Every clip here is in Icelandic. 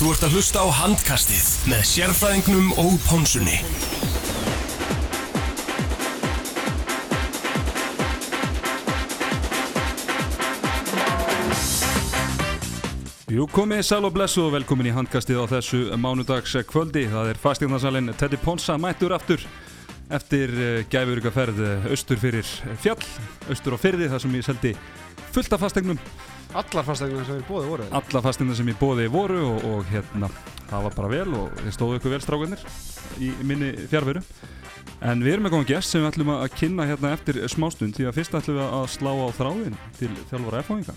Þú ert að hlusta á handkastið með sérfræðingnum og pónsunni. Jú, komið sæl og blessu og velkomin í handkastið á þessu mánudags kvöldi. Það er fastíðnarsalinn Teddy Ponsa mættur aftur eftir uh, gæfurikaferð austur fyrir fjall, austur á fyrði, þar sem ég seldi fullt af fastegnum. Allar fastegnar sem er bóðið voru þetta? Alla fastegnar sem ég bóði voru og, og hérna, það var bara vel og þið stóðu ykkur vel strákanir í minni fjárveru. En við erum með góðan gest sem við ætlum að kynna hérna eftir smástund því að fyrst ætlum við að slá á þráðin til þjálfara F-fáinga.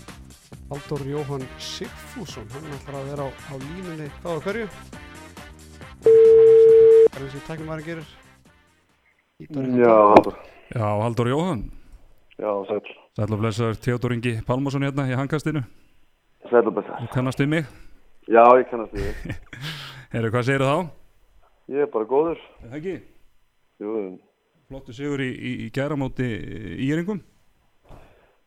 Haldur Jóhann Sigfússon, hann ætlar að vera á, á línunni þá að hverju? Það er eins og tæknumæri gerir. Ítar Já, Haldur. Já, Haldur Jóhann, Já, sæl. Sæl og blessaður Theodor Ingi Pálmarsson hérna í handkastinu. Sæl og besta. Þú kannast við mig. Já, ég kannast því. Herru, hvað segir þá? Ég er bara góður. Það ekki? Jú, Flottu sigur í, í, í gæramóti íringum.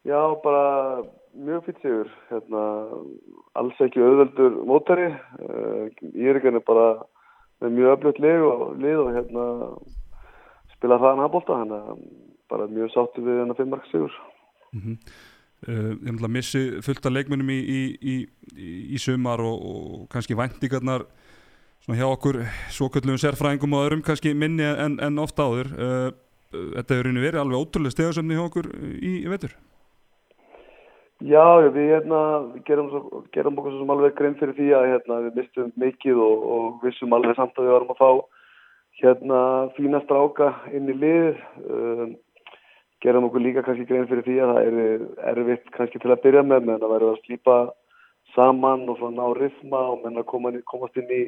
já, bara mjög fýtt sigur. Hérna, alls ekki auðveldur mótari. Uh, Írikan er bara með mjög öflugt lið og, lið og hérna spila hraðan handbólta. Þannig að bara mjög sáttu við hennar fimmmark sigur. Uh, ég ætla að missi fullt af leikmennum í, í, í, í- sumar og, og kannski væntingarnar svona hjá okkur svoköllum sérfræðingum og öðrum kannski minni en, en ofta áður. Uh, þetta hefur rauninni verið alveg ótrúlega stegarsöfni hjá okkur í, vetur. Já, við hérna, gerum, gerum okkur sem alveg grein fyrir því að hérna, við mistum mikið og, og vissum alveg samt að við varum að fá hérna fína stráka inn í lið. Um, gerum okkur líka kannski grein fyrir því að það er erfitt kannski til að byrja með, menn að verður að slípa saman og svona ná rithma og menn að koma, komast inn í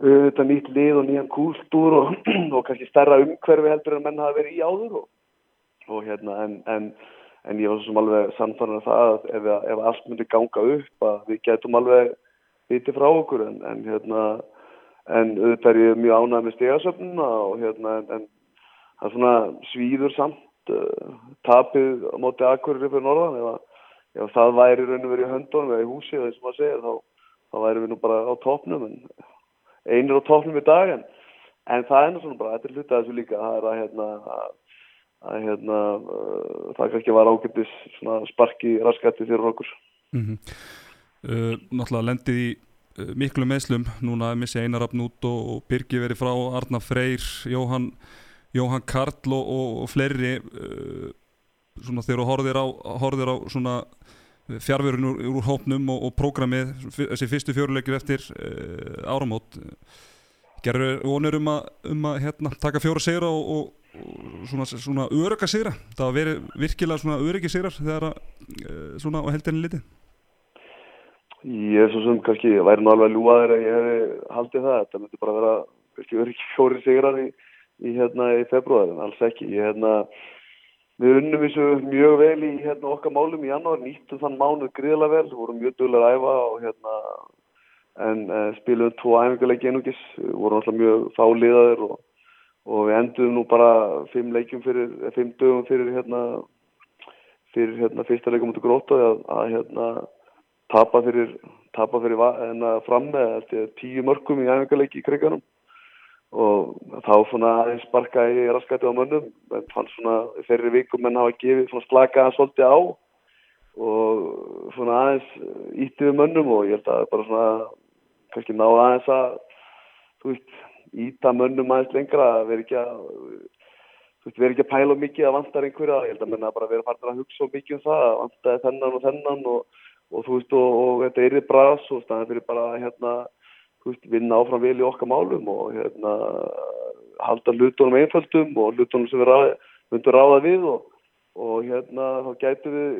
þetta nýtt lið og nýjan kúltúr og, og kannski stærra umhverfi heldur en menn hafa verið í áður og, og hérna en, en en ég var svo sem alveg sannfarnar það að ef, ef allt myndi ganga upp að við getum alveg viti frá okkur en, en hérna en auðvitað er ég mjög ánægð með stegasöfnuna og hérna en það er svona svíður samt uh, tapið á móti akkurir fyrir norðan að, ef það væri raun og verið í höndunum eða í húsi eða þessum að segja þá, þá væri við nú bara á topnum en einir á topnum í dag en, en það er nú svona bara, þetta er hluta af þessu líka það er að hérna að að hérna, uh, það kannski var ágættis svona sparki raskætti fyrir okkur. Mm -hmm. uh, náttúrulega lendið í miklu meðslum núna missi Einarafn út og, og Birgi verið frá Arna Freyr, Jóhann Jóhann Karl og, og, og fleiri uh, svona þegar þú horfðir á, horfðir á svona fjárverun úr, úr hópnum og, og prógramið þessi fyrstu fjöruleikir eftir uh, áramót gerur vonur um að, um að hérna, taka fjóra sigra og, svona, svona örygga sigra? Það var verið virkilega svona öryggi sigrar þegar að uh, svona á heldinni litið. Ég er svo sem kannski væri nú alveg ljúaður að ég hefði haldið það, þetta myndi bara vera öryggi fjóri sigrar í, í hérna í februar en alls ekki. Ég hérna, við unnum þessu mjög vel í hérna okkar málum í janúar, nýttum þann mánuð gríðlega vel, vorum mjög duglega að æfa og hérna en uh, spilum tvo æfingarleiki einugis, vorum alltaf mjög fáliðaður og, og við endum nú bara fimm leikjum fyrir, eh, fimm dögum fyrir hérna fyrir hérna fyrsta leikum út í gróta að, að hérna tapa fyrir, tapa fyrir hérna, fram með tíu mörgum í æfingarleiki í kriganum og þá svona aðeins sparkaði í raskætti á mönnum. En fann svona fyrir vikum menn hafa gefið svona slakaða svolítið á. Og svona aðeins ítti við mönnum og ég held að bara svona kannski ná aðeins að þú veist, íta mönnum aðeins lengra að vera ekki að þú veist, vera ekki að pæla mikið að vantar einhverja, ég held að menna bara vera farin að hugsa mikið um það, að vantaði þennan og þennan og, og þú veist, og, og þetta er í bras og það fyrir bara hérna, veist, vinna áfram vel í okkar málum og hérna halda hlutunum einföldum og hlutunum sem við ráð, ráða við og, og hérna þá gætu við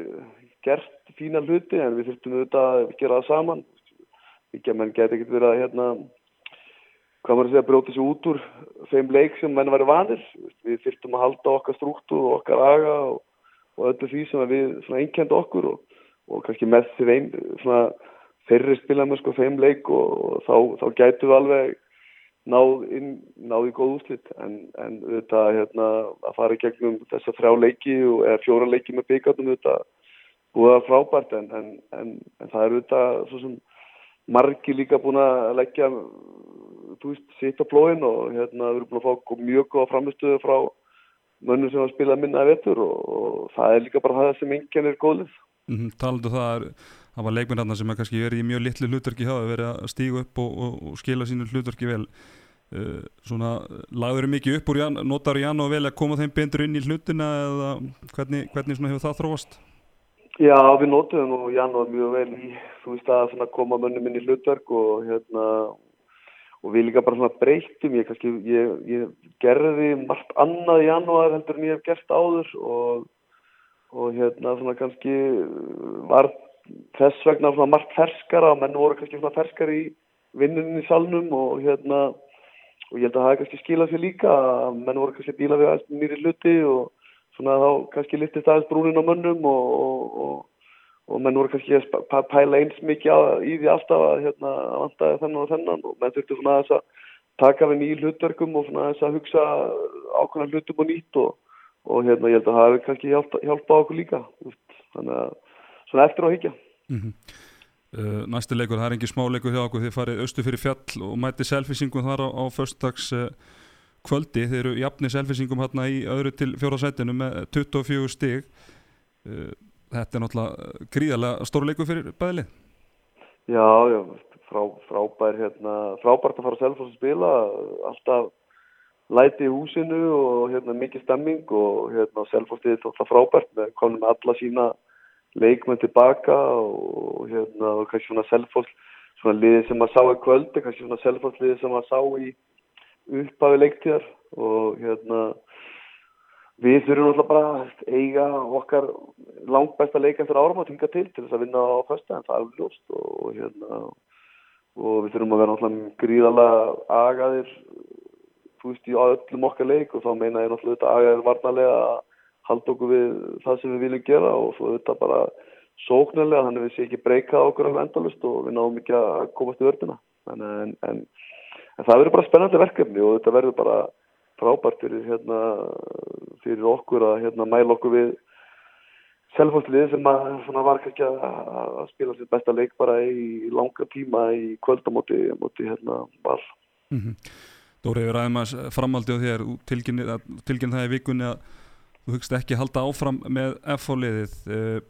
gert fína hluti en við þurftum auðvitað að gera það saman. Ekki að menn gæti ekkert verið að hérna hvað maður að segja, bróti sér út úr þeim leik sem menn væri vanir. Við þurftum að halda okkar strúktúr og okkar aga og, og öllu því sem við einkend okkur og, og kannski með því þeim svona þeirri spila með sko þeim leik og, þá, þá gætu við alveg náð, inn, náð í góð úslit en, en auðvitað hérna að fara í gegnum þessa þrjá leiki og, eða fjóra leiki með byggarnum auðvitað búið að frábært en, en, en, það er auðvitað svo sem margi líka búin að leggja veist, sitt á plóin og hérna við erum búin að fá mjög góða framistöðu frá mönnum sem að spila minna vettur og, og það er líka bara það sem enginn er góðlið. Mm -hmm, Talandu um það, er, það var leikminn sem er kannski verið í mjög litlu hlutverki hjá að vera að stígu upp og, og, og skila sínu hlutverki vel. Uh, svona, lagður þau mikið upp úr, jan, notar Jan og vel að koma þeim beindur inn í hlutina eða hvernig, hvernig hefur það þróast? Já, við notuðum og Jan var mjög vel í, þú veist að koma mönnum inn í hlutverk og hérna og við líka bara svona breytum ég, kannski, ég, ég gerði margt annað í janúar heldur en ég hef gert áður og, og hérna svona kannski var þess vegna svona margt ferskara og menn voru kannski svona ferskar í vinninni í salnum og hérna og ég held að það hefði kannski skilað sér líka að menn voru kannski bíla við aðeins nýri hluti og svona þá kannski littist aðeins brúnin á mönnum og, og, og menn voru kannski að pæla eins mikið á, í því alltaf að hérna, vantaði þennan og þennan og menn þurfti svona þess að taka við nýjum hlutverkum og svona þess að hugsa ákveðna hlutum og nýtt og, og hérna ég held að það hefur kannski hjálpa, hjálpa okkur líka þannig að svona eftir á higgja mm -hmm. uh, Næsti leikur, það er ekki smá leikur hjá okkur. Þið farið austu fyrir fjall og mæti selfisingum þar á, á förstags uh, kvöldi, þeir eru jafni selfisingum hérna í öðru til fjóra sætinu með 24 stig. Uh, þetta er náttúrulega gríðarlega stórleiku fyrir bæðli Já, já, frá, frábær hérna, frábært að fara að selfa og spila. Alltaf læti í húsinu og hérna mikið stemming og hérna selfostið er alltaf frábært með konum alla sína leikmenn tilbaka og hérna og kannski svona selfost svona liði sem að sá í kvöldi kannski svona selfost liði sem að sá í upphafi leiktíðar og hérna Við þurfum alltaf bara að eiga okkar langt besta leik eftir árum að tinga til til þess að vinna á fyrsta en það er ljóst og, hérna, og við þurfum að vera alltaf gríðalega agaðir þú veist í öllum okkar leik og þá meina ég alltaf agaðir varnalega að halda okkur við það sem við viljum gera og svo þetta bara sóknarlega þannig að við séum ekki breyka okkur af endalust og við náum ekki að komast í vörduna en, en, en, en það verður bara spennandi verkefni og þetta verður bara frábært fyrir, hérna, fyrir okkur að hérna, mæla okkur við selfhaldlið sem að, var ekki að, spila sér besta leik bara í langa tíma í kvöldamóti móti hérna val mm -hmm. Dóri, við ræðum að framaldi á þér tilkynna það í vikunni að þú hugst ekki halda áfram með F-fóliðið uh, eh,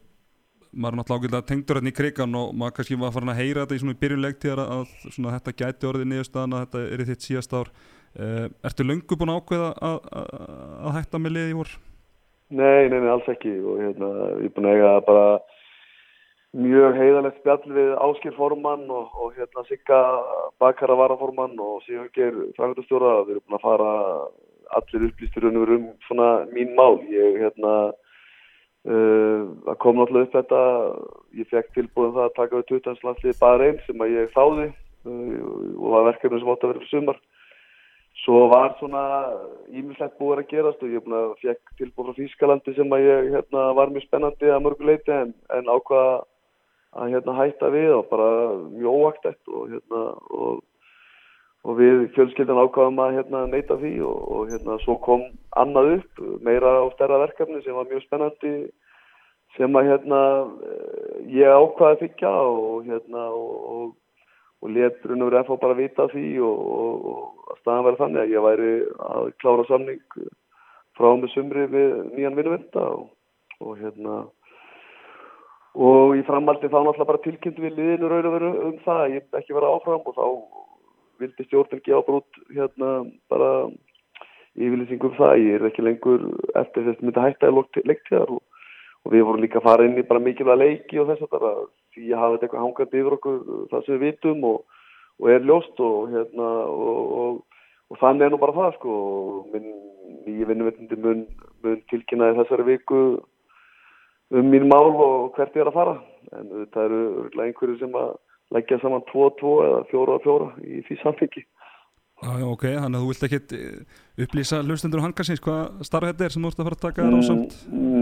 maður er náttúrulega ágjörlega tengdur hérna í krigan og maður kannski var farin að heyra þetta í svona byrjulegtíðar að svona, þetta gæti orðið niðurstaðan að þetta er í þitt síðast ár. Uh, ertu löngu búin að ákveða að, að, að hætta með liði í vor? Nei, nei, nei, alls ekki. Og hérna, ég er búin að eiga bara mjög heiðalegt spjall við Áskir Formann og, og hérna Sigga Bakara Varaformann og Sigurger Frangundastjóra við erum búin að fara allir upplýstur um svona mín mál ég hérna uh, kom náttúrulega upp þetta ég fekk tilbúin það að taka við 20. landslið bara einn sem að ég þáði uh, og var verkefni sem átt að vera fyrir sumar Svo var svona ímislegt búið að gerast og ég fekk tilbúið frá Þýskalandi sem að ég hérna, var mjög spennandi að mörguleiti en, en ákvaða að hérna, hætta við og bara mjög óvægt og, hérna, og, og við fjölskyldan ákvaðum að hérna, neyta því og, og hérna, svo kom annað upp meira á stærra verkefni sem var mjög spennandi sem að hérna, ég ákvaði að og hérna og og að vera að fá bara að vita því og, og, og að staðan verða þannig að ég væri að klára samning frá með sumri við nýjan vinnuvenda og, og hérna og í framaldi þá náttúrulega bara tilkynnt við liðinu raun og veru um það að ég ekki vera áfram og þá vildi stjórnum gefa brút hérna bara yfirlýsingum það, ég er ekki lengur eftir þess að myndi hætta í leiktíðar og og við vorum líka að fara inn í bara mikilvæga leiki og þess að það því að hafa þetta eitthvað hangandi yfir okkur það sem við vitum og, og er ljóst og hérna og, og þannig er nú bara það sko. Minn nýju vinnuveitindi mun, mun tilkynnaði þessari viku um mín mál og hvert ég er að fara. En það eru einhverju sem að leggja saman 2-2 eða 4-4 í því samfengi Já, já, ok, þannig að þú vilt ekki eh, upplýsa hlustendur og hangarsins hvað starf þetta er sem þú ert að fara að taka þér á samt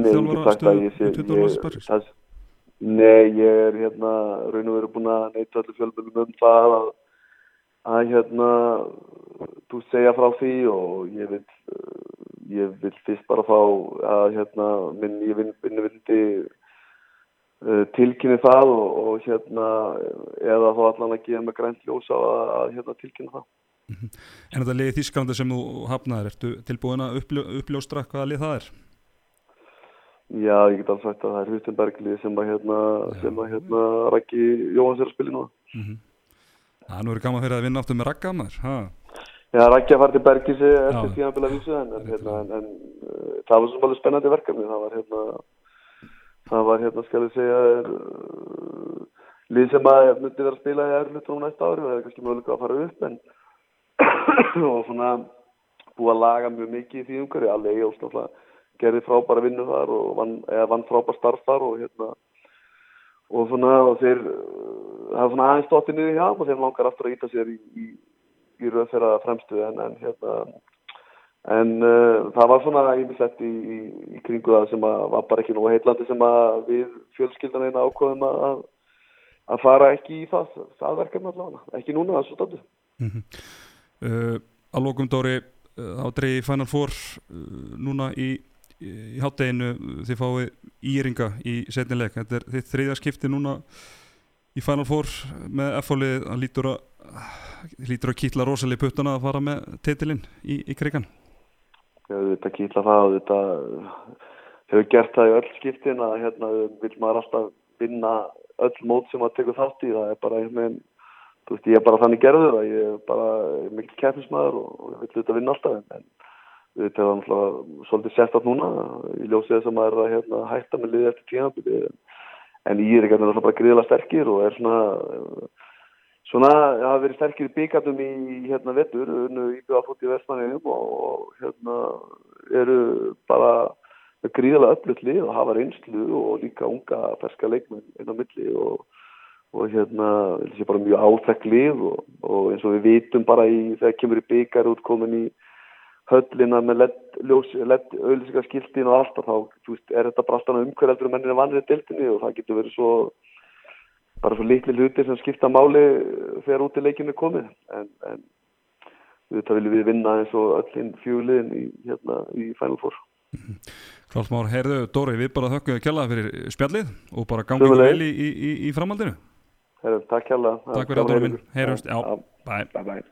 þjálfara stöðu Nei, ég er hérna raun og veru búin að neyta allir fjölmjölum um það að, að hérna þú segja frá því og ég vil eh, ég vil fyrst bara fá að hérna minn, ég vinn vinni uh, tilkynni það og, og hérna eða þá allan að gefa mig grænt ljós að, að hérna, tilkynna það. En þetta liðið Þísklandi sem þú hafnaðir, ertu tilbúin að uppljó, uppljóstra hvaða lið það er? Já, ég get alveg sagt að það er Hustenberglið sem að hérna, að hérna Rækki Jóhans er að spila núna. Mm -hmm. Það nú er gaman fyrir að vinna aftur með rakka maður, ha? Já, Rækki að fara til Bergísi eftir Já. tíðanbila vísu en, en, hérna, en, en uh, það var alveg spennandi verkefni. Það var hérna, það var hérna, skal ég segja, er, uh, lið sem að myndi vera að spila í erlutunum næsta ári og það er kannski mögulega að fara upp en og svona búið að laga mjög mikið í því umhverju, alveg ég náttúrulega gerði frábæra vinnu þar og vann, vann frábæra starf þar og hérna og svona og þeir uh, hafa svona aðeins stótti niður hjá og þeir langar aftur að íta sér í, í, í röð þeirra fremstu en, en hérna en uh, það var svona ímislegt í, í, í kringu það sem var bara ekki nógu heitlandi sem við fjölskyldan eina ákveðum að að fara ekki í það, það verkefni allavega, ekki núna það svo stöndi. Mm -hmm. uh, að lókum Dóri uh, á dreigi Final Four uh, núna í, í, hátteginu þið fáið íringa í setnileg þetta er þitt þriðja skipti núna í Final Four með F-fólið það lítur að að kýtla rosalega puttana að fara með titilinn í, í krigan Já, þetta kýtla það og þetta hefur gert það í öll skiptin að hérna vil maður alltaf vinna öll mót sem maður tekur þátt í. Það er bara þú veist ég er bara þannig gerður að ég er bara ég mikil keppnismæður og, og ég vil þetta vinna alltaf en, þetta er náttúrulega svolítið sett átt núna í ljósið þess að maður er að hérna, hætta með liði eftir tímabili en ég er ekki alltaf bara gríðilega sterkir og er svona svona, það hafa verið sterkir byggatum í hérna vettur, unnu íbjöða fótt í vestmanniðum og, hérna eru bara með gríðilega öflut lið og hafa reynslu og líka unga ferska leikmenn inn á milli og, og hérna þessi bara mjög áþekk lið og, og eins og við vitum bara í þegar kemur í byggar útkomin í höllina með LED-auðlýsingarskiltin og allt og þá veist, er þetta bara alltaf umhverjaldur og mennir er vanrið deltinni og það getur verið svo bara svo litli hluti sem skipta máli þegar út í leikinu komið. En, en þetta viljum við vinna eins og öllin fjöliðin í, hérna, í Final Four. Kláls Már, heyrðu Dóri, við bara þökkum við kjallaði fyrir spjallið og bara gangið vel í, í, í, í framhaldinu. Herru, takk hérlega Takk fyrir að Dóri minn, heyrjumst, já, bæ bye. Bye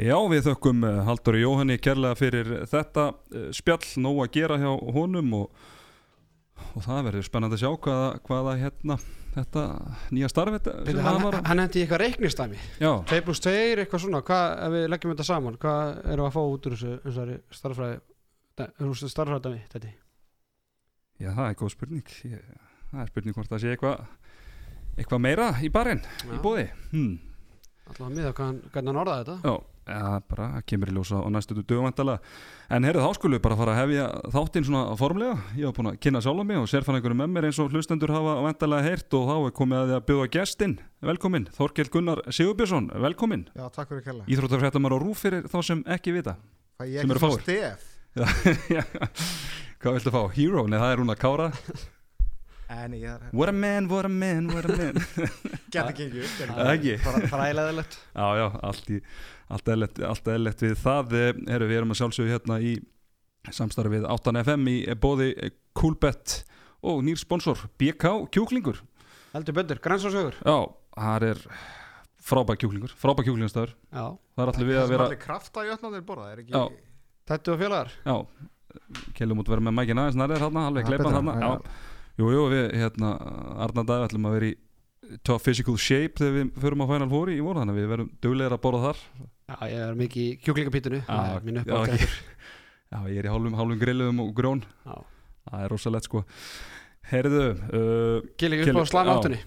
Já, við þökkum eh, Halldóri Jóhanni kærlega fyrir þetta eh, spjall, nóg að gera hjá honum og, og það verður spennandi að sjá hvaða, hvaða hérna, þetta nýja starf þetta sem Bíddu, hann var hann hendi eitthvað reiknistæmi Já, 2 pluss 2, eitthvað svona hvað, ef við leggjum þetta saman, hvað við að fá út úr þessu þessu starffræði þetta já, það er góð spurning. Ég, það er spurning hvort það sé eitthvað eitthvað meira í barinn, í bóði hmm. Alltaf að miða hvernig hann orðaði þetta. Já, ja, bara það kemur í ljósa á næstu dögumvæntalega En heyrðu, þá skulum við bara fara að hefja þáttinn svona formlega. Ég var búin að kynna sjálf mig og sérfæðingur með mér eins og hlustendur hafa væntalega heyrt og þá er komið að því að bjóða gestinn. Velkomin, Þorkell Gunnar Sigurbjörnsson, velkomin Já, takk fyrir kella. Íþróttafréttamar á rúf fyrir þá sem ekki vita. Ég sem ekki stef? Já, Hvað viltu fá? Hero? Nei, það er hún að kára. er What a man, what a man, what a man. Það er ekki. Fræðilegðilegt Já, já, allt, í, allt, eðlilegt, allt eðlilegt við það. Eh, Heru, Við erum að sjálfsögja hérna í samstarfi við 8FM í bóði Coolbet og nýr sponsor BK Kjúklingur. Heldur betur, grænsásögur Já, það er frábæk kjúklingur, frábæk kjúklingastæður já, Það er allir við að vera allir krafta í öllum þeir borða, er ekki... Já. þetta og félagar. Já, Kjellum út vera með mækina þarna, alveg Það er kleipan betra, þarna. já. Já, jú, jú, við hérna Arnar Dæði ætlum að vera í top physical shape þegar við förum á Final Four í voru þannig að við verum duglegir að borða þar. Já, ég er mikið í kjúklingapítinu. Mín já, Já, ég er í hálfum, hálfum grilluðum og grón. Já. Það er rosalegt sko. Heyrðu, uh, Gilli- upp á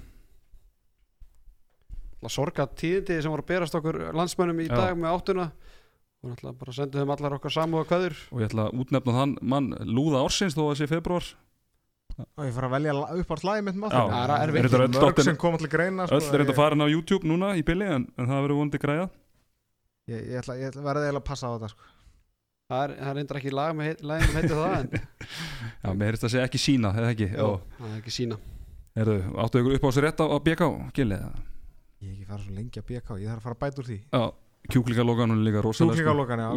Það sorga tíðindi sem voru að berast okkur landsmönnum í dag með áttuna. Og náttúrulega bara sendum þeim allar okkar samúða kvæður og ég ætla að útnefna þann mann Lúða Ársins þó að sé februar Og ég fara að velja upp á slæði mitt maður. það er erfitt. Er Mörg sem kom allir greina. sko, Öll er þetta ég- farin á YouTube núna í bylli en, en það verður vonandi græða Ég, ég ætla, ég ætla verði eiginlega að passa á þetta, sko. Það er, er reyndar ekki lag með sem heitir það en Já, mér heyrist að segja ekki sína, eða ekki Jó, er ekki sína Heyrðu, áttu ykkur upp á sér rétt á, á BK Gilli eða? Ég ekki farið svo lengi að BK, ég þarf að fara að bæta úr því. Já, kjúklingalógan hún er líka rosalega sko. Sjúklingalókan, já,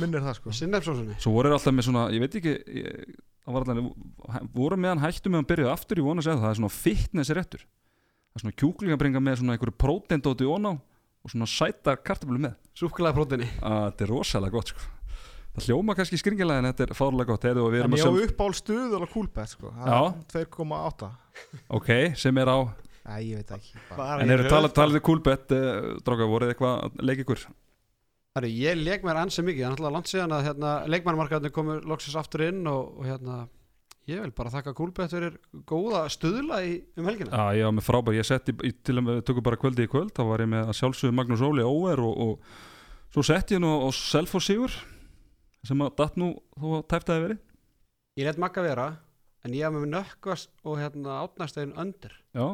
minnir það, sko. Sinnefsósunni Svo voru þeir alltaf með svona, ég veit ekki ég, það var allan, voru meðan hættu meðan byrjuðu aftur í vona að segja það, það er svona fitness réttur það er svona kjúklingabringa með svona einhverju prótendóti óná og svona sætar kartablu með Súkulega prótini að þetta er rosalega gott sko. það hljóma kannski skringilega en þetta er fárlega gott við En erum ég að á sjálf uppál stuð alveg kúlbett sko Það Já. er 2,8 ok, sem er á Æ, ég veit ekki. Bara. en eru talað talað um coolbet uh, dróka, voruð þið eitthvað að leika ykkur? Herru, ég leik mér ansi mikið, það er alltaf langt síðan að hérna, leikmannmarkaðinu komur loksins aftur inn og, og hérna, ég vil bara þakka Kúlbett fyrir góða stuðla í, um helgina. Já, ég var með frábær, ég setti í- til að við tökum bara kvöldi í kvöld, þá var ég með að sjálfsögðu Magnús Óli Óver og, og svo setti ég nú á Selfoss Sigur sem að datt nú þó tæftaði verið. Ég let makka vera, en ég haf með nökkvast og hérna átnæstegin öndir. Já,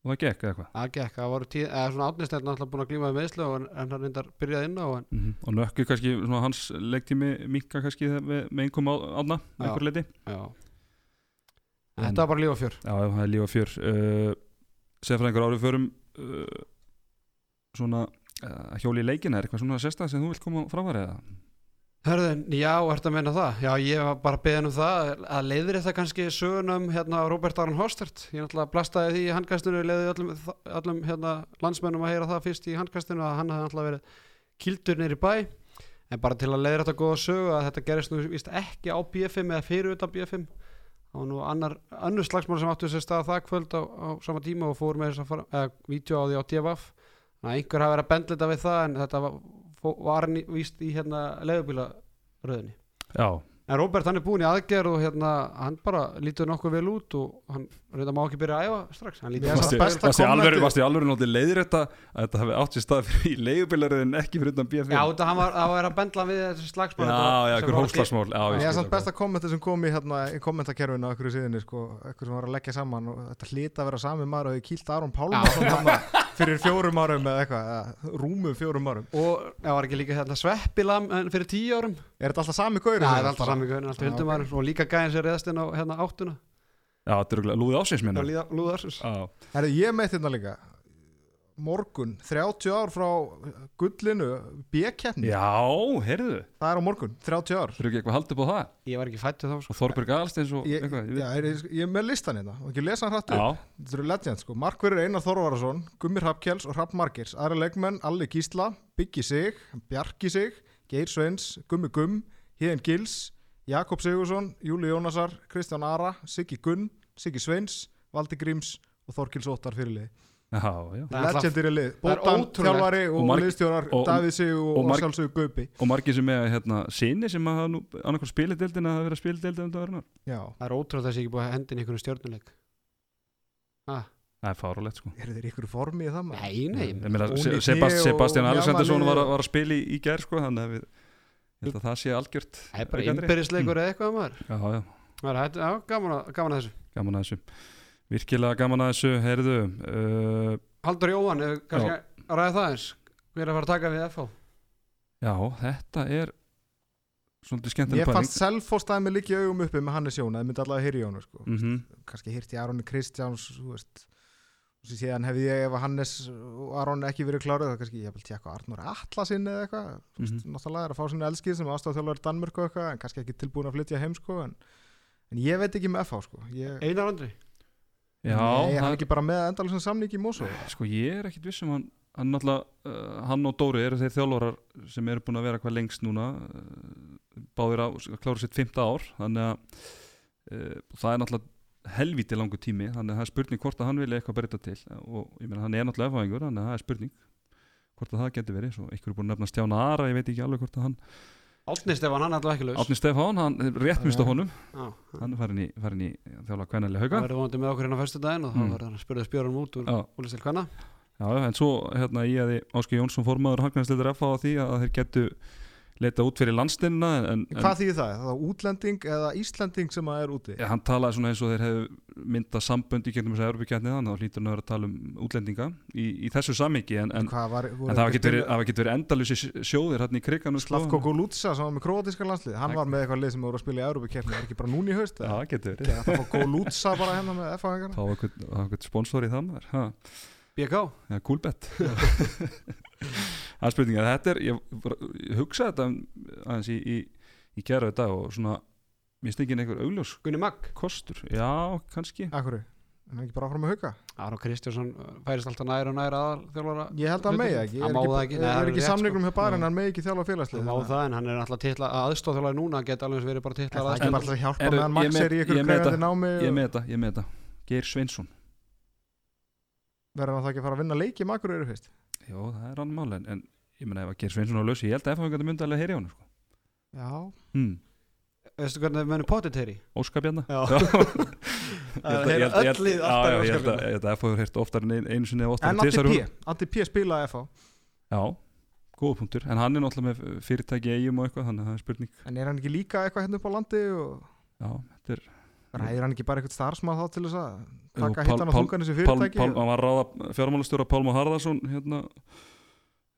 og það gekk eða eitthvað? Það gekk, það voru tíð, eða svona átnæstegin alltaf búin að glíma við meðslu og en, en hann reyndar byrjaði inn á en mm og nökku kannski, svona hans leiktími minka kannski með, með einhverjum átna einhver leiti Þetta var bara líf og fjör. Já, það er líf og fjör. Uh, Sefraðingur árið förum uh, svona uh, hjóli í leikina er eitthvað svona sérstað sem þú vilt koma frá þar eða Hörðun, já, ertu að meina það? Já, ég var bara beðin um það að leiðir þetta kannski sögunum hérna Robert Aron Hostert ég náttúrulega blastaði því í handkastinu leiði öllum, öllum hérna, landsmennum að heyra það fyrst í handkastinu að hann hafði náttúrulega verið kildur nýri bæ. En bara til að leiðir þetta góða sögu að þetta gerist nú víst ekki á B5 eða fyrir utan B5 það var nú annar, annar slagsmál sem áttu sér stað það kvöld á, á sama tíma og fór með þess að fara, eða var, hann víst í hérna leiðubílaröðinni Já, En Robert hann er búinn í aðgerð og hérna hann bara lítur nokkuð vel út og hann reynda má ekki byrja að æfa strax. Í varstu í alvöru náttúrulega leiðir þetta að þetta hefði átt sér stað fyrir í leigubilaröðin ekki fyrir utan BFM Já, þetta hann var, hann var að bendla við þessi slagsmál já, þetta- já, einhver Já, Ég er samt það. besta kommenti sem kom í, hérna, í kommentakerfinu á einhverju síðinni sko, einhver sem var að leggja saman og þetta hlýta að vera sami maður og kýlt Aron Pálmarsson þarna fyrir fjórum árum eða eitthvað, eða rúmum fjórum árum. Og það var ekki líka hérna sveppilam en fyrir tíu árum? Er þetta alltaf sami gaur? Já, það er Já, Já, þetta er lúðið ásins Já, minna líða, lúða ársins. Já, Herri, ég meitt hérna líka. Morgun, 30 ár frá gullinu B-keppni, já heyrðu. Það er á morgun 30 ár. Þurfu ekki eitthvað haldið upp á það? Ég var ekki fættu þá sko. Og Þorberg Alsteins og ég, eitthvað já, er, ég er með listan hérna. Og ekki lesa hann hrættu Já, Þetta eru legend sko, Markverður Einar Þorvarason Gummi Hrafkjells og Hrafn Margers Aðra leikmenn, Alli Gísla, Byggi Sig Bjarki Sig, Geir Sveins Gummi Gumm, Híðin Gils Jakob Sigursson, Júli Jónasar Kristján Ara, Siggi Gunn, Siggi Sveins Valdi Gríms og Þorkils Óttar fyrirlið já, já. Það er alltaf- Legendir í lið, það er Bótan, ótrúlegt. þjálfari og, Og liðstjórar Sig og, og sjálfsögur Gaupi Og margir sem með hérna sinni sem að hafa nú annarkoð spilið að hafa verið að spilið deildin undan verðunar Já, Það er ótrúð þessi ekki búið að hendin einhvern stjórnuleik ah, Það er fárulegt sko. Eru þeir ykkur formi í það maður? Nei, nei Ég Sebast, Sebastian Alexandersson var, að- var að spila í, í gær sko, þannig að við ég að það sé algjört Það er bara aukaatriði. innbyrðisleikur eða eitthvað maður. Já, já, Það er hætt- Já, gaman að, gaman að þessu gaman að þessu. Virkilega gaman að þessu, heyrðu uh, Haldur Jóhann, kannski að ræða það eins? Hver er að fara að taka við FH? Já, þetta er svolítið Ég skemmtileg fannst selfóstaði mig líka í augum uppi með Hannes Jón, það myndi allavega heyri í honum sko. mm kannski hýrt í Aronni Kristjáns þú veist. Og svo síðan hefði ég ef Hannes og Aron ekki verið kláruð þá kannski ég vil tjekka Arnur Atlasinn eða eitthvað. Mm Mhm. náttúrulega er að fá sinni elskið sem aðstofþjálfur Danmörk og eitthvað en kannski ekki tilbúin að flytja heim sko en, en ég veit ekki með FH sko. Ég, Einar Andri? Já, Nei, hann er ekki bara með endalusum samning í Mosó. Sko ég er ekkit viss um hann. Hann, uh, hann og Dóri eru þeir þjálfarar sem eru búin að vera hvað lengst núna uh, báðir að klára sitt fymta ár. Þannig að uh, það er náttúrulega helvíti langu tími. Þannig að það er spurning hvort að hann vilja eitthvað breyta til. Og ég meina hann er náttúrulega efæðingur þannig að það er spurning hvort að það getur verið svo einhver er búin að nefna Stjána Ara ég veit ekki alveg hvort að hann Átni Stefán, hann er alltaf ekki laus Átni Stefán, hann rétt mista Já. honum Já, hann er farin í, farin í þjálfa kvennilega Það hauga verður vonandi með okkur hérna á fyrstu daginn og þá Mm. verður hann að spyrja spjörunum út úr Já. úlistil hvenna Já, já, en svo hérna í að Áski Jónsson formaður Hagnarsleitur FH á því að þeir getu leita út fyrir landsteinina en, Hvað þýðir það? Er það útlending eða Íslending sem að er úti? ja, hann talaði svona eins og þeir hefðu myndað sambönd í gegnum þess að Europakjarni þannig að hlýtur hann að tala um útlendinga í, í þessu sammingi en, en, var, en það hafa getur verið, verið endalusi sjóðir hérna í kriganum sko. Slavko Golutsa sem var með króatíska landslið hann var með eitthvað lið sem voru að spila í Európa-keppni er ekki bara núni í haust Já, getur verið það fá Golutsa bara er að þetta er ég, bara- ég hugsaði þetta aðeins í, í, í gera þetta og svona finnst ekki einhver augljós Gunni Magg kostur. Já, kannski. Akkur, en hann ekki bara áfram með hauka? Aron Kristjánsson færist alltaf nær og nær aðal þjálfara Ég held að hann megi ekki, er ekki, það ekki, er, er er ekki rétt, samningum sko. hjá bara en Já. hann megi ekki þjálfa félagslið má það en hann er alltaf titla aðstofþjálfari núna hann geti alveg verið bara Er titla það ekki bara að hjálpa meðan ég Max er í ég ykkur krefandi námi Ég er með þetta, ég er með þetta Geir Sveinsson. Verður hann það ekki að fara að vinna leiki með akkur eru fyrst Jó, það er annan máli en, en ég meina ef að Geir Sveinsson á lausi Ég held að FH gæti myndi alveg heyri á hann sko. Já, hmm. Veistu hvernig við mennum potið að- ég held- ég held- Öll já, alltaf í að- ég held að FH hefur heyrt oftar en ein- einu sinni en Atti tvisvar P spilaði FH Já, góða punktur. En hann er náttúrulega með fyrirtæki eigum og eitthvað Þannig að það spurning. En er hann ekki líka eitthvað hérna upp á landi og Já, þetta er ræðir hann ekki bara eitthvað starfsmað þá til þess að taka hittan á þungan þessi fyrirtæki? Pál, hann var ráða fjármálastjóra Pálma Harðarsson hérna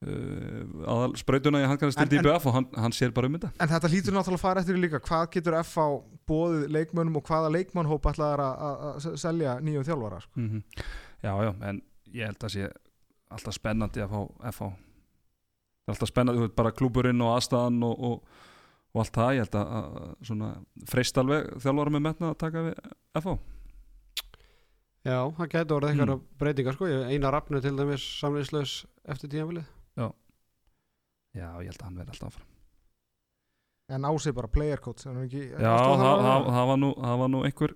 uh, aðal sprautuna í handkannast til DBF og hann, hann sér bara um þetta. En þetta hlýtur náttúrulega að fara eftir því líka. Hvað getur FH bóðið leikmönnum og hvaða leikmannhóp ætlaðar að- selja nýjum þjálfara sko. mm Já, já, en ég held að sé alltaf spennandi að fá Það er alltaf spennandi, bara klúburinn og aðstæðan og, og, og allt það, ég held að, að svona freist alveg þjálfara með metna að taka við FH Já, það getur orðið eitthvað Mm. breytingar sko. Ég- Einar Rafnu til dæmis samlýslaus eftir tíðanvilið Já, ég held að hann verði alltaf áfram. En ásið bara player coach ekki, Já, það, það, það, var nú, það var nú einhver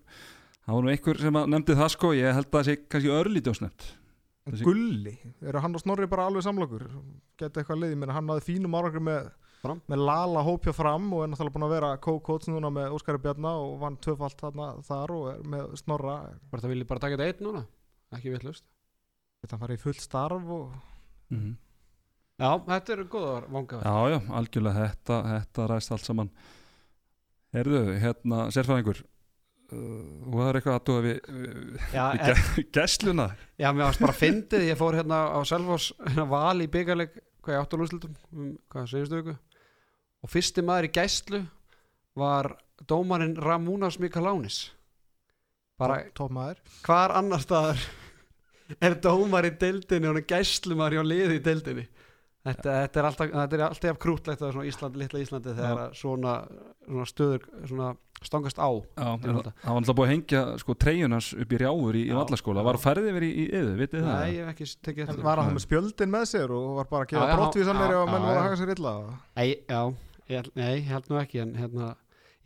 það var nú einhver sem að nefndi það sko. Ég held að það sé kannski snemt En Gulli, eru hann og Snorri bara alveg samlokur? Geta eitthvað leiði, menn hann hafði fínum árangur með, Fram. með Lala hópja fram og er náttúrulega búin að vera co-coach núna með Óskari Bjarna og vann tvöfalt þarna þar og er með Snorra. Bara það viljið bara taka þetta einn núna? Ekki vittlust Geta hann farið í fullt starf og mm Já, þetta eru góðar vanga Já, já, algjörlega þetta, þetta ræst allt saman. Herðu, hérna, sérfæðingur uh, og það er eitthvað að þú við, við, Já, við ge gessluna Já, mér varst bara fyndið, ég fór hérna á Selfoss hérna val í byggarleik hvað ég áttur úrslutum, um, hvað segjumstu viku og fyrsti maður í gæslu var dómarinn Ramúnas Mikalánis bara top maður. hvar annar staðar er dómar í deildinni og hann er gæslumaður hjá liði í deildinni? Þetta, þetta er alltaf, þetta er alltaf krútlegt að Ísland, litla Íslandi þegar að svona, svona stöður svona stangast á. Það þetta. það var alltaf búið að hengja sko treyjunars upp í rjáur í, í vallaskóla var færði verið í, í yðu, vitið þið Nei, það? ég hef ekki tekið eftir var hann með spjöldin með sér og var bara að gefa ef að menn voru að haka sér illa? Nei, já, ég, nei, ég held nú ekki en hérna,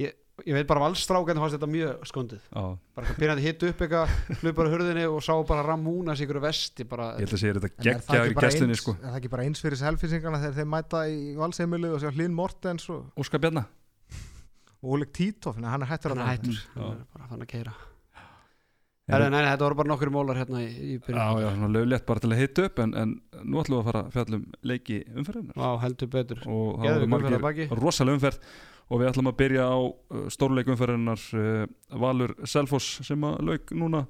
ég, ég veit bara valstrákandi fannst þetta mjög skondið. Já, bara byrjandi hitt upp eitthvað hlug bara hurðinni og sá bara Ramúnas í ykkur vesti bara, ég held að segja þetta En er það geggjaður ekki í bara gesslunni eins- sko? Er það ekki bara eins fyrir selfinsingana þegar þeir mæta í valseimilið og sjá Hlín Mortens og Óskar Bjarna. Og Oleg Títov hann er hættur hann að er hættur. Já. hann er bara þannig að keira Nei, nei, þetta voru bara nokkur mólar hérna í, í Já, byrjun. Já, svona löglétt bara til að hita upp en, en nú ætlum við að fara að fjallum leiki umferðinar Vá, heldur betur. Og það voru margir rosalega umferð og við ætlum að byrja á uh, stórleik umferðinar uh, Valur Selfoss sem að lauk núna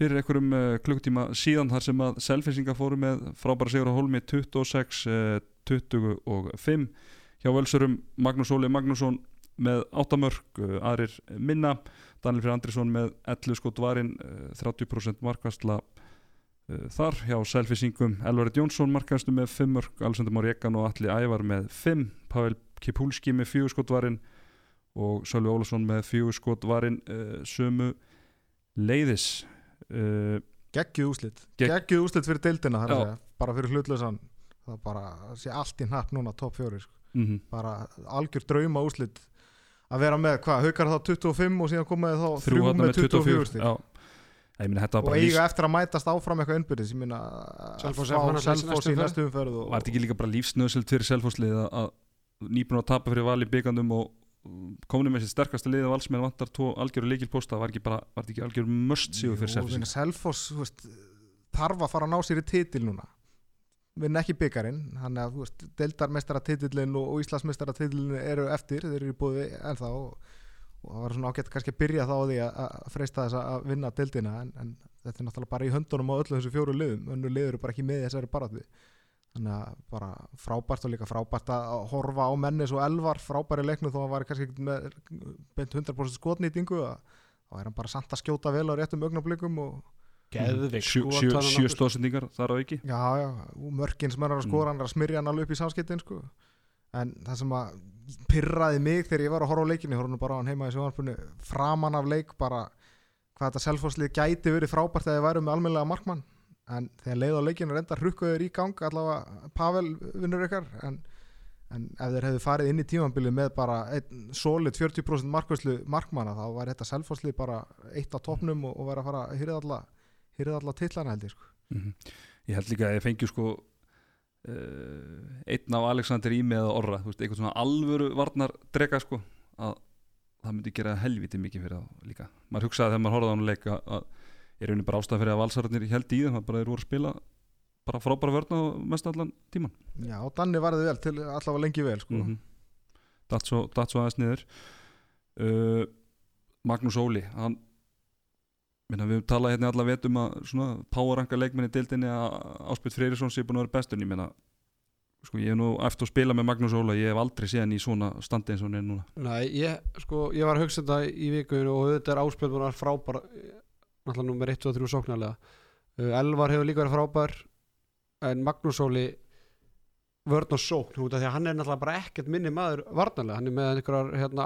fyrir einhverjum uh, klukktíma síðan þar sem að Selfinsinga fóru með frábæra sigur á Holmi 26 uh, 25 hjá Völsurum Magnús Óli Magnússon með 8 mörg, uh, aðrir minna Daniel Fyrir Andrisson með 11 skot varinn, uh, 30% markværsla uh, þar hjá Selfisingum Elvarit Jónsson markaðastu með 5 mörg, Alexander Már Ekan og Alli Ævar með 5, Pavel Kipulski með 4 skot varinn og Sölvi Ólafsson með 4 skot varinn uh, sömu leiðis. Uh, geggjuð úslit Gegg- geggjuð úslit fyrir deildina bara fyrir hlutlausan. Það bara sé allt í hnapp núna top 4 sko. mm bara algjör drauma úslit að vera með hvað, haukar þá 25 og síðan komaði þá 3 þrjú með 24 stík Já, ég meina þetta var og eiga eftir að mætast áfram eitthvað innbyrðis ég minna að Selfoss í næstu næstu umferð og, var þetta ekki líka bara lífsnöðsild fyrir Selfosslið að, að nýbúin að tapa fyrir val í byggandum og komin með sér sterkasta lið og alls með vantar tvo algjöru leikilposta var ekki bara, var þetta ekki algjör möst síðu fyrir Selfoss? Þarf að fara að ná sér í titil núna vinna ekki byggarinn þannig að þú veist, deildarmestara titillin og, og Íslandsmestara titillin eru eftir þeir eru búið ennþá og, og það var svona ágætt kannski að byrja þá á því að, að freista þess að vinna deildina en, en þetta er náttúrulega bara í höndunum á öllu þessu fjóru liðum önnu liður eru bara ekki með þessari baráttu. Þannig að bara frábært og líka frábært að horfa á mennis og elvar frábæri leiknu þó að var kannski með beint 100% skotnýtingu þá er hann bara samt að skjóta vel á réttum augnablikum og Geðvik sjö, skot sjö, sjö nokkur. stóðsendingar þar á ekki Já, já, og mörkin sem er að skora hann er að smyrja hann alveg upp í samskiptin sko. en það sem að pyrraði mig þegar ég var að horfa á leikinu, nú bara á hann heima í sjónvarpunni framan af leik bara hvað þetta selfhóðslið gæti verið frábært þegar þið væru með almennilega markmann en þegar leið á leikinu reynda rukkuður í gang allavega Pavel vinnur ykkar en, en ef þeir hefðu farið inn í tímanbilið með bara einn solid 40% markvæslu markmanna þá var þetta selfhóðslið bara eitt á topnum og, og að að hýrða alla, tillana held ég sko. Mhm. Ég held líka að ég fengi sko uh, einn af Alexander Ími eða Orra, þú veist, eitthvað svona alvöru varnar drega sko að það myndi gera helviti mikið fyrir það líka maður hugsaði þegar maður horfði á hann leika að ég raunin bara ástæða fyrir að valsararnir held í þeim það bara þeir voru að spila bara frábæra vörna og mest allan tíman Já, og Danni varði vel til allavega lengi vel sko. mm -hmm. datt svo, svo aðeins niður uh, Magnús Óli hann minna, við talaði hérna allar vetum að svona powerranka leikminni dildinni að Áspjöld Freyrisson sé búin að vera bestur sko ég hef nú eftir að spila með Magnús Óla ég hef aldrei séð hann í svona standi eins og hann er núna. Nei, ég, sko, ég var að hugsa þetta í vikunu og þetta er áspjöld búin að vera frábær náttúrulega nummer 1 og 3 sóknarlega. Uh, Elvar hefur líka verið frábær en Magnús Óli vörn og sókn út af því að hann er náttúrulega bara ekkert minni maður varnarlega, hann er með einhverjar hérna,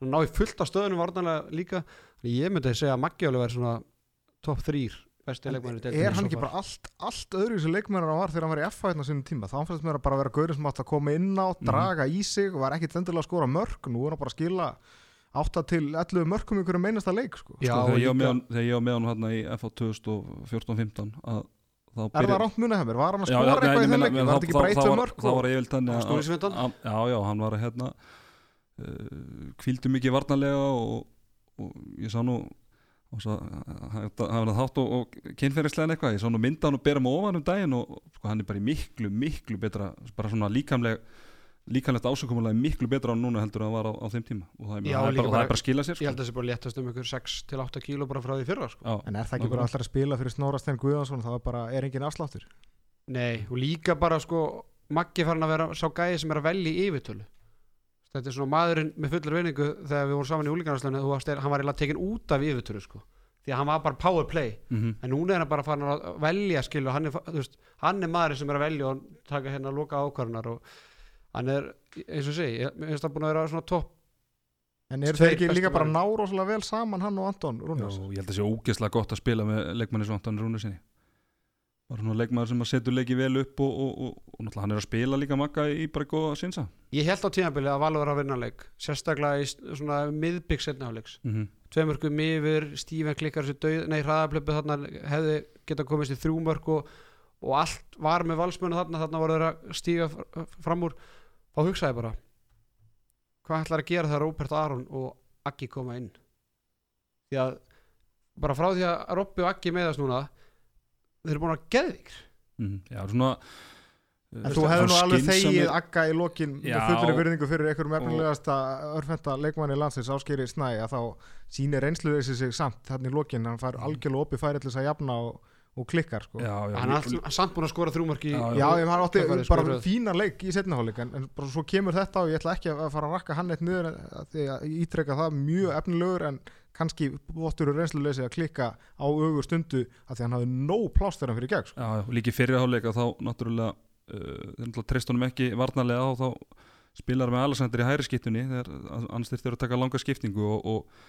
hann ná í fullt af stöðunum varnarlega líka. Ég myndi að segja að Maggi Óli verið svona top 3 besti leikmæri er hann ekki bara allt, allt öðru þessu leikmennir hann var þegar hann var í F hérna sinni tíma? Þá fannst mér að bara vera gaurið sem átt að koma inn á draga í sig og var ekkit endilega að skora mörg nú er hann bara að skila 8 til 11 mörgum ykkur um einasta leik sko. Já, sko, þegar, ég var líka- með hann, þegar ég var með hann hérna í FH 2014-15 að þá er það rámt munið hefur, var hann að skora eitthvað í þeim meina- leik? var þetta ekki þá- bara þá 1-2 var- mörg þá var ég vilt Hann að- að- já, já, hann var að hérna uh, kvíldu mikið varnarlega og, og ég sá nú það var þátt og, og kynferðislega eitthvað, ég sá nú mynda hann og bera mig ofan um daginn og sko, hann er bara í miklu, miklu betra bara svona líkamleg líkamlegt ásökumulega miklu betra á núna heldur en hann var á, á þeim tíma. Og það er, Já, það líka bara, það bara- er bara að skila sér Ég sko. held að þessi bara léttast um ykkur 6-8 kíló bara frá því fyrra sko. Já, en er það ekki bara allar að spila fyrir Snorra Stein Guðansson þá er bara, er engin afsláttur? Nei, og líka bara sko Maggi farin að vera sá gæði sem er að velja í yfirtölu Þetta er svona maðurinn með fullar vinningu þegar við vorum saman í úlíkarnarslega hann var eiginlega tekin út af yfirtölu sko. því að hann var bara power play. Mm en núna er hann bara farin að velja skilu, hann, er, veist, hann er maðurinn sem er að velja og taka hérna að loka ákvarðunar og hann er, eins og segi ég finnst það búin að vera svona topp en Tveir þeir ekki líka bara ná rosalega vel saman hann og Anton Já, Rúnars ég held að það sé ógeðslega gott að spila með leikmanni svo Anton Rúnur sinni bara svona leikmann sem að setur leiki vel upp og, og, og, og náttúrulega hann er að spila líka makka í bara góða sinsa ég held á tímabili að Valur var að vinna leik sérstaklega í svona miðbygg setna áleiks mm -hmm. tveimörkum yfir, Stífen klikkar þessu döð, nei hraðaplöpu þarna hefði geta komist í þrjúmörk og, og allt var með valsmönu þarna þarna voru þeir að stíga fr- fram úr. Þá hugsaði bara hvað ætlar að gera þegar Róbert Aron og Aggi koma inn? Því að bara frá því að Robby og Aggi meðast núna þeir eru búin að geða ykkur Mhm. Já, svona En þú hefði nú alveg þegið agga í lokin Já. með fullri virðingu fyrir einhverjum efnilegasta örfenda leikmanni landsins áskeri snæ að þá sýnir reynsluðið sig samt þannig í lokin, hann fær algjörlega opið færi til þess að jafna og, og klikkar sko. Já, já, hann er samt búin að skora þrjúmörk í Já, Já, ég hann átti bara skoruð. fína leik í setnahólik en, en bara svo kemur þetta og ég ætla ekki að fara að rakka hann eitt niður að því að ég ítreka það mjög efnilegur en kannski vottur reynsluleysi að klikka á augur stundu að því hann hafði nóg pláss þegar hann fyrir gegn sko. Já, líki fyrirháleika þá náttúrulega uh, þeir honum ekki varnarlega og þá spilar með Alexander í hæri skiptunni þegar annars þurftir að taka langa skiptingu og, og,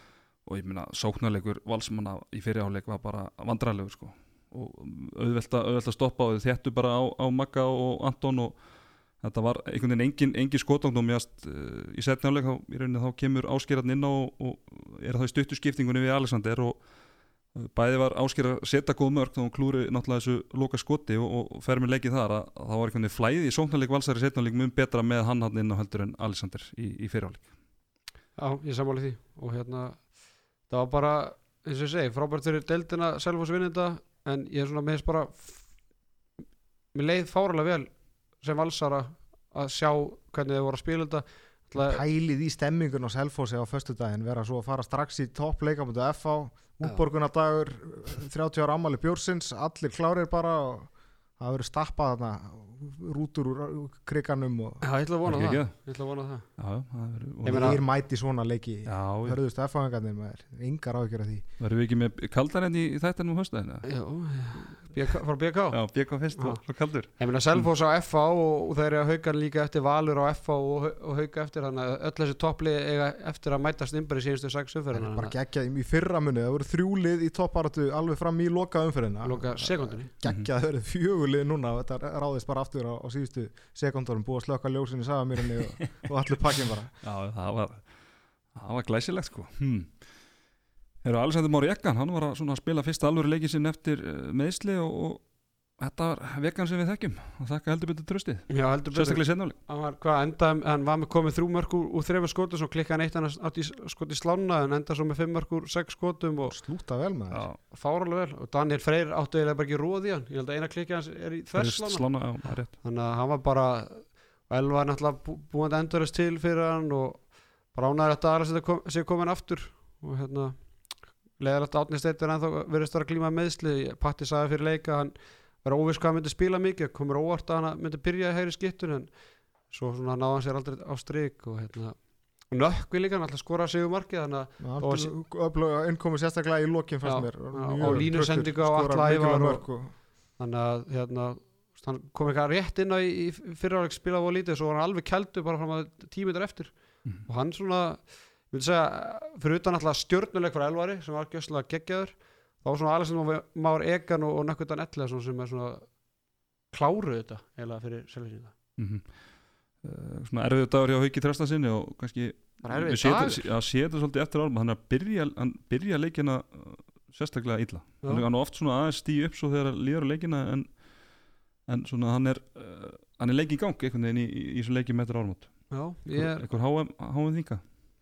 og ég meina sóknarleikur valsmanna í fyrirháleik var bara vandrarlegur sko og auðvelt að stoppa og þéttu bara á, á Magga og Anton og þetta var einhvern veginn engin, engin skotangdóm uh, í setnjáleik þá, þá kemur áskýrarn inn á og, er það í stuttu skiptingunni við Alexander og uh, bæði var áskýr að setja góð mörg þá hún klúri náttúrulega þessu loka skoti og, og fer með leikið þar að, að það var einhvern veginn flæði í sóknarleik valsari setnjáleik mun betra með hann hann inn á heldur en Alexander í, í fyrirháleik Já, ég sammála því. Og hérna það var bara, eins og ég segi, frábært fyrir deildina Selfoss vinna þetta en ég er svona með þess bara mér leið fáralega vel sem valsara að sjá hvernig þið voru að spila þetta pælið í stemmingun á Selfossi á föstudaginn vera svo að fara strax í toppleika mútið FH, útborgunadagur 30 ára ammali bjórsins allir klárir bara og það verður stappað þarna rútur úr kriganum og Já, ég ætla að vona það? Ég ætla að vona það Já, já, það verður- og- mæti svona leiki Já, já. hörðust FH-engarnir með engar áhyggjur af því verður við ekki með kaldar enn í, þættinum á höstæðinu? Já, BK, frá BK Já, BK fyrst og svo kaldur. Ég meina Selfoss á FH og, og þeir eru að hauka líka eftir Valur á FH og, og hauka eftir þannig að öll þessi topplið eiga eftir að mætast innbæri síðustu Það er bara umferðina geggja í fyrra munið, það voru þrjúlið í topparatu alveg fram í loka umferðina. Loka sekundinni geggja það verið fjögulið núna þetta ráðist bara aftur á, á síðustu sekundorum búið að slöka ljósin í sagamýrinni og, og allir pakkin bara. Já, það var, það var glæsilegt sko. Hmm. Eru Alexander Mári Ekkan, hann var að spila fyrsta alvöru leikið sinn eftir uh, meðsli og, og þetta var vekan sem við þekkjum. Og þakka heldur betur tröstið, Já, heldur betur. Hann var, hvað, enda, hann var með komið þrjú mörg úr, þreifur skotum, svo klikkaði hann eitt hann átti skot í slána en enda svo með fimm mörg úr sex skotum og slúta vel með það fáralega vel. Og Daniel Freyr áttu eiginlega bara ekki róð í hann. Ég held að eina klikki hans er í þverslána slána, já, það rétt. Þannig að hann var bara Elva er náttúrulega bú, búin að endurist til fyrir hann og bara ánæður að Dara kom, sé komin aftur og hérna leðalegt átni steytir en þá verðist vera að glíma meðsli Patti sagði fyrir leika að hann var óviss hvað hann myndi spila mikið. Komur óvart að hann myndi byrja í hægri skiptur en svo svona náði hann sér aldrei á strik og hérna. Og nökkvi líka hann alltaf skora sig um markið að Og- öfluga innkomi sérstaklega í lokin fannst mér. Ævar mikilvæg og- mörk og- þannig að hérna hann kom eitthvað rétt inn á í, í fyriráleik spilað og lítið svo var hann alveg kældu bara fram að tímitur eftir. Mhm. og hann svona ég vil segja, fyrir utan alltaf stjörnuleik fyrir Elvari sem var gjössalega geggjaður þá var svona Alexander Már Egan og, og Nökkutan Ella svona sem er svona kláruð þetta eiginlega fyrir selvisinga mm uh, Svona erfiðu dagur hjá Hauki Tresta sinni og kannski við Já, setjum svolítið eftir árum hann byrja, hann byrja leikina uh, sérstaklega illa. Er- hann er oft svona aðeins stíu upp svo þegar hann líður á leikina en, en svona hann er uh, hann er leiki í gang einhvern veginn í, í, í þessu leiki með þetta já, er einhver HM þinga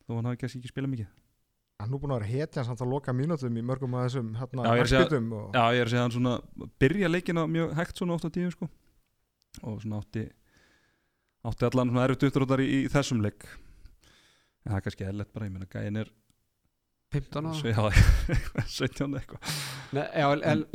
þó hann hafi kannski ekki spilað mikið. Hann er búin að vera hetjan samt að loka mínútum í mörgum af þessum hérna Já, hægspýtum og Já, ég er að segja hann svona byrja leikina mjög hægt svona oft á tíðum sko. Og svona átti átti allan svona erfitt uppdrótar í, í þessum leik. En það er kannski eðlert bara, ég meina gæin er 15 ára? Svo, já, 17 eitthvað.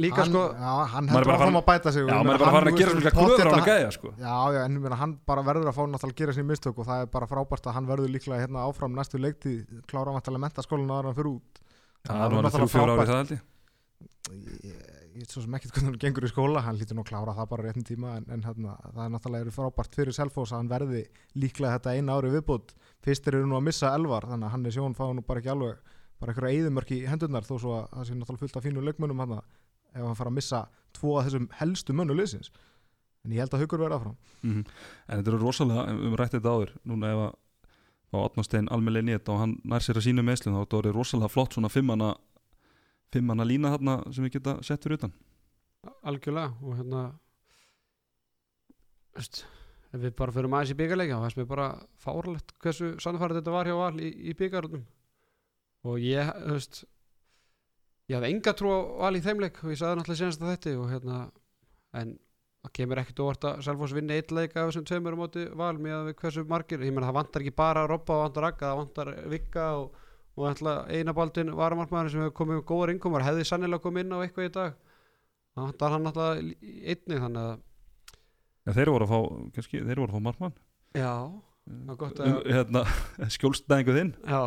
Líka hann, sko já, hann heldur bara áfram farin- að bæta sig. Og Já, maður er bara hann, farin að gera svona klúður á hann að gæja sko. Já, já, en hann bara verður að fá náttúrulega að gera sín mistök og það er bara frábært að hann verður líklega hérna áfram næstu leikti klára vantalega mentaskólan áður en hann fyrir út. Já, það var náttúrulega þrjú fjóra árið frábært. það held ég veit svo sem ekkert hvernig hann gengur í skóla hann lítur nú að klára það bara réttin tíma en, en hérna, það er náttúrulega frábært fyrir Selfos að hann verði líklega þetta eina ári viðbútt fyrstir eru nú að missa elvar þannig að hann er sjón fáið nú bara ekki alveg bara einhverja eðumörk í hendurnar þó svo að það sé náttúrulega fullt af fínu leikmönnum hann ef hann fara að missa tvo af þessum helstu mönnu liðsins. En ég held að hugur verða áfram. Mhm. En þetta eru rosalega, um rætti þetta áður núna ef að þá Otmarstein almennlega nýtt og hann nær sér að sínu meðslum þá er þetta rosalega flott svona fimmana fimmana lína þarna sem við geta sett fyrir utan. Algjörlega og hérna veist, við bara fyrir aðeins í byggarleika þá veist mér bara fárlegt hversu sannfærið þetta var hjá Val í, í byggarunum og ég, þú veist ég hafði enga trú á Val í þeimleik og ég sagði náttúrulega senast að þetta og hérna en það kemur ekkert óvart að Selfoss vinni eitt leik af þessum tveimur á móti Val með að hversu margir, ég meina það vantar ekki bara Robba og vantar Akka, það vantar Vigga og, og ætla einabaldin varamarkmaður sem hefur komið með góðar innkomar hefði sannilega komið inn á eitthvað í dag. Það vantar hann alltaf einni þannig að Já, þeir voru að fá, kannski, þeir voru að fá markmann. Já, er gott um, að- hérna, skjólstæðingu þinn. Já,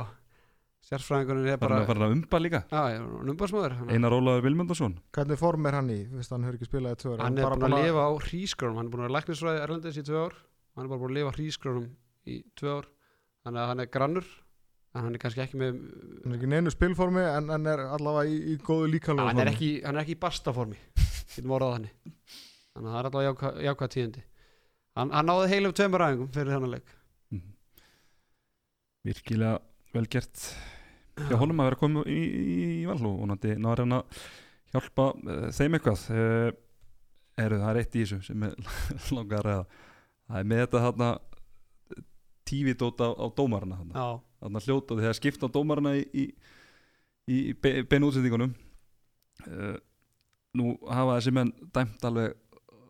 sérfræðinguninn er bara, bara umba líka. Já, umbásmaður hann, Einar Ólaður Vilmundarsson hvernig form er hann í, fyrst hann hefur ekki spilað í tvö ára? hann er bara búin að lifa á hrísgrunum hann er búin að læknisfræði Erlendis í tvö ár. Hann er bara búin að lifa á hrísgrunum í tvö ár. Þannig að hann er grannur en hann er kannski ekki með hann er ekki neinu spilformi en hann er allavega í, í góðu líkalegu hann er ekki, hann er ekki í bastaformi þannig. Þannig að það er allavega jákvæð, jákvæð tíðindi. Hann, hann náði heilum tveimur æfingum fyrir þennan leik. Mhm. Virkilega vel gert hjá honum að vera komið í, í, í val og vonandi náður hann að hjálpa uh, þeim eitthvað. Uh, eru það er eitt í þessu sem er langar að það er með þetta þarna tífidót á, á dómarana þarna, já, þarna hljóta þegar skipta á dómarana í, í, í be, beinu útsendingunum. Uh, nú hafa þessi menn dæmt alveg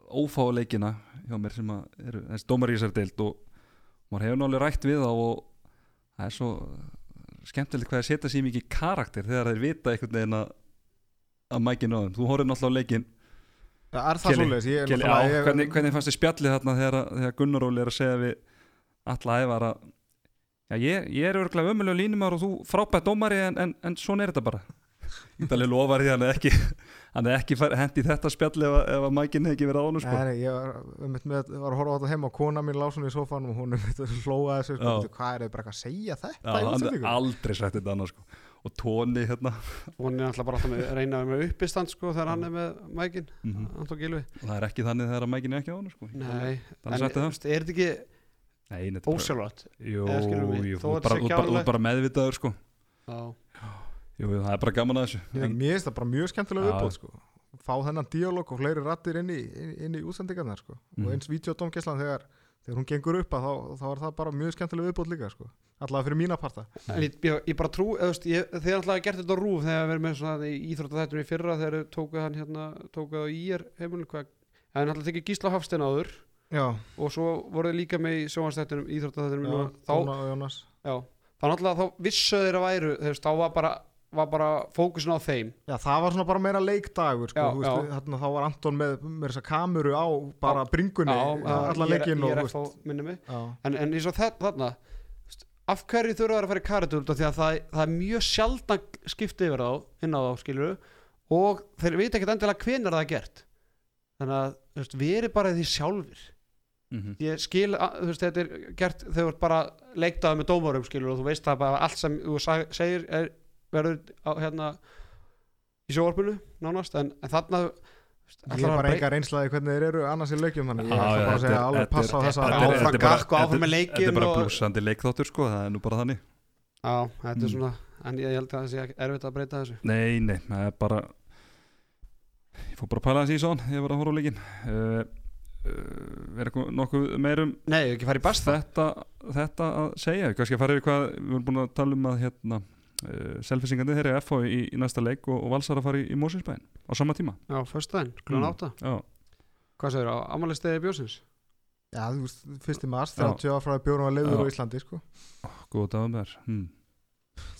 ófáleikina hjá mér sem að eru þessi dómar í þessari deild og maður hefur nálega rætt við þá og það er svo skemmtilegt hvað að setja sér mikið karakter þegar þeir vita einhvern veginn að að mækinu á þeim, þú horfir náttúrulega á leikin það er á, ég- hvernig, hvernig fannst þið spjallið þarna þegar, þegar Gunnar Óli er að segja við alla já, ég, ég er örgulega ömulega línumar og þú frábært dómari en, en, en svona er þetta bara Ítalið lofar því að hann er ekki hann er ekki hendi þetta spjall ef, ef að mækinn hefði ekki verið á hann sko. Nei, ég var, um, með, var að horfa á þetta heima og kona mín lásun í sofanum og hún hlóa þessu, sko, hvað er þau bara eitthvað að segja þetta Já, hann er aldrei sagt þetta annars sko. og tóni hérna hún er alltaf bara alltaf með reyna með uppistand sko þegar hann er með mækin Gilvi og það er ekki þannig þegar að mækinn er ekki á hann sko. Nei, Þannig en sagt það. veist, er þetta ekki er ósjálfrátt Jú, þú ert bara meðvitaður sko. Já, Jú, það er bara gaman að þessu Ég, mér finnst það bara mjög skemmtilega viðbóð sko. fá þennan díalóg og fleiri rattir inn í, í útsendingarnar sko. Mhm. og eins videodómgæslan þegar, þegar hún gengur upp að þá, þá er það bara mjög skemmtilega viðbóð líka sko. allavega fyrir mína parta en ég, ég, ég bara trú eða, veist, ég, þeir alltaf gert þetta á rúf þegar við erum með svona í íþrótta í fyrra þegar þeir tóku hann hérna tóku það í er heimilin hvað en alltaf tekið Gísla Hafstein áður Já, og svo voru þeir líka með í sjónastættunum þeir að veist, þá var bara, fókusin á þeim. Já, það var svona bara meira leikdagur sko, Já, þú veist, já. þarna, þá var Anton með, með þessa kameru á bara bringunni allan ég, leikinn ég og er þú eftir veist, minni mig. Já, en, en eins og þarna veist, af hverju þurfa þær að fara í karatúld því að það, það er mjög sjaldan skipti yfir þá inn á þá skilur og þeir vita ekkert endilega hvenær það er gert. Þannig að þú veist, við erum bara því sjálfur mm ég skil, að, þú veist, þetta er gert þú ert bara leiktaði með dómarum skilur og þú veist það bara allt sem þú segir er, verður á, hérna í sjóarpinu nánast en, en þarna ég er bara enga reynslaði hvernig þeir eru annars í leikjum þannig ég ætla bara að segja alveg passa á þessa þetta er- áfram gakk og áfram með þetta- leikinn Þetta er bara blúsandi leikþáttur sko, það er nú bara þannig. Já, þetta er Mm. svona en ég held að það sé erfitt að breyta þessu. Nei, nei, það er bara Ég fór bara að pæla þessi í svon Ég var að horfa á leikin uh, uh, Er eitthvað nokkuð meirum Nei, ekki fara í basta þetta, þetta að segja? Kannski fara yfir hvað Við erum búin að tala um að hérna uh, Selfisingandi þeir eru FH í, í næsta leik og, og Valsar að fara í, í Mósinsbæðin á sama tíma Já, föstudaginn, klukkan Mm. átta Já, Hvað segir á amalistegi bjósins? Já, þú veist, fyrsti mars, Já. 30 ára frá að bjórum að leiður á Íslandi sko. góð dagum þær hmm.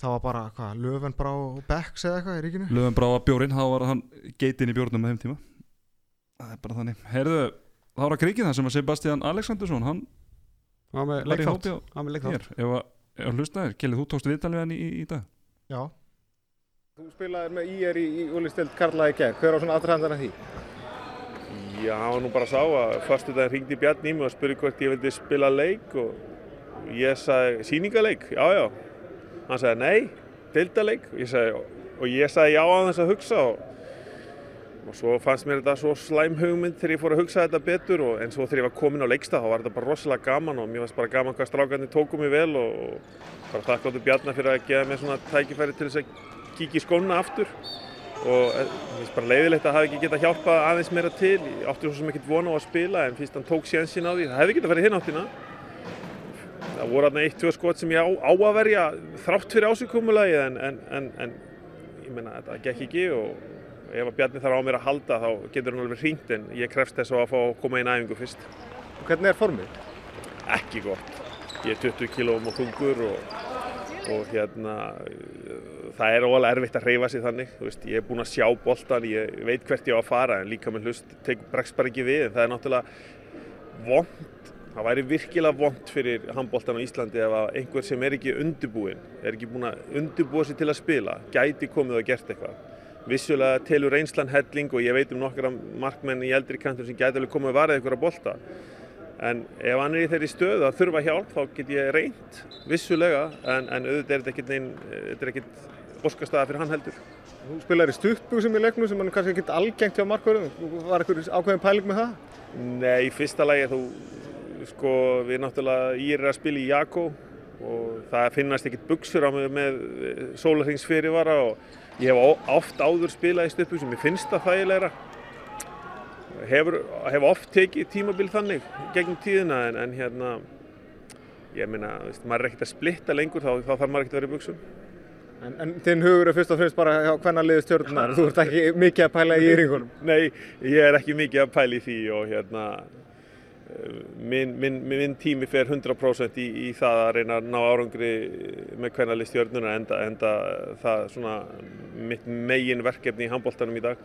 það var bara, hvað, löfven brá og Becks eða eitthvað í ríkinu Löfum brá að bjórin, þá var hann geitin í bjórnum með þeim tíma Það er bara þannig Heyrðu, þá var að krikið það sem að Sebastian Alexandersson Hann Það var með í leikþátt hópi á Það var með leikþátt hér Ef að, ef að hlusta þér, Kelly, þú tókst viðtalið hann í, í, í dag Já, Þú spilaðir með IR í, í úlistild Karla í gerð. Hver á svona aðræðandana því? Já, hann var nú bara sá að förstu dag hringdi Bjarni í mig og spurði hvort ég vildi spila leik og ég sagði sýningaleik, já já. Hann sagði nei, deildaleik og ég sagði, og ég sagði já að þess að hugsa og, og svo fannst mér þetta svo slæm hugmynd þegar ég fór að hugsa þetta betur og en svo þegar ég var komin á leikstað þá var þetta bara rosalega gaman og mér fannst bara gaman hvað strákarnir tóku mig vel og, og bara þakkláttu Bjarni fyrir að gefa mér svona tækifæri til þess að kíkja í skóna aftur. Og eh, mér finnst bara leiðilegt að hafa ekki getað hjálpað aðeins meira til. Ég átti svo sem ekkert vona á að spila en fyrst hann tók sénsinn á því, það hefði getað farið hinn áttina. Það voru þarna eitt, tvö skot sem ég á, á að verja þrátt fyrir ásökumulagið en, en, en, en ég meina þetta gekk ekki og ef að Bjarni þarf á mér að halda þá getur hann alveg hringt en ég krefst þess að fá að koma inn æfingu fyrst. Hvernig er formið? ekki gott. Ég er 20 kílóum og þungur og, og hérna það er óalega erfitt að reyfa sig þannig. Veist, ég er búinn að sjá boltan, ég veit hvert ég á að fara en líka með hlust tek, bregst bara ekki við. En það er náttúrulega vond það væri virkilega vond fyrir handboltan á Íslandi ef að einhver sem er ekki undirbúinn er ekki búinn að undirbúa sig til að spila gæti komið og gert eitthvað vissulega telur reynslan helling og ég veit um nokkra markmenn í eldri kantum sem gæti alveg komið að varða ykkur að bolta En ef hann er í þeirri stöðu að þurfa hjálp þá get ég reynt, vissulega, en, en auðvitað er þetta ekkert er óskastæða fyrir hann heldur. Þú spilaðir í stuttbúsum í leiknum sem er kannski ekkert algengt hjá markverðum. Var eitthvað ákveðin pæling með það? Nei, í fyrsta lagi þú, sko, við náttúrulega írir að spila í Jakó og það finnast ekkert buksur á mig með sólarhings fyrirvara og ég hef oft áður spilað í stuttbúsum, ég finnst það þægilegra. Hefur, hef oft tekið tímabil þannig gegnum tíðina en, en hérna, ég meina, veist, maður er ekkert að splitta lengur þá, þá þarf maður ekkert að vera í buksum. En, en þinn hugur er fyrst og fremst bara hvenna liðið stjórnunar. Þú ert ekki mikið að pæla í yngunum. Nei, ég er ekki mikið að pæla í því og hérna minn, minn, minn tími fer 100% í, í það að reyna að ná árangri með hvernali stjörnuna enda, enda það svona mitt megin verkefni í handbóltanum í dag.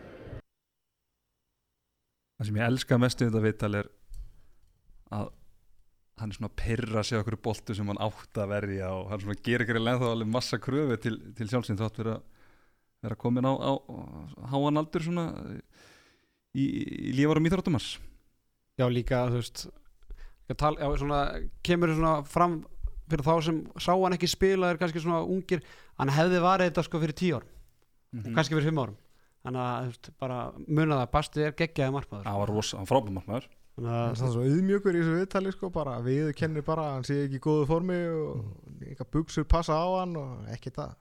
Það sem ég elska mest við þetta viðtal er að hann er svona að pyrra sig okkur boltu sem hann átt að verja og hann svona gerir ekki lenn þá alveg massa kröfu til, til sjálfsinn þátt fyrir að vera komin á háan aldur svona í, í lífarum íþróttumars Já, líka, þú veist tal, já, svona, kemur svona fram fyrir þá sem sá hann ekki spila er kannski svona ungir, hann hefði varið þetta sko fyrir tíu árum, mm. kannski fyrir fimm árum þannig að þú veist, bara muna það Basti er geggjaði markmaður það var rosa, hann frábæð markmaður þannig hann er að, svo auðmjögur í þessu viðtali sko, bara við kennir bara að hann sé ekki í góðu formi og eitthvað buksur passa á hann og ekkert að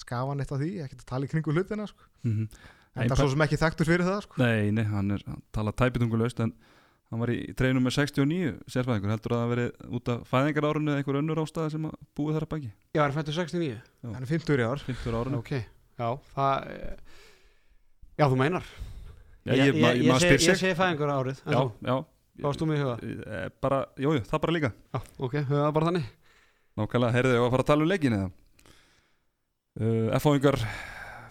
skafa hann eitt af því, ekkert að tala í kringu hlutina sko. mm -hmm. en það er svo sem ekki þekktur fyrir það sko. Nei, nei, hann er hann tala tæpitungulaust en hann var í treinum með 69 sérfæðingur, heldur að það hafi verið út af fæðingar árunni eða einhver önnur ástæða sem að búið þar að baki? Já, hann fættur 69 hann er 50 í ár. 50 árunni ok, já, það eh, já, þú meinar. Já, ég, ég, ég, ég sig. sé fæðingur árið Já, já. Hvað varst þú með í huga? Eh, Bara, jú, jú, það bara líka. Já, ok, það bara þannig. Nákvæmlega, heyrðu ég að fara að tala um leikin eða? Uh, F-fáingar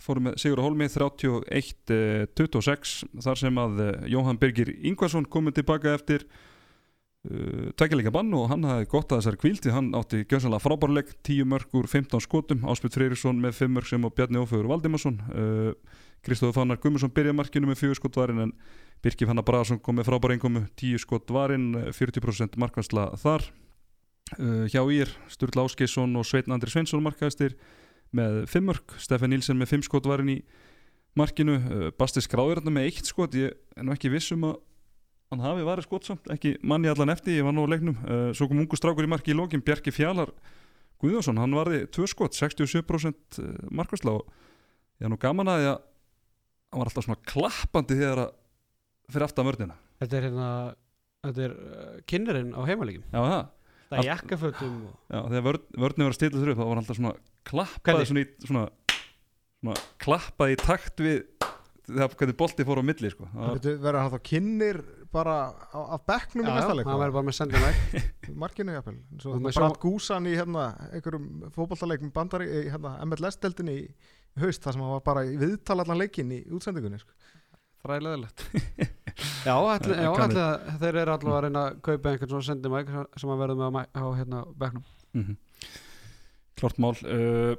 fóru með Sigur Hólmi 31-26 þar sem að uh, Jóhann Birgir Ingvarsson komið tilbaka eftir uh, tveggjarleika bann og hann hafði gott að þessari kvíldi hann átti gjössanlega frábárleik 10 mörg úr 15 skotum Áspjöld Freyrisson með 5 mörg sem og Bjarni Ófögur Valdimarsson uh, Kristóður Fannar Gummarsson byrjaði markinu með 4 skot varinn en Birki Fannar Braðarsson kom með frábæra einkomu 10 skot varinn, 40% markværsla þar. Uh, hjá Ír, Sturla Áskeisson og Sveitn Andri Sveinsson markaðistir með 5 mörg, Stefan Nílsen með 5 skot varinn í markinu. Uh, Basti skráður þarna með 1 skot. Ég er nú ekki viss um að hann hafi varið skot samt, ekki manni allan eftir ég var nú á leiknum, uh, svo kom ungu strákur í marki í lokin, Bjarki Fjalar Guðjónsson. Hann varði 2 skot, 67% markværsla og ég er nú gaman að því að hann var alltaf svona klappandi þegar að fyrir aftan vörnina. Þetta er hérna þetta er kynnerinn á heimalegin Já, það. Það er jakkafötum og... Já, þegar vörn, vörnum var þurru upp þá var hann alltaf svona klappaði svona, í, svona, svona klappaði í takt við þegar hvernig bolti fór á milli sko. Það verður hann þá kynir bara á, af bekknum í næsta leik? hann verður bara með sendin veg markinu jafnvel. Hann með Brad Gúsan í hérna einhverjum fótballtaleik með bandari í hérna, MLS-deltinni í haust þar sem hann var bara í viðtala allan leikin í útsendingunni sko. fræðilegilegt já, ætli, já ætli, þeir eru allavega að reyna að kaupa einhvern svona sendin veg sem að verður með á, hérna bekknum. Mhm. Klart mál uh,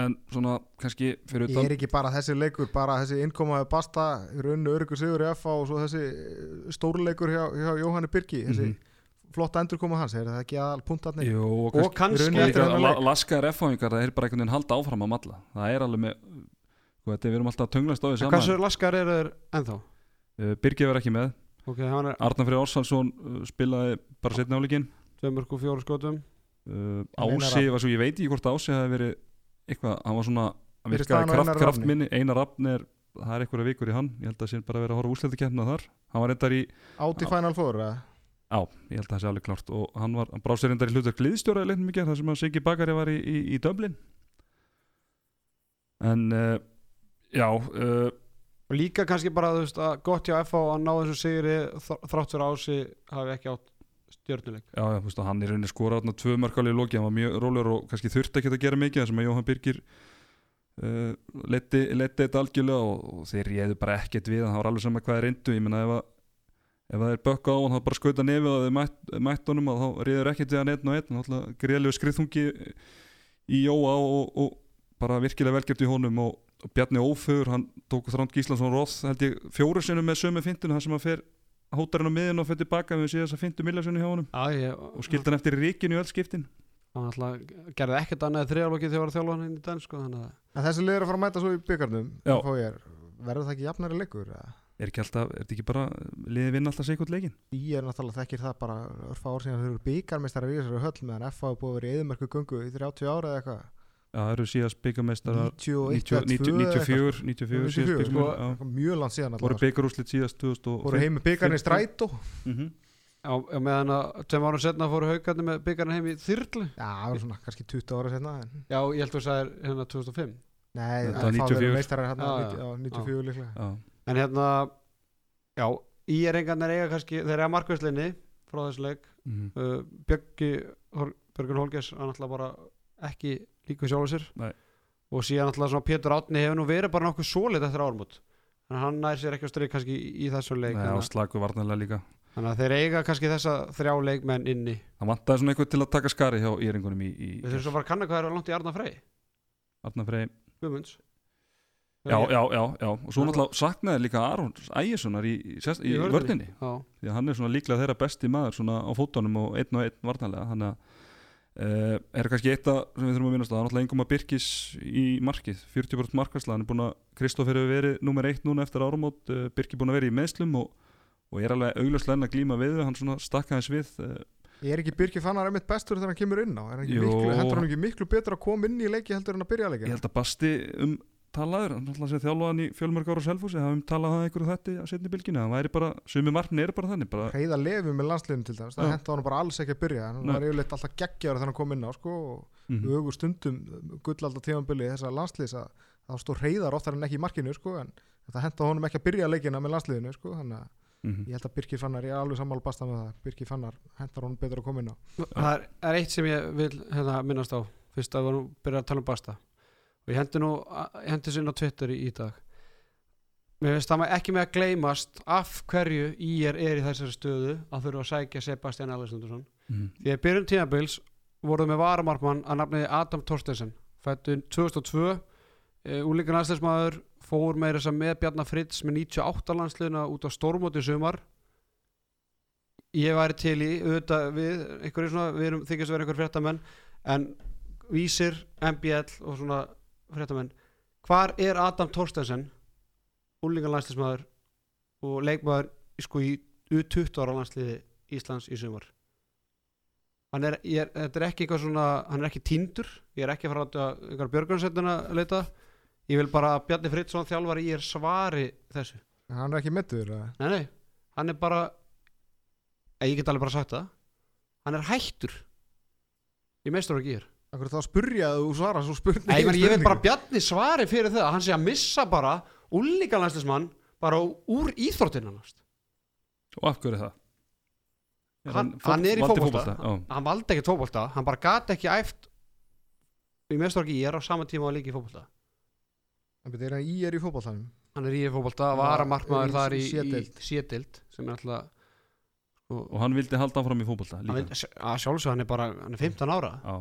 En svona kannski fyrir ég utan er ekki bara þessi leikur bara þessi innkomaði basta runnu öryggur sigur í FA og svo þessi stórleikur hjá, hjá Jóhanni Birki þessi Mhm. flotta endurkoma hans er það ekki aðal puntarnir Jú, og og kannski laskaðar F-fáingar það er bara einhvern veginn halda áfram að malla. Það er alveg með sko, þetta, við erum alltaf að tunglast á því saman hversu laskar eru þeir ennþá? uh, Birgir var ekki með. Ok, hann er Arnar Freyr Ársalsson uh, spilaði bara setna áleikin tveimur og fjóru skotum uh, Ási var svo, ég veit ekki hvort Ási hefði verið eitthvað, hann var svona hann virkaði kraft, Einar kraft Rafni. minni Einar Rafn er, það er einhverja vikur í hann. Ég held að það sé bara að vera að horfa úsletikefna þar. Hann var reyndar í, átt í Final Four eða? á, ég held að það sé alveg klart og hann var, hann bráð sér reyndar í hlutverk liðstjóra í leiknum mikið, þar sem að Siggi Bakari var í, í, í Dublin. En uh, já uh, og líka kannski bara þú veist að gott hjá FH að ná þessu sigri þr- þrátt fyrir ási hafi ekki átt stjörnuleik. Já, já, þú veist, og hann er rauninni skora þarna tvö mörkáli í loki, hann var mjög rólegur og kannski þurfti ekki að gera mikið, þar sem að Jóhann Birgir uh, leiti, leiti þetta algjörlega og, og þeir réðu bara ekkert við það var alveg sama hvað er reyndu, ég menna ef að ef það er bökka á hann, þá bara skauta nefið að þau mætt, mætt honum og þá réður ekkert við hann einn og einn, alltaf greiðlegu skriðþungi í Jóa og, og bara virkilega velgjört í honum og, og Bjarni Ófögur, hann tók Þránd Gíslason Róð, held ég, fjóru sinnum með sömu fyndinu, þar sem hann fer hótar hann á miðin og fer tilbaka við séð þess að fyndu millasunni hjá honum. Já, ég, og skildi hann eftir ríkinu í öll skiptin. Hann alltaf gerði ekkert annað þriðalokið þegar var þjálfa hann inn í den sko, þannig að En þessi liður að fara að mæta svo í byggarnum verður það ekki jafnari leikur eða? er ekki alltaf, er þetta ekki bara liðið vinna alltaf út leikin Í er náttúrulega þekkir það bara örfa ár síðan þau eru byggarmeistari við þessari höll meðan FA er búið að vera í eðumörku gungu í 30 ára eða eitthvað það eru síðast byggameistarar 91 eða 2 94 94 síðast 94 sko, eitthvað mjög langt síðan voru allavega, byggarúslit síðast sko. 2005 voru heim með byggarni í strætó. Mhm. Já, já, meðan að tveim árum setna fóru haugarnir með byggarinn heim í þyrlu? Já, það var svona kannski 20 ára setna en, Já, ég held að það er hérna 2005 Nei, FA var verður 94. meistarar hérna. 90 já, 94 líklega. En hérna, já, í er engarnir eiga kannski, þeir eiga markvæslinni frá þessu leik. Mhm. uh, Björgi, Björgun Holgers hann alltaf bara ekki líka sjálfur sér. Nei. og síðan alltaf svona Pétur Átni hefur nú verið bara nokkuð svolít eftir ármút þannig að hann nær sér ekki á strik kannski í, þessu leik Nei, á slagu varnarlega líka. Að- þannig að þeir eiga kannski þessa þrjá leikmenn inni. Það vantaði svona eitthvað til að taka skari hjá íringunum í, í við þurfum svo bara að kanna hvað er langt í Arna Frey. Arnar Frey. Guðmunds. Já, já, já, já, og svo náttúrulega saknaði líka Aron Ægissonar í, í, í vörninni. Já, því að hann er svona líklega þeirra besti maður svona á fótunum og einn og einn varnarlega. Þannig að uh, er kannski eitt að sem við þurfum að minnast að það er náttúrulega engum að Birkis í markið, 40% markværsla hann er búin að Kristoffer hefur verið nummer eitt núna eftir árumót, uh, Birki búin að vera í meðslum og, og er alveg augljóslega enn að glíma við hann svona stakka þess við uh, Ég er ekki Birki Fannar einmitt bestur þegar hann kemur inn á? Er hann ekki Jú. miklu, hann ekki miklu betur að koma inn í leiki heldur en að byrja leiki ég held að Basti um talaður, náttúrulega sé þjálfaðan í fjölmörg ára selfúsi, hafa um talað það einhverju þetta að setja í bylginu, það væri bara, sumi margin eru bara þannig bara, Heiða lefi með landsliðinu til dæmis, það henda hann bara alls ekki að byrja hann var yfirleitt alltaf geggjar þegar hann kom inn á sko, og mm, ögur stundum gullalda tímanbili þessa landsliðs að það stór heiðar oftar en ekki í markinu sko, en það henda honum ekki að byrja leikina með landsliðinu sko, þannig að mm, ég held að Birkir Fannar, ég er alveg sammála basta með það Birkir Fannar hendar honum betur að koma inn á. Það er, er eitt sem ég vil hérna, minnast á fyrst að við erum byrjað að tala um Basta og ég hendi nú hendi sér inn á Twitter í, dag. Mér finnst það ekki með að gleymast af hverju ég er, er í þessari stöðu að þurfa að sækja Sebastian Alessundarsson mm, því að byrjun tímabils voruð með varamarkmann að nafniði Adam Torstensen fættu 2002 e, úlíkan aðstæðsmaður fór með þess að með Bjarnar Fritz með 98 landsliðina út á stórmóti í sumar. Ég væri til í auðvitað við, svona, við erum þykjast að vera einhver fréttamenn en vísir, MBL og svona fréttamenn hvar er Adam Torstensen úlíkan landsliðsmaður og leikmaður í, sko í U20 ára landsliði Íslands í sumar? Hann er, er, þetta er ekki eitthvað svona hann er ekki týndur, ég er ekki að fara að einhverja björgunarsveituna að leita. Ég vil bara að Bjarni Fritzson þjálfari ég er svari þessu. Hann er ekki meittur nei, nei, hann er bara ég get alveg bara sagt það hann er hættur ég meistur ekki ég er Akkur þá spurja að þú svara svo spurning Nei, ég, vil bara Bjarni svari fyrir það að hann sé að missa bara úlíkanlæstismann bara úr íþróttina næst. og af hverju það? Er hann, fót- hann er í já. hann valdi ekki fótbolta. Hann bara gat ekki æft meistur ekki ég er á sama tíma að líka í fótbolta. En betur hann í er í fótballtanum hann er í fótbolta, Já, var að markmaður í- þar í, í í sétild sem er alltaf og, og hann vildi halda áfram í fótbolta hann líka. veit- að sjálfsög hann er bara hann er 15 ára. Já,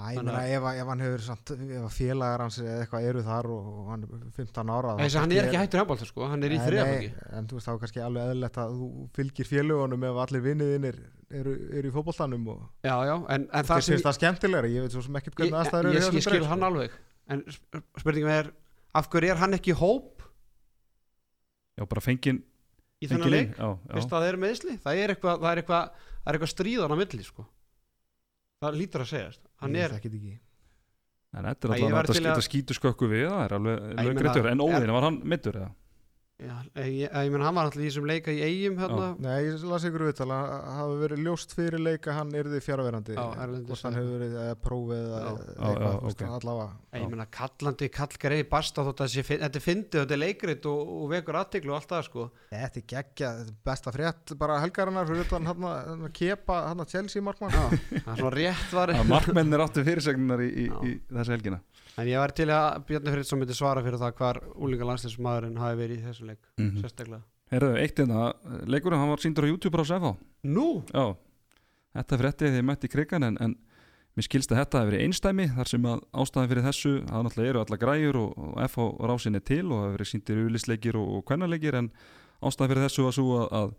Æ, ég Þannig ef, ef hann hefur samt, ef að félagar hans eða eitthvað eru þar og, og hann er 15 ára þá Þessi, hann er ekki hættur handbólta sko, hann er í nei, En þú veist þá er kannski alveg eðlilegt að þú fylgir félagunum ef allir vinniðinir eru, eru í fótballtanum og Já, já, en, en það það sem finnst það skemmtilegra, ég veit svo sem ekkert ég, hvernig ég, aðstæður eru ég, ég skil hann sko. alveg en sp- spurningin er af hverju er hann ekki í hóp? Já, bara fengin, í þennan leik? Að það er meðsli það er eitthvað, það er eitthvað, það er eitthvað stríðan á milli sko. það lítur að segjast hann er, en þetta er alltaf að skýtu skökku við það er alveg, greitur, en er- óðin, var hann mittur eða? Já, ég, ég, ég menn hann var alltaf í þessum leika í eigum hérna, Nei, ég las ykkur viðtal að það hafi verið ljóst fyrir leik að hann yrði fjárverandi hvort hann hefur verið eða prófið eða Já. Já, eitthvað, já, þú veist, ok. allavega. Ég menna kallandi kallgrei basta þótt að þetta er fyndið, þetta leikrit og, og vekur aðteglu og allt það sko. Þetta er geggja, þetta er besta frétt bara helgarinnar fyrir utan hann að kepa hann að Chelsea markmann. Já, það er að áttu fyrirsegnar í, í, Já. í þessu helgina en ég var til að Bjarni Friðsson myndi svara fyrir það hvar úlinga landslæsmaðurinn hafi verið í þessum leik mm -hmm. sérstaklega Herðu, eitt hérna, leikurinn hann var síndur á YouTube á SFH Nú? Já, þetta frétti þegar ég mætti í krigan en, en mér skilst að þetta hefur verið einstæmi þar sem að ástæðan fyrir þessu það náttúrulega eru alla græjur og, og FH rásin er til og það hefur verið síndir ulisleikir og, og kvennaleikir en ástæðan fyrir þessu var svo að, að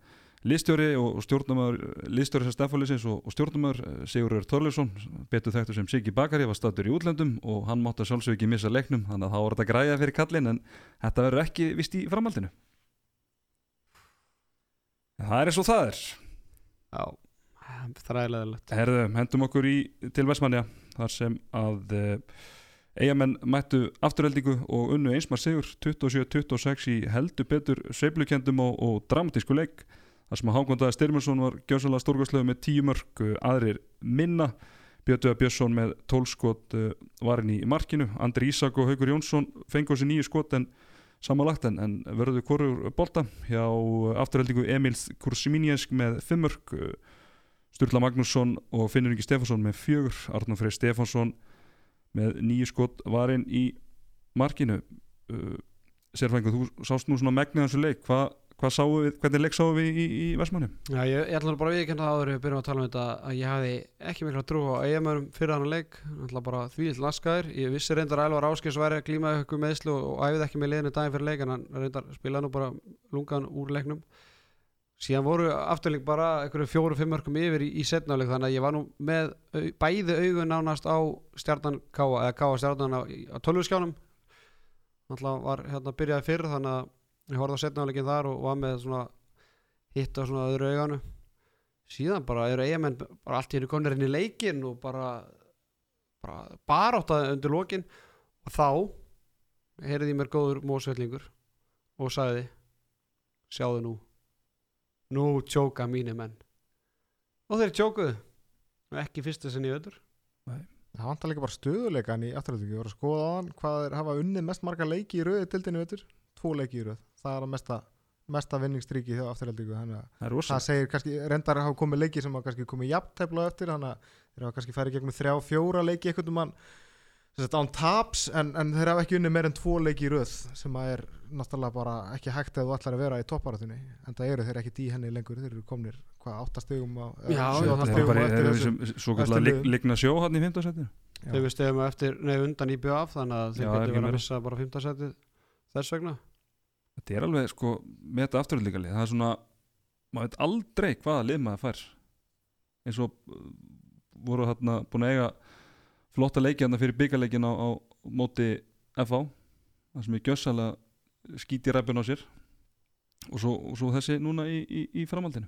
liðstjóri og stjórnumar liðstjóri sem Steffólisins og, og stjórnumar Sigurður Þorleifsson, betur þekktur sem Siggi Bakari var statur í útlöndum og hann mátti að sjálfsög ekki missa leiknum þannig að þá var þetta græja fyrir kallin en þetta verður ekki vist í framhaldinu. En það er eins og það er. Já, þræðilegilegt Herðu, hendum okkur í til Vestmannja þar sem að eigamenn mættu afturheldingu og unnu einsmar sigur 27-26 í heldur betur sveiflukendum og, og dramatísku leik þar sem að Hákondaði Styrmjörsson var gjössalega stórgóðslegu með tíu mörg uh, aðrir minna. Bjötuða Björnsson með tólskot uh, varinn í markinu. Andri Ísak og Haugur Jónsson fengu þessi nýju skot en samanlagt en, en verður korur bolta. Hjá uh, afturheldingu Emil Kursiminjensk með fimmörk uh, Sturla Magnússon og Finnur Ingi Stefansson með fjögur. Arnur Freyr Stefansson með nýju skot varinn í markinu. Uh, Sérfængu, þú sást nú svona megnið þessu leik. Hva, hvað við, hvernig leik sáum við í, í Vestmanni? Já, ég, ég ætla bara að viðkynna það áður við byrjum að tala um þetta að ég hafði ekki mikla trú á eigamörum fyrir hann leik, ætla bara því laskaður, ég vissi reyndar að Elvar Áskis væri að glíma ykkur meðslu og, æfði ekki með liðinu daginn fyrir leik en hann reyndar spilaði nú bara lungan úr leiknum. Síðan voru afturleik bara einhverju fjóru, fimm mörgum yfir í, í setnáleik þannig að ég var nú með bæði augun nánast á stjarnan Káa að ég horfði á setnáleikin þar og var með svona hitt á svona öðru auganu. Síðan bara eru eigamenn bara allt í hennu konir inn í leikin og bara bara baráttaði undir lokin. Og þá heyrði ég mér góður mósvellingur og sagði sjáðu nú. Nú tjóka mínir menn. Og þeir tjókuðu. Og ekki fyrsta sinni í öður Það vantar líka bara stöðuleikan í afturhaldingu. Ég voru að skoða á hann hvað er hafa unnið mest marga leiki í röði tildinu veitur. Tvo leiki í röð. Það er að mesta, mesta vinningstríki. Þannig að Það það segir kannski, reyndar hafa komið leiki sem hafa kannski komið jafntefla á eftir. Þannig að þeir hafa kannski farið gegnum þrjá, fjóra leiki einhvern mann sem sagt án taps en, en þeir hafa ekki unnið meir en tvo leiki í röð sem að er náttúrulega bara ekki hægt ef þú ætlar að vera í topparatunni en það eru þeir ekki í henni lengur þeir eru komnir hvað, áttastegum á svo kallar ligna sjó hann í 15 setinu Já. þegar við stegum eftir, nei undan í BF þannig að þeir getur verið að missa bara 15 setið þess vegna Þetta er alveg sko með þetta afturhaldingalið það er svona, maður veit aldrei hvaða lið maður fær. Eins og uh, voru þarna búin að eiga flotta leiki þarna fyrir byggarleikin á, á móti FH það sem er gjössalega skíti ræpun á sér. Og svo, og svo þessi núna í, í, í framhaldinu.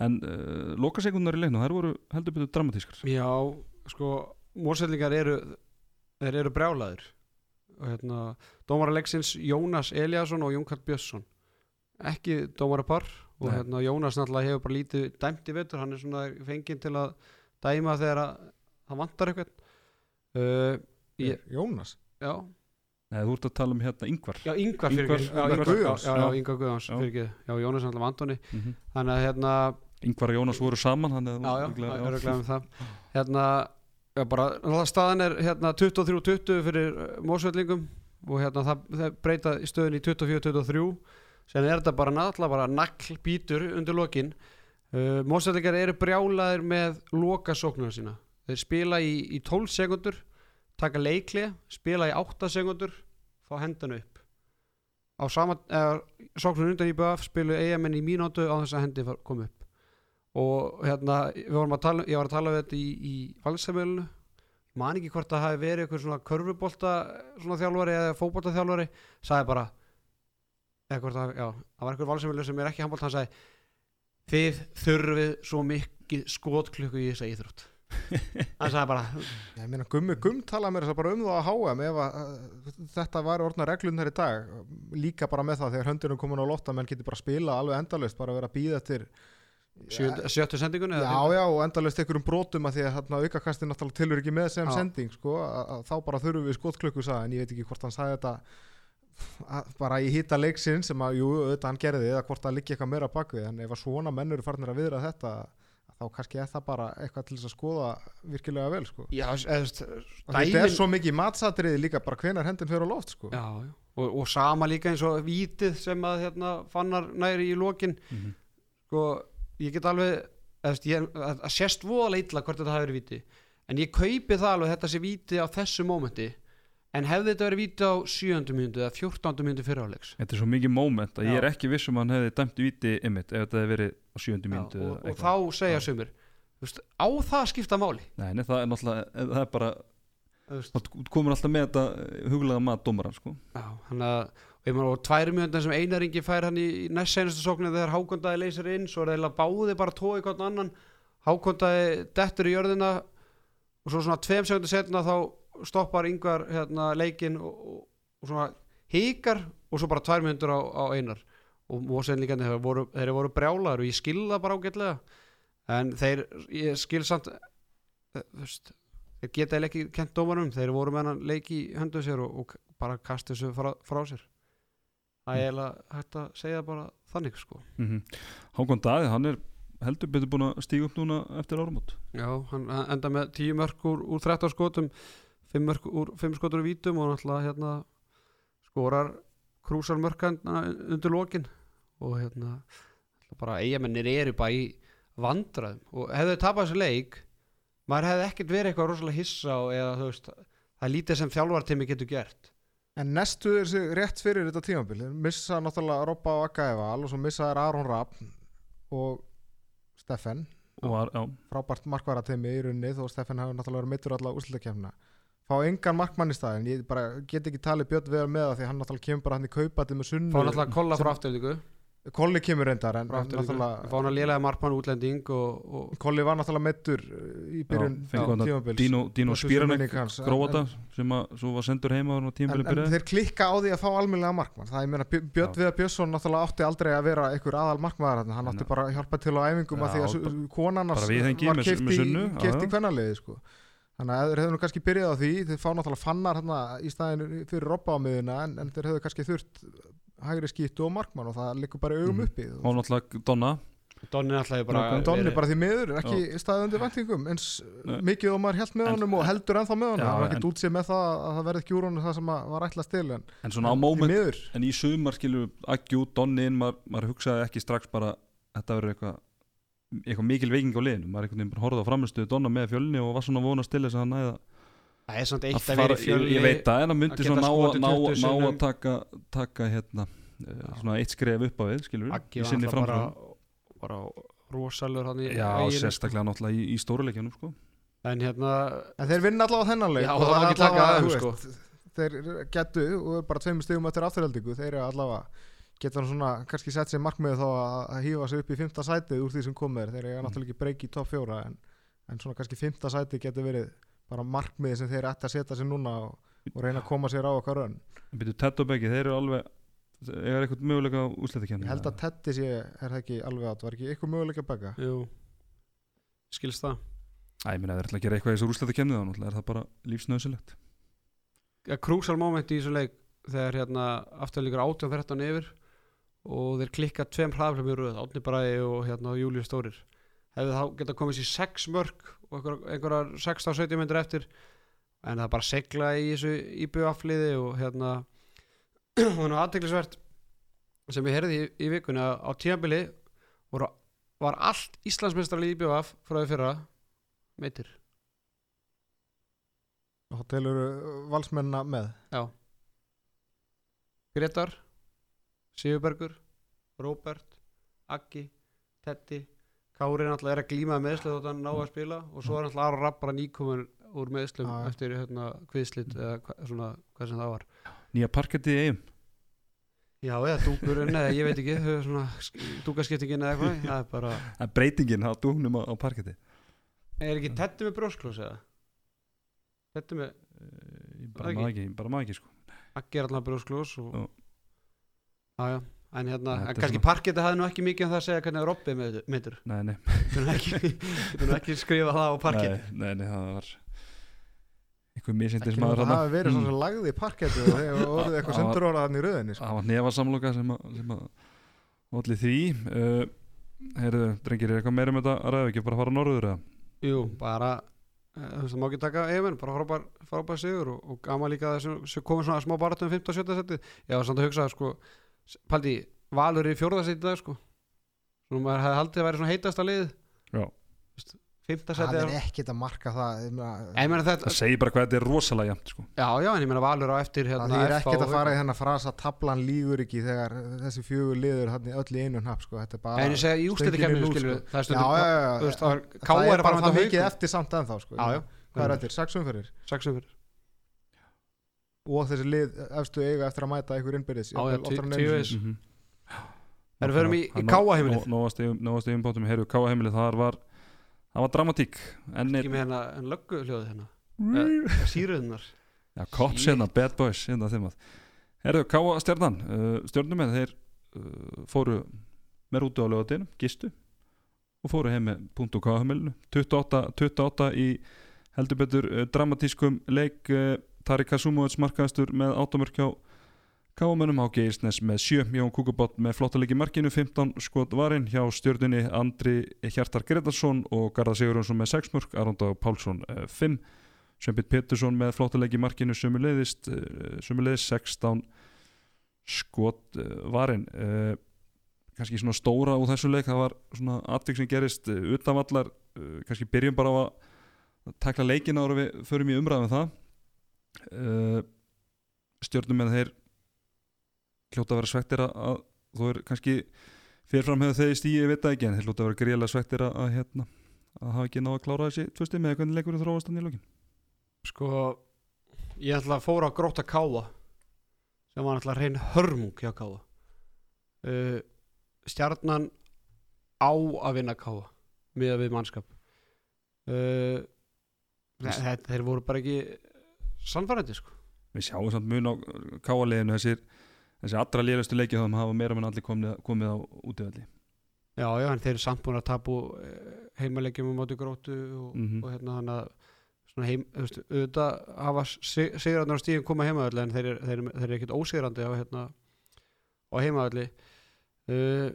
En uh, lokasekundar í leiknum, þær voru heldur betur dramatískar. Já, sko, mórsællingar eru þeir eru brjálaðir. og hérna, dómara leiksins Jónas Eliasson og Jón Karl Björnsson. Ekki dómara par og hérna, Jónas náttúrulega hefur bara lítið dæmt í vetur, hann er svona fenginn til að dæma þegar að það vantar eitthvað. Uh, ég, Jónas? Já, Nei, þú ert að tala um hérna yngvar já, Ingvar fyrir ekki. Já, Guðjóns. Já. fyrir ekki. Já, Jónas náttúrulega Antoni. Mm -hmm. Þannig að hérna Yngvar og Jónas voru saman þannig að já, já, það er að glæða það. Hérna, já, bara, staðan er hérna 23-20 fyrir mósveillingum og hérna það, það breyta stöðun í 24-23 sen er þetta bara náttúrulega bara nagl bítur undir lokin. Uh, mósveillingar eru brjálaðir með loka sóknuna sína. Þeir spila í, í 12 sekundur taka leikli, spila í 8 sekundur fá hendana upp. Á sama, eða sóknun undan í BF spilu eigamenn í mínútu á þess að hendi kom upp og hérna við vorum að tala, ég var að tala við þetta í, í valsamölinu man ekki hvort það hafi verið eitthvað svona körfubolta svona þjálfari eða fótbolta þjálfari sagði bara eða hvort það, hafi- já, það var eitthvað valsamölu sem er ekki handbolt hann sagði þið þurfið svo mikið skotklukku í þessa íþrótt. Hann sagði bara ég meina Gummi Gumm talaði mér þess að bara um það að HM ef að, uh, þetta var orðna reglunar í dag. Líka bara með það þegar höndunum komin á lotta menn getur bara að spila alveg endalaust bara vera að býða eftir sjö- sjöttu sendingunni Já, já, og endalaust einhverjum brotum að því að þarna aukakastin náttúrulega tilur ekki með sem Já. sending sko, að, að þá bara þurfum við skotklukku sagði, en ég veit ekki hvort hann sagði þetta bara í hýta leiksinn sem að, jú, auðvitað hann gerði eða hvort það liggi eitthvað meira bakvið, en ef að svona menn eru farnir að viðra þetta þá kannski er það bara eitthvað til þess að skoða virkilega vel sko. já, og þetta er svo mikið matsatriði líka bara hvenar hendin fyrir á loft sko. já, já. Og, og sama líka eins og vítið sem að hérna, fannar næri í lokin Mhm. sko, ég get alveg ég, að, sést voðalega illa hvort þetta hafi verið víti en ég kaupi það alveg þetta sé víti á þessu mómenti en hefði þetta verið víti á 7. mínútu eða 14. mínútu fyriráleiks Þetta er svo mikið moment að ég Já. er ekki viss um að hann hefði dæmt viti ymmit ef þetta hefði verið á sjöndu mínútu og, og þá segja veist, á það að skipta máli Nei, nei, það er náttúrulega, það er bara komur alltaf með þetta huglega mat dómaran sko. já, hann að og ég maður á tvær mínútur sem einaringi fær hann í, næst senastu sóknu þegar hákondaði leysir inn svo er það báði bara tói hvern annan. Hákondaði dettur í jörðina og svo svona tveim segundu setna þá stoppar yngvar hérna, leikin og, og, svona híkar og svo bara tvær mínútur á, á einar. Og mósenlíkandi þeir voru, voru brjálaður og ég skil það bara ágætlega. En þeir, ég skil samt eh, þú veist þeir geta eiginlega ekki kent dómarum þeir voru með hann leik í höndu sér og, og bara kasta þessu frá, frá sér það er eiginlega hægt að segja bara þannig sko. Mm Hákon Daði, hann er heldur betur búin að stíga upp núna eftir árumót já, hann enda með 10 mörk úr, úr 13 skotum 5 mörk úr 5 skotur úr vítum og náttúrulega hérna skorar krúsar mörk hann undir lokin og hérna bara eigamennir eru bara í vandraðum og hefðu þessu leik maður hefði ekkert verið eitthvað rosalega hissa á eða þú veist, það er lítið sem þjálfartimi getur gert En nestu er sig rétt fyrir þetta tímabil. Þeir missa náttúrulega Robba og Agaeval og svo missa þær Aron Rapp og Steffen. Og var, já, frábært markvaratemi í runni þó Steffen hefur náttúrulega verið mittur allar úrslutakefna fá engan markmann í staðin ég bara get ekki talið Björn við með það því hann náttúrulega kemur bara hann í kaupati með sunnu fá náttúrulega kolla frá afturlíku Kolli kemur reyndar en, en náttúrulega fá hann að lélega markmann útlending og, og Kolli var náttúrulega mittur í byrjun tímabils Dino. En- gróta sem að svo var sendur heima en, tímabili en byrjaði þeir klikka á því að fá almennilega markmann það ég meina Björn Björn Viðar Björnsson náttúrulega átti aldrei að vera einhver aðal markmaður þarna. hann átti bara að hjálpa til á æfingum að því að konan hans bara viðhengi var með í, kvennaliði sko. þannig að þeir hefðu nú kannski byrjað á því þeir fá náttúrulega fannar hérna í staðinu fyrir robba á miðuna en, en þeir hefðu kannski þurft hægri skýttu og markmann og það liggur bara í augum Mhm. uppi og náttúrulega Donna Donni alltaf bara Nákvæmlega. Donni verið- bara því miður, ekki staðið undir væntingum eins Nei. mikið og maður held með En- honum og heldur ennþá með honum Já, hann var en- ekkert útsið með það að það verði ekki úr honum það sem að var ætlast til en en svona á miður en í sumar skilur Aggjú, Donni inn maður, maður hugsaði ekki strax bara þetta verður eitthvað eitthvað mikil veiking á liðinu maður einhvern veginn bara horfði á framistuðu Donna með fjölni og var svona að vonast til þess að hann næða það er samt að eitt að fara, vera í ég, fjölni ég veit það en að að myndi geta svona ná, að- skotið ná, 20 ná að sinnum. taka, taka hérna uh, svona eitt skref upp á við skilur Aggi í sinni framfram bara rosalur hann í já, sérstaklega náttúrulega í, í stóruleikjanum sko. en hérna en þeir vinna allavega þennan leik Já, og það er ekki taka allavega, sko. þeir getu og er bara tveimur stegum eftir afturheldingu þeir eru allavega geta svona kannski sett sér markmið þá að, að hýfa sig upp í fymta sætið úr því sem komið er þeir eru náttúrulega ekki breyki í topp fjóra en, en svona kannski fymta sætið getur verið bara markmið sem þeir ætti að setja sér núna og, og reyna að koma sér á okkar raun en byrju Ted og Beggi, þeir eru alveg er eitthvað möguleika á úsleitakjarni ég held að Teddy sé, er það ekki alveg átt var ekki eitthvað möguleika baka jú, skilst það. Æ, ég meina, þeir ætla að gera eitthvað í þessu úsleitakjarni þá er það bara lífsnöðsilegt krúsal moment í þessu leik þegar hérna afturlíkur 18-13 yfir og þeir klikka tveim hraðflum í röð Átni Bræði og hérna Július Stórir hefði þá geta komið sér 6 mörg og einhver, einhverjar 16-17 myndir eftir. En það bara segla í þessu íbjöafliði og hérna og hann var aðteglisvert sem ég heyrði í, í vikunni að á tímabili voru, var allt Íslandsmestrali íbjöaf frá því fyrra meitir og þá telur valsmennina með? Já. Gretar Sigurbergur Róbert Aggi Tetti Kári náttúrulega er að glíma með meðslu þótt hann ná að spila og svo er náttúrulega Aron Rapp bara nýkomin úr meðslum Já. eftir hérna kviðslit eða svona hvað sem það var nýja parkettið í eigum Já eða dúkurinn eða ég veit ekki dúkaskiptingin eða eitthvað það er bara en breytingin á dúgnum á, á parketti Er ekki Tetti með brjósklós eða? Tetti með ég Það bara maður ekki, bara maður ekki sko. Aggi er alltaf brjósklós og Já. En hérna, en er kannski svona- parketi hafði nú ekki mikið um það að segja hvernig Robbi meitur nei, nei, Getur nú ekki, skrifa það á parketi nei, nei, það var einhver misindis ekki maður það þarna. hafi verið Mm. svo sem lagði í parketu og þegar orðið eitthvað Það var- sendur orðað hann í röðinni sko. það var nefasamloka sem að, sem að allir því uh, heyrðu, drengir, er eitthvað meira um þetta að ræða ekki bara að fara norður eða? Jú, bara eh, þú veist, það má ekki taka eiginmenn, bara frábær, frábær sigur og, og gama líka þessum sem komið svona smá baratum 15-17 setið ég var samt að hugsa sko, s- paldi, Valur er í fjórðasetið dag sko svona maður hefði haldið að vera svona heitasta lið Já. fymta það er ekkit að marka það ég meina, ég meina þetta, það segir bara hvað þetta er rosalega jæmt sko. já já en ég meina Valur á eftir það hérna, þýr FH ekkit að fara í þennan frasa tablan lígur ekki þegar þessi fjögur liður öll í einu hnapp sko. þetta er bara en ég segja í í kemur nú, skilur sko. það er já, stundum já, já, þú veist, já. það það er er bara það að mikið eftir samt ennþá sko. já já, hvað er eftir, sex umferðir sex umfyrir og þessi lið efstu eiga eftir að mæta einhver innbyrðis mm -hmm. Erum við förum í- í Káa-heimilið? Nóast yfir bátum, heyrðu Káa heimilið þar var, það var dramatík. En ekki með hérna en löggu hljóði hérna Eh, síruðunar já, kops hérna, bad boys hérna þeim að, heyrðu Káa stjarnan uh, stjörnumenn, þeir uh, fóru með rútu á lögatinu, gistu og fóru heim með punkt og Káa heimilinu. 28, 28 í heldur betur dramatískum leik uh, Tari Kasumovits markaðastur með átamörk hjá Káamönnum á Geirsnes með 7 Jón Kúkubott með flottalegi markinu 15 skot varinn hjá stjörnunni Andri Hjartar Gretarsson og Garðar Sigurjónsson með 6 mörg Arnóndag Pálsson 5 Sveinbjörn Pettersson með flottalegi markinu sömuleiðist sömuleiðist 16 skot uh, varinn kannski svona stóra úr þessu leik, það var svona atvik sem gerist utanvallar kannski byrjum bara á að takla leikin ára við förum í umræðum með það uh, stjórnum með þeir hljóta að vera svektir að, þú er kannski fyrirfram hefur þeir stíði, ég veit það ekki en þeir hljóta að vera gríðlega svektir að, að hérna að hafa ekki náða að klára þessi tvösti með hvernig leikur þróast hann í lokin. Sko, ég ætla að fóra að gróta káða sem var ætla að reyn hörmung hjá káða uh, Stjarnan á að vinna káða miða við mannskap. Uh, þeir, þeir voru bara ekki sannfærandi sko. Við sjáum samt mun á káaliðinu þessir, þessi allra lélustu leikið þá hafa meira menn allir komið, komið á útíðalli Já, já, en þeir eru samt búin að tapu heimalegjum um móti grótu og, Mhm. og hérna þannig að svona heim, þú veist, auðvitað hafa sig- sigurarnar á stíðin koma heimaðalli en þeir, eru- þeir, eru- þeir eru ekkert ósigurandi á hérna á heimaðalli uh,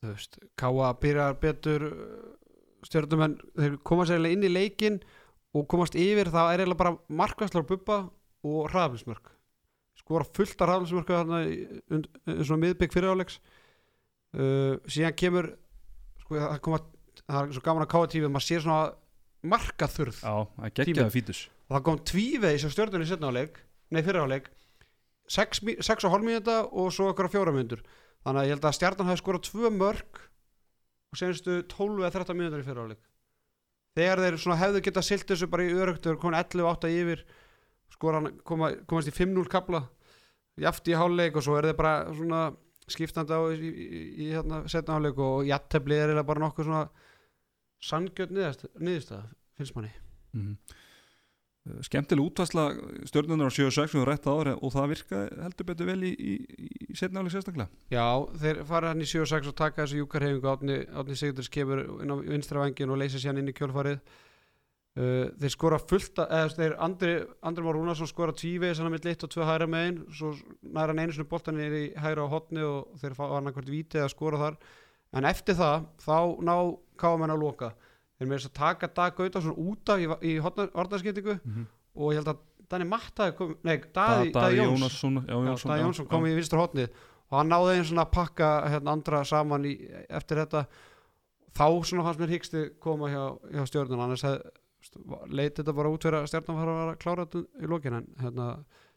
þú veist Káa byrjar betur stjórnumenn, þeir koma sér inn í leikin og komast yfir það er eiginlega bara markvæslar bubba og hraðaflismörk skora fullt af hraðaflismörku þarna í- und- eins og miðbygg fyriráleiks uh, síðan kemur sko það koma það er svo gaman að káa tífið, maður sér svona markaþurð Já, það kom tvívegis á stjórnunni setna áleik, nei fyrir áleik 6 og svo okkur á fjóra mínútur. Þannig að ég held að stjarnan hafi skorað tvö mörg og senstu 12 eða 13 mínútur í fyrir áleik þegar þeir hefðu getað silt þessu bara í örugtur komin 11-8 yfir skoran koma, komast í 5-0 kapla jaft í háluleik og svo er þeir bara svona skiptandi á í, í, í hérna setna áleik og jattefli er bara nokkuð svona sangjöld niðurstað finnst manni. Mm skemmtileg útvarsla stjórnunar á 7-6 við rætt áður og það virka heldur betur vel í, í, í setnáli sérstaklega. Já, þeir fara hann í 7-6 og taka þessu júkarhefingu átni, átni Sigurdurs kemur inn á vinstra vangin og leysa sér inn í kjölfarið. Uh, þeir skora fullt að, eða þeir Andri, Andri Már Rúnarsson skora tvívegi sannar mitt litt og tvö hæra megin svo næra hann einu svona boltan er í hæra á hotni og þeir fá annarkvært vítið að skora þar. En eftir það, þá ná káamenn að loka þeir með þess að taka Dag Gautason út af í, í hortarskiptingu mm -hmm. og ég held að Danni Matta kom, nei, Daði, Jóns Jónsson já, Já, Jónsson, Daði Jónsson kom í vinstra hotnið og hann náði einn svona að pakka hérna, andra saman í, eftir þetta þá svona fannst mér hyggsti koma hjá, hjá stjórnun annars leiti þetta bara út fyrir að stjórnun var að klára þetta í lokin en hérna,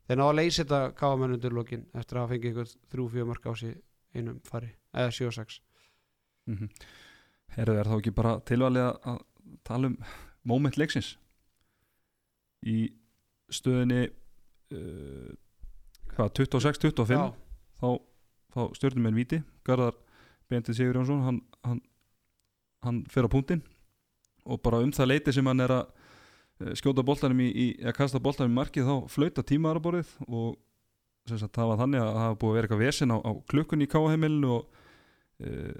þeir náðu að leysa þetta káamenn undir lokin eftir að hafa fengið ykkur þrjú fjögur mörg á sig einum fari eða 7-6 mm -hmm. Herðu er þá ekki bara tilvalið að- tala um moment leiksins? Í stöðinni uh, hvað, 26-25 Já, þá, þá stjórnum en viti Garðar Bendið Sigur Jónsson hann, hann, hann fer á punktinn og bara um það leiti sem hann er að eh, skjóta boltanum í, í að kasta boltanum í markið þá flauta tímaðaraborðið og sagt, það var þannig að það hafa búið að vera eitthvað vesen á, á klukkunni í káaheimilinu og, uh,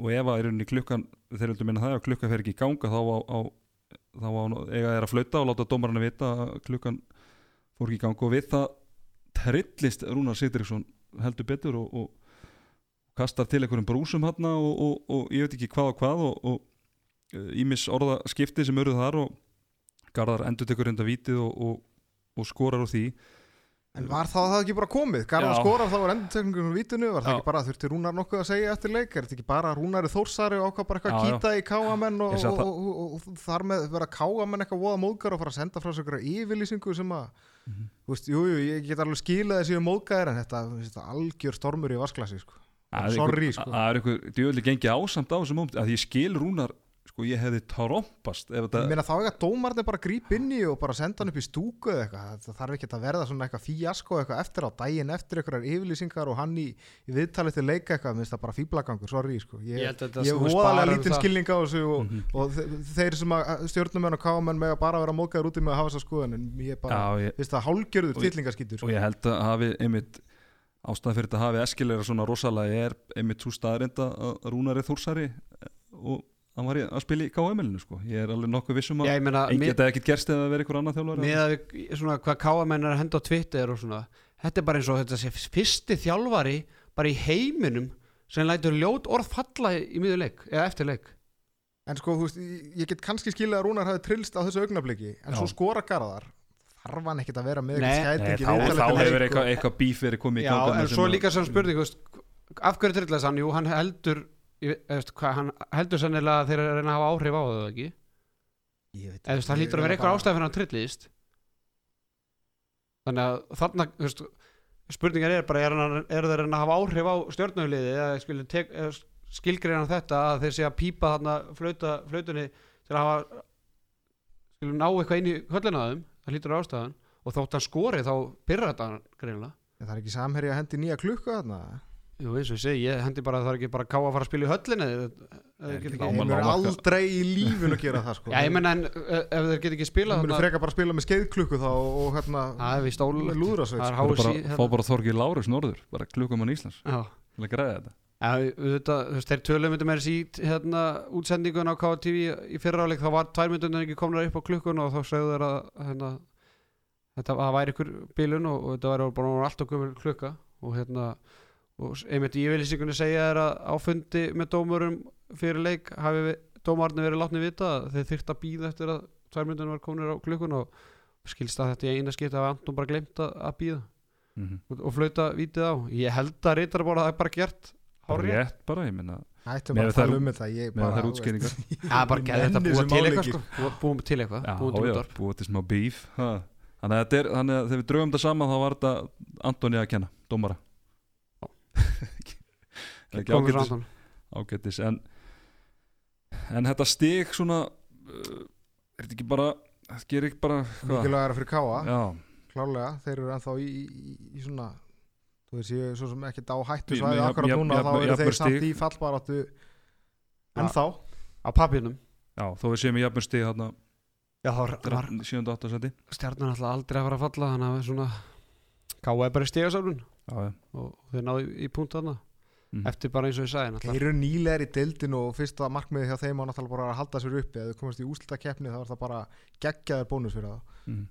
og ef að er unni klukkan þeir vildu minna það að klukkan fer ekki í ganga þá á, á þá á eiga er að flauta og láta dómarinn að vita að klukkan fór ekki í gang. Og við það trillist Rúnar Sýtriksson heldur betur og, og kastar til einhverjum brúsum hann og, og, og ég veit ekki hvað og hvað og ímis orða skipti sem eruð þar og Garðar endur tekur enda vítið og skorar úr því En var það það ekki bara komið? Garðar skorar þá var endurtekningum um vítinu, var það Já. ekki bara þurfti Rúnar nokkuð að segja eftir leik? Er þetta ekki bara Rúnari Þórsari og ákvað bara eitthvað að kýta í káamenn og, og, og, og, þar með vera káamenn eitthvað voða móðgar og fara að senda frá sig eitthvað yfirlýsingu sem að, Mhm. þú veist, jú, jú, ég get alveg skilað þessi um móðgæðir en þetta, þetta algjör stormur í vasklasi, sko. Sorry, sko. Það er einhver djöðli gengið ásamt á þessum móment að ég skil Rúnar sko ég hefði tarompast ef Ég þetta meina þá eitthvað dómarnir bara gríp inn í og bara senda hann upp í stúku eða eitthvað, það þarf ekki að verða svona eitthvað fíasko eitthvað eftir á daginn eftir eitthvað yfirlýsingar og hann í, í viðtalið til leika eitthvað, minnst það bara fíblagangur, sorry sko. Ég Ég, að þetta hef bara voðalega um lítinn skilning á þessu og, Mhm. og þe- þeir sem að stjórnumenn og káamenn með að bara vera mókaður úti með að hafa þessa skoðun en ég bara, hálgjörður Og ég- tillingaskýtur og ég held að hafi einmitt ástæða fyrir þetta hafi eskilega svona rosalega er einmitt svo staðrinda að Rúnar er þúrsari og hann var í- að spila í KM-ilinu sko ég er alveg nokkuð vissum að þetta ekkert gerst eða verið eitthvað annað þjálfari með að svona hvað káamenn er að henda á Twitter og svona þetta er bara eins og þetta sé fyrsti þjálfari bara í heiminum sem lætur ljót orð falla í miður leik eða eftir leik En sko, þú veist, ég- get kannski skilja að Rúnar hafi trillst á þessu augnabliki en Já. svo skora Garðar þarf hann ekkert að vera með Nei. eitthvað þá, hefur sko. eitthvað, bíf verið komið í Já, gang en svo líka sem spurning veist, af hverju trillast hann, jú, hann heldur ég, veist, hvað, hann heldur sennilega að þeir eru að reyna að hafa áhrif á það ekki? Ég veit eða það hlýtur að vera er eitthvað bara- ástæð fyrir hann trillist. Þannig að þarna veist, spurningar er bara er, hann, er þeir að reyna að hafa áhrif á stjórnauliði eða skilgreina þetta að þeir sé að pípa þarna flauta, flautunni til að hafa skilur ná eitthvað inn í höllina á þeim. Það hlýtur að ástæðan. Og þótt hann skori þá byrra þetta greinilega. En það er ekki samherji að hendi nýja klukku þarna Jú, eins og ég segi, ég hendi bara að það er ekki bara að ká að fara að spila í geta Ég lámarka. aldrei í lífinu gera það sko. Já, ég menn en ef þeir get ekki spila Ég þarna- freka bara að spila með skeiðklukku þá og hérna Það er Það er sko. bara, fá bara Þorgi Lárus norður bara klukkum hann Íslands Já, til að græða þetta. Já, auðvitað, þú veist, þeir tölum myndum með þessi hérna, útsendingun á KTV í fyrra áleik, þá var tvær myndunum ekki komnar upp á klukkun og þá segðu þeir að hérna, þetta að væri ykkur bilun og, og þetta væri bara allt og gömur klukka og hérna og einmitt í yfirlýsingunni segja þeir að áfundi með dómurum fyrir leik hafi við, dómarnir verið látni vita að þeir þyrft að býða eftir að tvær myndunum var komnir á klukkun og skilst að þetta í eina skipti að Anton bara glemt að, að býða mm -hmm. og, og flauta vítið á ég held að reytar bara að það er bara gert hárrétt. rétt bara, ég minna bara að tala um þetta ég bara, þær þú útskýringar veist, Já, bara geði þetta búa til eitthvað sko. Búa- Búum til eitthvað, búum til smá bíf ha. þannig að, þetta er, þannig að þegar við draugum þetta saman þá var þetta Antoni að kenna, dómara Það er ekki Anton. ágætis en, en þetta stig svona uh, er þetta ekki bara það gerir ekki bara hvað? Mikilvægara fyrir káa, Já, klálega Þeir eru ennþá í, í, í svona Þú veist, ég er svo sem ekkert á hættu svæði akkurat núna þá eru þeir samt í fallbaráttu ennþá Á pappinum já, þó við séum í jafnur stig þarna Já, þá var 7. og 8. seti stjarnan alltaf aldrei að fara að falla Þannig að svona Káa er bara í stegasaflun Já, já Og þeir náðu í, í punkt þarna Mhm. Eftir bara eins og ég sagði Þeir eru nýlegar í deildin og fyrsta markmiði hjá þeim á náttúrulega bara að halda sér uppi ef þau komast í úslita keppni þá er það bara geggjaður bónus fyrir það mm.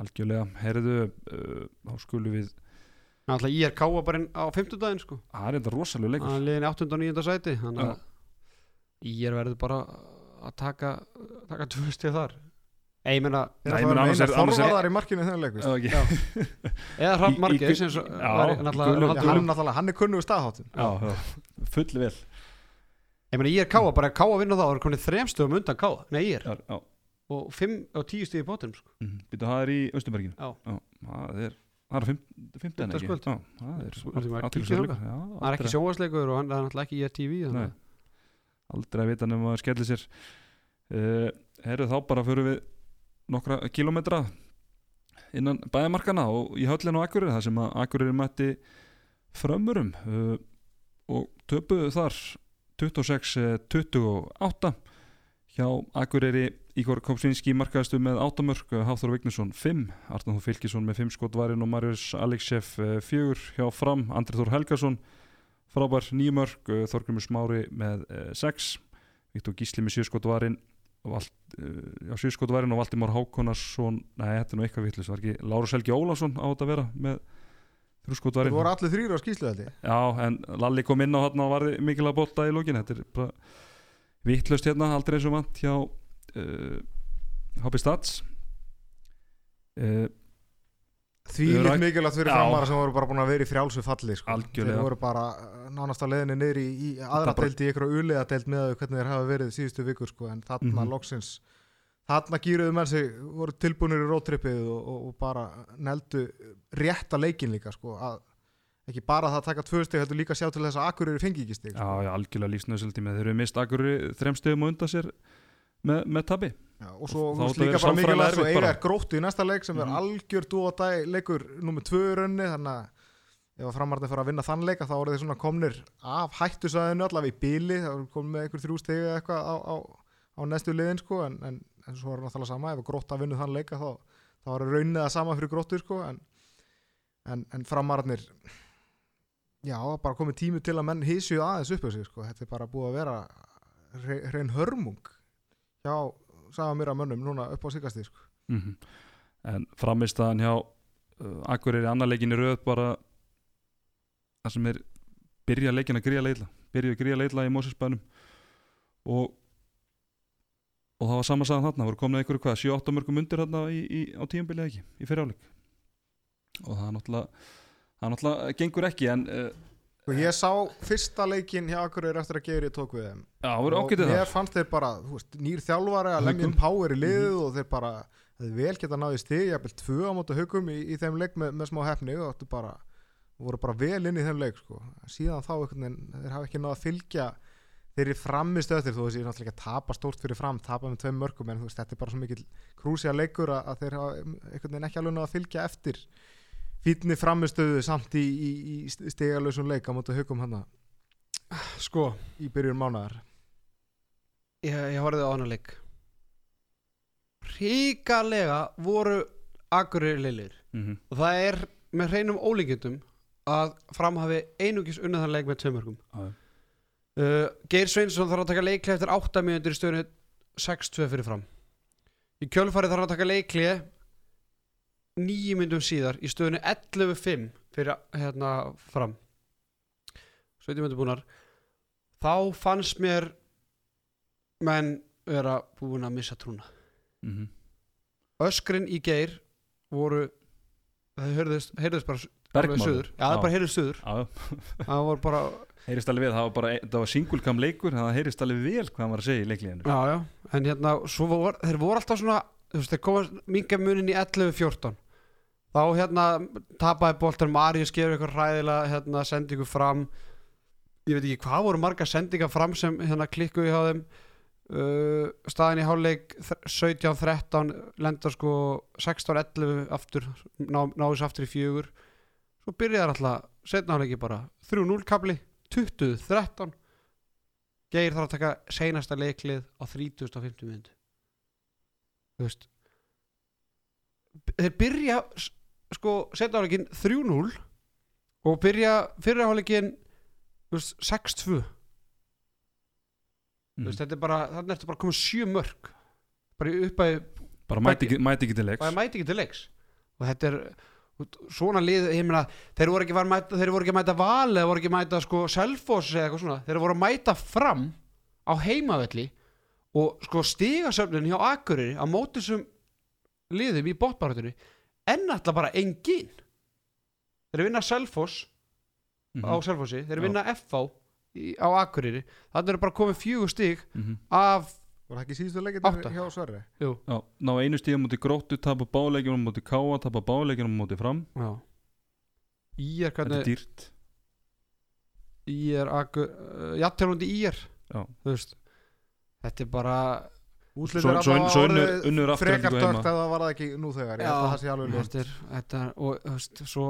Algjörlega, heyrðu uh, þá skulum við Náttúrulega ég er káa bara inn á 50 daginn sko það er þetta rosalega leikur Hann er liðin í 8. og 9. sæti Þannig að ég er verið bara að taka Taka tvö stið þar Nei, ég meina, að annars meina er- annars er- þorvarðar í markinu þennan leik veist. Já, ekki. Eða í Margeir sem náttúrulega hann, er kunnugur staðháttum já, já, full vel Ég meina ég er káa, bara káa vinna þá Það er konið þrem stöðum undan káa Nei, ég er já, já. Og 5 og 10 stíði sko. Mm. Býtu, það er í Östurberginu Já. það er það er fimm- fimmtudaginn ekki það er að Það ekki sjóasleikur og hann það er náttúrulega ekki í TV Nei. þannig að- aldrei að vita nema að skelli sér uh, herru þá bara fyrir við nokkra kilometra innan bæðamarkana og í höllinu á Akureyri þar sem að Akureyri mætti frömmurum uh, og töpuðu þar 26-28 hjá Akureyri. Ígor Kopsvinski markaðistu með 8 mörg Háþór Vignesson 5 Arnáð Fylkisson með 5 skotvarinn og Marius Alexef 4 hjá Fram Andri Þór Helgason frábær 9 mörg Þorgrymur Smári með 6 Viktor Gísli með 7 skotvarinn uh, já, 7 skotvarinn og Valdimár Hákonarsson nei, þetta er nú eitthvað vitlis, var ekki Lárus Helgi Ólafsson á þetta að vera með 3 Þeir skotvarinn voru allir þrýra á skýslu þetta Já, en Lalli kom inn á hann og varði mikilvæg bolta í lókin Þetta er bara vittlust hérna, aldrei eins og vant hjá uh, Hobby Stats. Uh, Því líkt mikilvægt fyrir Já. framara sem voru bara búin að vera í frjálsu falli sko. Þeir voru bara uh, nánast á leiðinni niður í, í aðra deild í ykkur uliða deild með þau hvernig þeir hafa verið síðustu vikur sko. en þarna Mhm. loksins þarna gýruðu menn sig voru tilbúinir í rótrippið og, og, og bara neldu rétta leikin líka sko, að ekki bara það að taka tvö steg heldur líka að sjá til þess að Akureyri fengi ekki steg Já, já, algjörlega lífsnöðsöldi með þeir eru mist akkur þrem stöðum og undan sér með, með tabi Já, og svo að líka bara mikilvægt erfitt eiga gróttu í næsta leik sem Mhm. er algjör dú og dæ leikur nummið tvö raunni þannig að ef að framarðin fyrir að vinna þann leika þá voru þeir svona komnir af hættusæðinu allavega í bíli þá voru komið með einhver þrjú stegi eða eitthvað á, á, á næstu liðin sko en, en, en svo er náttúrulega sama. Ef að grótta vinnu þann leika þá, þá voru raunnið að sama fyrir gróttu sko en, en, en framarðinir já, bara komið tími til að menn hísju aðeins upp á sig sko. Þetta er bara búið að vera hrein hörmung hjá að mönnum núna upp á sigastið sko. mm En framistaðan hjá uh, annar leikin í röð bara það sem er byrja leikin að gríja leitla byrja að gríja leitla í Mósesbænum og og það var sama sagan þarna, voru komin að hvað 7-8 mörgum undir þarna í, í, á tíumbilið ekki í fyriráleik og það er náttúrulega það er náttúrulega gengur ekki en uh, Og Sko, ég sá fyrsta leikin hjá Akureyri eftir að Geiri tók við þeim já, og mér fannst þeir bara, þú veist, nýr þjálfari að inn power í liðið Mhm. og þeir bara, þeir vel geta náði stig jafnvel tvö á mótu hugum í, í þeim leik með, með smá hefni og þetta bara voru bara vel inn í þeim leik sko. síðan þá veginn, þeir hafa ekki náða að fylgja þeir í framist öðir þú veist, ég er náttúrulega ekki að tapa stórt fyrir fram tapa með tveim mörgum, en þú veist, þetta er bara svo mikil krúsja leikur að, að þeir hafa ekki alveg náða að fylgja eftir fítni framistöðu samt í, í, í stigalösum leik á mótu hugum hann Sko, í byrjun mánaðar. Ég, ég horfði á hana leik. Ríkalega voru Akureyri leilir mm og það er með hreinum ólíkjöndum að fram hafi einugis unnað þann leik með tveimörgum Já. uh, Geir Sveinsson þarf að taka leikli eftir 8 mínútur í stöðunni 6-2 fyrir fram. Í kjölfari þarf að taka leikli 9 mínútum síðar í stöðunni 11-5 fyrir hérna fram. 17 mínútur búnar. Þá fannst mér menn vera búin að missa trúna. -hmm. öskrin í Geir voru það heyrðist, heyrðist bara já það bara heyrðist suður. Það var bara heyrist alveg við, það var bara það var singulkam leikur, það heyrist alveg vel hvað var að segja í leikliðinu. Já já. En hérna vor, þeir voru alltaf svona þú veist þeir koma minga munin í 11-14 þá hérna tapaði boltan Marius gerur eitthvað ræðilega hérna sendingu fram. Ég veit ekki hvað voru marga sendinga fram sem hérna klikkuði hjá þeim? Uh, staðin í hálfleik 17-13 lendar sko 16-11 aftur ná, náðis aftur í fjögur. Svo byrjaði alltaf setna hálfleiki bara. 3-0 kapli 20-13 Geir þarf að taka seinasta leiklið á 30.50 mynd þú veist þeir byrja sko setna hálfleikin 3-0 og byrja veist, 6-2 Mhm. Þú veist, þetta er bara, þannig ertu bara komið sjö mörg bara í uppæði bara mæti ekki, til leiks. Það mæti ekki til leiks. Og þetta er svona lið, ég meina þeir voru ekki, var, mæta, þeir voru ekki að mæta val eða voru ekki að mæta sko selfos eða eitthvað svona. Þeir voru að mæta fram á heimavelli og sko stigasöfnin hjá Akureyri á móti þessum liðum í botbaratunni en alltaf bara engin þeir vinna selfos Mhm. á selfosi, þeir Já. vinna FH í, á Akureyri, þannig er bara komið fjögur stig Mhm. af Var það ekki síðustu leikir hjá Sverri? jú, Já, ná einu stíðum mútið gróttu, tapa báleikjum mútið káa, tapa báleikjum mútið fram já Í er Þetta er hvernig dýrt Í er uh, Jattelundi í er Já. Þú veist Þetta er bara Úslit Svo- er svo- alltaf svo orðið unnur- unnur frekar Aftureldingu dögt heima. að það var það ekki nú þegar ég held að það sé alveg er Og þú veist, svo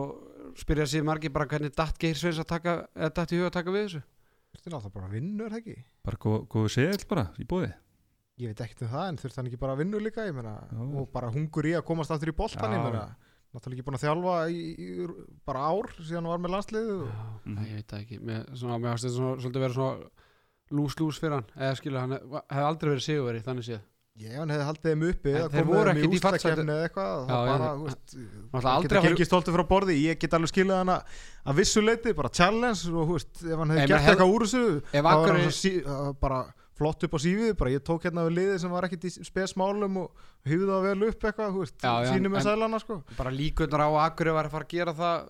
spyrja sig margir bara hvernig datt Geir Sveins að taka eða datt í huga að taka við þessu Þetta er alltaf bara vinnur, ekki? bara góð, góðu segil bara í bóði Ég veit ekkert um það en þurft hann ekki bara að vinna líka ég meina, Já. og bara hungur í að komast aftur í boltan ég Já. meina, náttúrulega ekki búin að þjálfa í, í, bara ár síðan hann var með landsliðu Mhm. ég veit það ekki Mér, svona, svolítið verið svona lús-lús fyrir hann. Eða skilja, hann hefði aldrei verið sigurveri þannig séð. Ég hann hefði haldið þeim uppi að koma voru þeim í ústakefni eða eitthvað Já, það já, bara, veist, aldrei geta að gengið stoltið frá borði ég get alveg skilað hana að vissu leiti bara challenge og veist, ef hann hefði gert hef- eitthvað úr þessu þá var hann sí, bara flott upp á sífið bara ég tók hérna við liðið sem var ekkit í spesmálum og hýfði það vel upp eitthvað veist, Já, já, sínum með sælana sko. bara líkundar á að Akureyri var að fara að gera það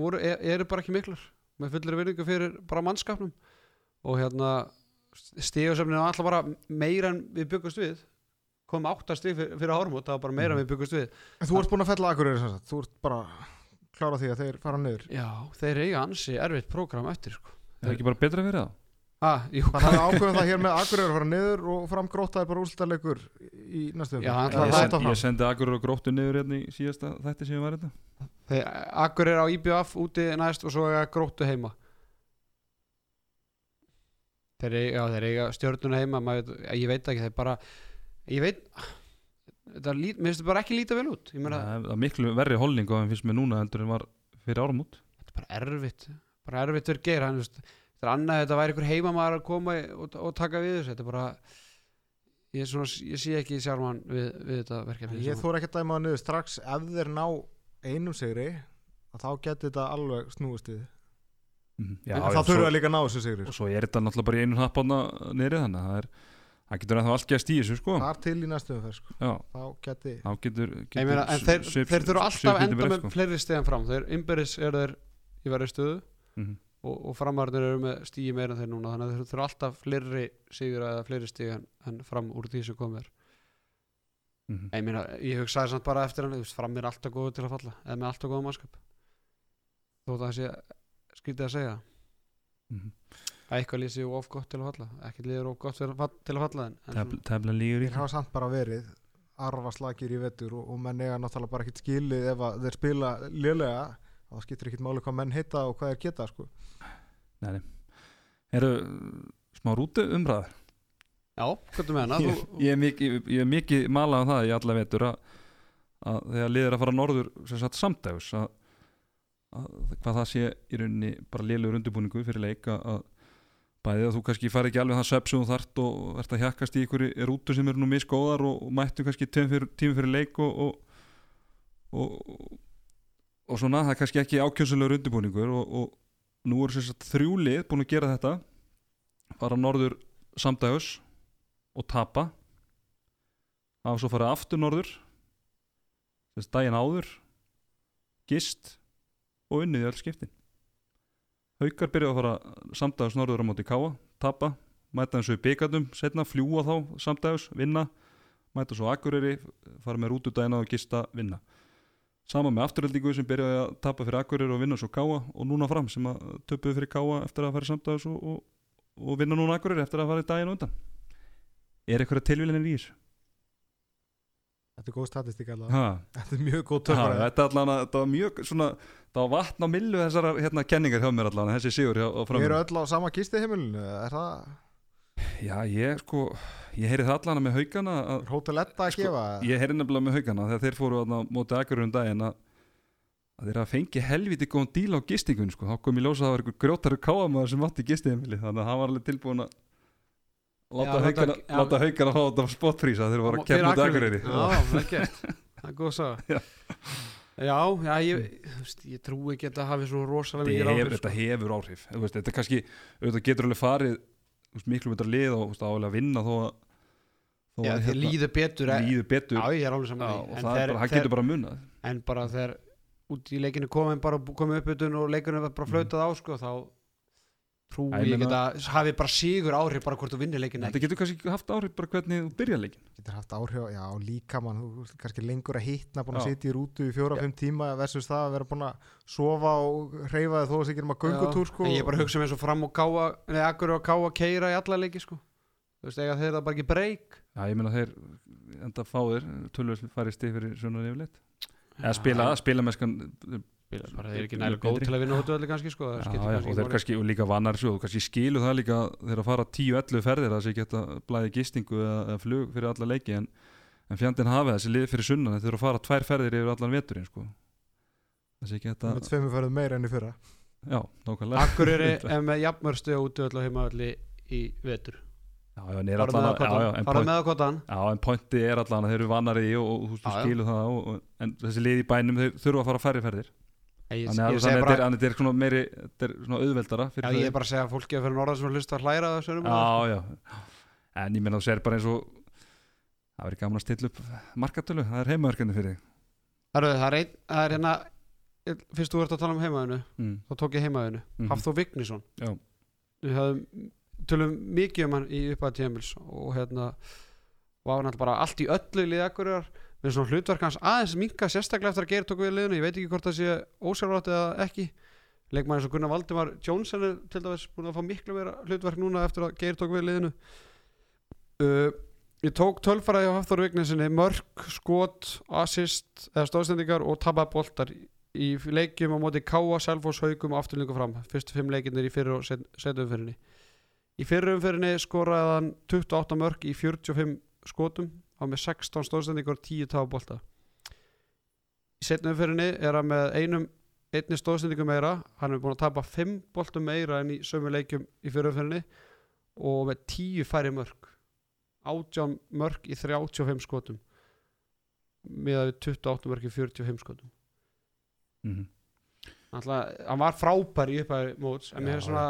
voru, er, eru bara ekki miklar með fullir vinningu fyrir bara mannskapnum og hérna stíðasöfnin var alltaf bara meira en við byggust við. Komum átta stíð fyrir, fyrir ármót það var bara meira en við byggust við. En þú ert búin að fella Akureyri sem sagt, þú ert bara klára því að þeir fara niður. Já, þeir eiga ansi erfitt prógram eftir sko. það er ekki bara betra fyrir það ah, jú, þannig að ákveðum það hér með Akureyri að fara niður og fram grótaði bara úrslutaleikur í næstu Já, ég, það- send, ég sendi Akurur og gróttu niður hérna í síðasta þætti sem ég var hérna. Þeir, Akureyri á IBF úti næst og svo eiga gróttu heima þeir eiga, þeir eiga stjörnuna heima maður, veit- ég veit ekki, þeir bara ég veit þetta lít, mér finnst þetta bara ekki líta vel út ég meina, það er miklu verri holning á þeim finnst mér núna heldur en var fyrir áramút þetta er bara erfitt bara erfitt fyrir geir hann, veist, þetta er annað að þetta væri einhver heimamaður að koma og, og taka við þessu þetta er bara ég, er svona, ég sé ekki sjálfan við, við þetta verkefni ég þóra ekki að dæma það niður strax ef þeir ná einum sigri að þá geti þetta alveg snúist við Mhm. Já, það svo- þurfa líka að ná þessu sigri og svo er þetta náttúrulega bara í einu hnappána niður þannig að það er, það getur ennþá allt gæst í þessu sko þar til í næstu umferð sko. já, þá geti þá getur, getur Ég meina, þeir, svip- þeir þurfa alltaf enda með sko. fleiri stegin fram þeir innbyrðis eru þeir í verið stöðu Mhm. og, og framarnir eru með stígi meira en þeir núna þannig að þeir þurfa alltaf fleiri sigur eða fleiri stíg en, en fram úr því sem komið er Mhm. ég meina, ég hugsaði samt bara eftir hann fram er alltaf góður til að falla eða með alltaf góða mannskap að það sé skrítið að segja. Mhm. að eitthvað lýsi of gott til að falla. Ekkert liður of gott til að falla, til að falla en, en Tefl- tefla lígur í þeir hafa samt bara verið arfa slagir í vettur og, og menn eiga náttúrulega bara ekkert skilið ef að þeir spila lélega þá skiptir ekkert máli hvað menn heita og hvað þeir geta sko. eru smá rútu umræður? Já, hvað þú meina ég, þú, ég er mikið, ég er mikið malað um það í alla vetur að, að þegar liður að fara norður sem sagt samdægus að, að hvað það sé í rauninni bara liðlegur undirbúningu fyrir leik að, að bæði að þú kannski fari ekki alveg það söp sem þú þart og ert að hjakkast í ykkur rútu sem eru nú misgóðar og, og mættu kannski fyrir, tími fyrir leik og, og, og, svona það er kannski ekki ákjömsulegur undirbúningur og, nú eru sem sagt þrjú lið búin að gera þetta. Fara norður samdægus og tapa. Hafa svo farið aftur norður þess daginn áður gist og unnið í öll skiptin. Haukar byrjaði að fara samdægus norður á móti káa, tapa mæta í byggandum, setna fljúa þá samdægus, vinna mæta svo Akureyri, fara með rútudaginn og gista, vinna. Sama með afturhaldingu sem byrjaði að tapa fyrir Akureyri og vinna svo káa og núna fram sem að töpuðu fyrir káa eftir að fara samdægus og, og, og vinna núna Akureyri eftir að fara í daginn og undan. Er eitthvað tilvílinir í þessu? Þetta er góð statistík alveg Ha, þetta er mjög góð töfra þetta, var mjög svona, það var vatn á millu þessara hérna, kenningar hjá mér allan, þessi sigur hjá, á við erum öll á sama kisti heimilinu er það? Já, ég sko, ég heyri það allan með haugana að, Edda að Sko, gefa? ég heyri nefnilega með haugana þegar þeir fóru þarna á móti akkurum daginn að, þeir að fengi helviti góðan díl á gistingun sko, þá kom ég ljósa að það var einhver grjótaru káamöður sem vatti gistiheimili, þannig að hann var alveg tilbúin að láta haugana, þetta- fá þetta spotfrísa þeir voru að Fyrir kemja út akkureyri. já, það er gert. Það er góð að Já. sagða já, já, ég, þú ég trú ekki að það hafi svo rosalega mikið Þetta áhrif þetta sko. hefur áhrif. Þú veist, þetta kannski, auðvitað getur alveg farið þú miklu betra lið og þú álega að vinna þó að, já, að þið líður betur eh, líður betur. Já, ég er alveg saman því. það er bara, getur bara munað. en bara þegar út í leikinu komin bara komið upp og leikinu var bara flautað á sko, þá trú Já, ég ekki meina- að hafi bara sigur áhrif bara hvort þú vinnir leikinu Þetta getur kannski haft áhrif bara hvernig þú byrja leikin getur haft áhrif, já líka mann þú ert kannski lengur að hittna, búin að Já. sitja í rútu í fjóra-fimm tíma versus það að vera búin að sofa og reyfa þig þó að það ekki um að göngutúr sko. en ég bara hugsa mér svo fram og káa neða akkur og káa keira í alla leiki sko. þú veist, eiga þeir það bara ekki breyk Já, ég meina þeir enda fáðir tölvöld farið stig fyrir svona yfirleitt. Eða spila, spila með skan spila bara þeir eru ekki nægilega góð til að vinna hóttuvelli kannski sko, Já, já, og þeir kannski og líka vannar svo, þú kannski skilu það líka þeir að fara 10-11 ferðir að hægt að blæði gistingu eða, eða flug fyrir alla leiki en, en fjandinn hafi þessi lið fyrir sunnan þeir eru að fara tvær ferðir yfir allan veturinn sko. ekki hægt með tveimur ferðum meira enn í fyrra. Já, nákvæmlega. Akureyri er með jafnmörstu og útvöld og heimavalli í vetur. Já, já, en, er allan, en, pointi er allan að þeir eru vannar í og, og, og þú veist, Já, þú já. skilu það og, og, en þessi lið í bænum þeir þurfa að fara færri ferðir þannig að þetta er- er svona meiri þetta er svona auðveldara já, ég er bara að segja að fólki að fyrir norðan sem er hlust að hlæra þessu já, já. En ég meina þú sér bara eins og það verður gaman að stilla upp markatölu, það er heimaverkandi fyrir þig. Herru, það er það er hérna fyrst þú ert að tala um heimaðinu mm. þá tók ég heimaðinu, Mhm. Hafþór Vignisson. Já. við höfum tölum mikið um hann í upphæða tímils og hérna var náttúrulega bara allt í öllu liði akkurar með svona hlutverk hans aðeins minka sérstaklega eftir að gera tóku við liðinu. Ég veit ekki hvort það sé ósjálfrátt eða ekki. Leikmann eins og Gunnar Valdimar Jónsson er til dæmis búin að fá miklu meira hlutverk núna eftir að geir tók við liðinu. Uh, ég tók tölfaraði á Hafþór Vignesinni mörk, skot, assist eða stóðsendingar og tapa boltar í leikjum á móti Káa, Selfoss, Haugum og afturlingu fram, fyrstu fimm leikirnir í fyrir og setjumfyrinni í fyrir umfyrinni skoraði hann 28 mörk í 45 skotum á með 16 stóðsendingar og 10 tapa bolta í setjumfyrinni er hann með einum einni stóðsendingu meira. Hann er búin að tapa 5 boltum meira en í sömu leikjum í fyrir umfyrinni og með 10 færi mörk. 18 mörk í 35 skotum með 28 mörk í 45 skotum. Mm Alltaf, hann var frábær í upphæði móts en mér er svona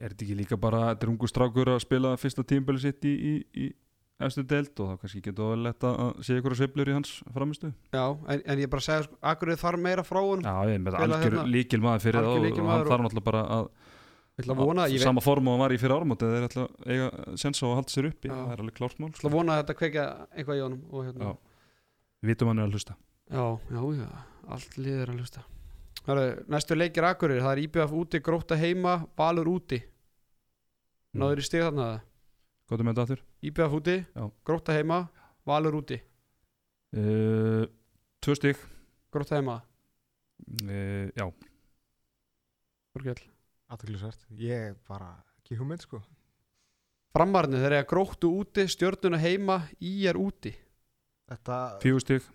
er þetta ekki líka bara þetta er ungu strákur að spila fyrsta tímbölu sitt í, í, í, efstu deild og þá kannski getur það lett að sé ykkur sveiflur í hans framistu Já, en, en ég bara segja, sko, Akureyri þarf meira frá honum Já, ég með Spila algjör hérna- líkil maður fyrir það og, og hann þarf náttúrulega bara að að vona, sama form og hann var í fyrir árum og þeir ætla að eiga sens á að halda sér uppi. Já. það er alveg klárt mál ætla að vona að þetta kveikja eitthvað í honum og hérna, við vitum hann er að hlusta. Já, já, já, allt liður að hlusta. Hörru, næstu leikir Akureyri, það er IBF úti, gróta heima, Valur úti. Náður í stig þarna það Góðum með þetta aftur. IBF úti, gróta heima, Valur úti. Uh, Tvö stík Gróta heima, uh, Já, Þorkell. Aðtöklisvert, ég bara ekki hugmynd sko. Framarni, þeir eru að gróttu úti, stjörnuna heima, í er úti. Þetta, fjögur stík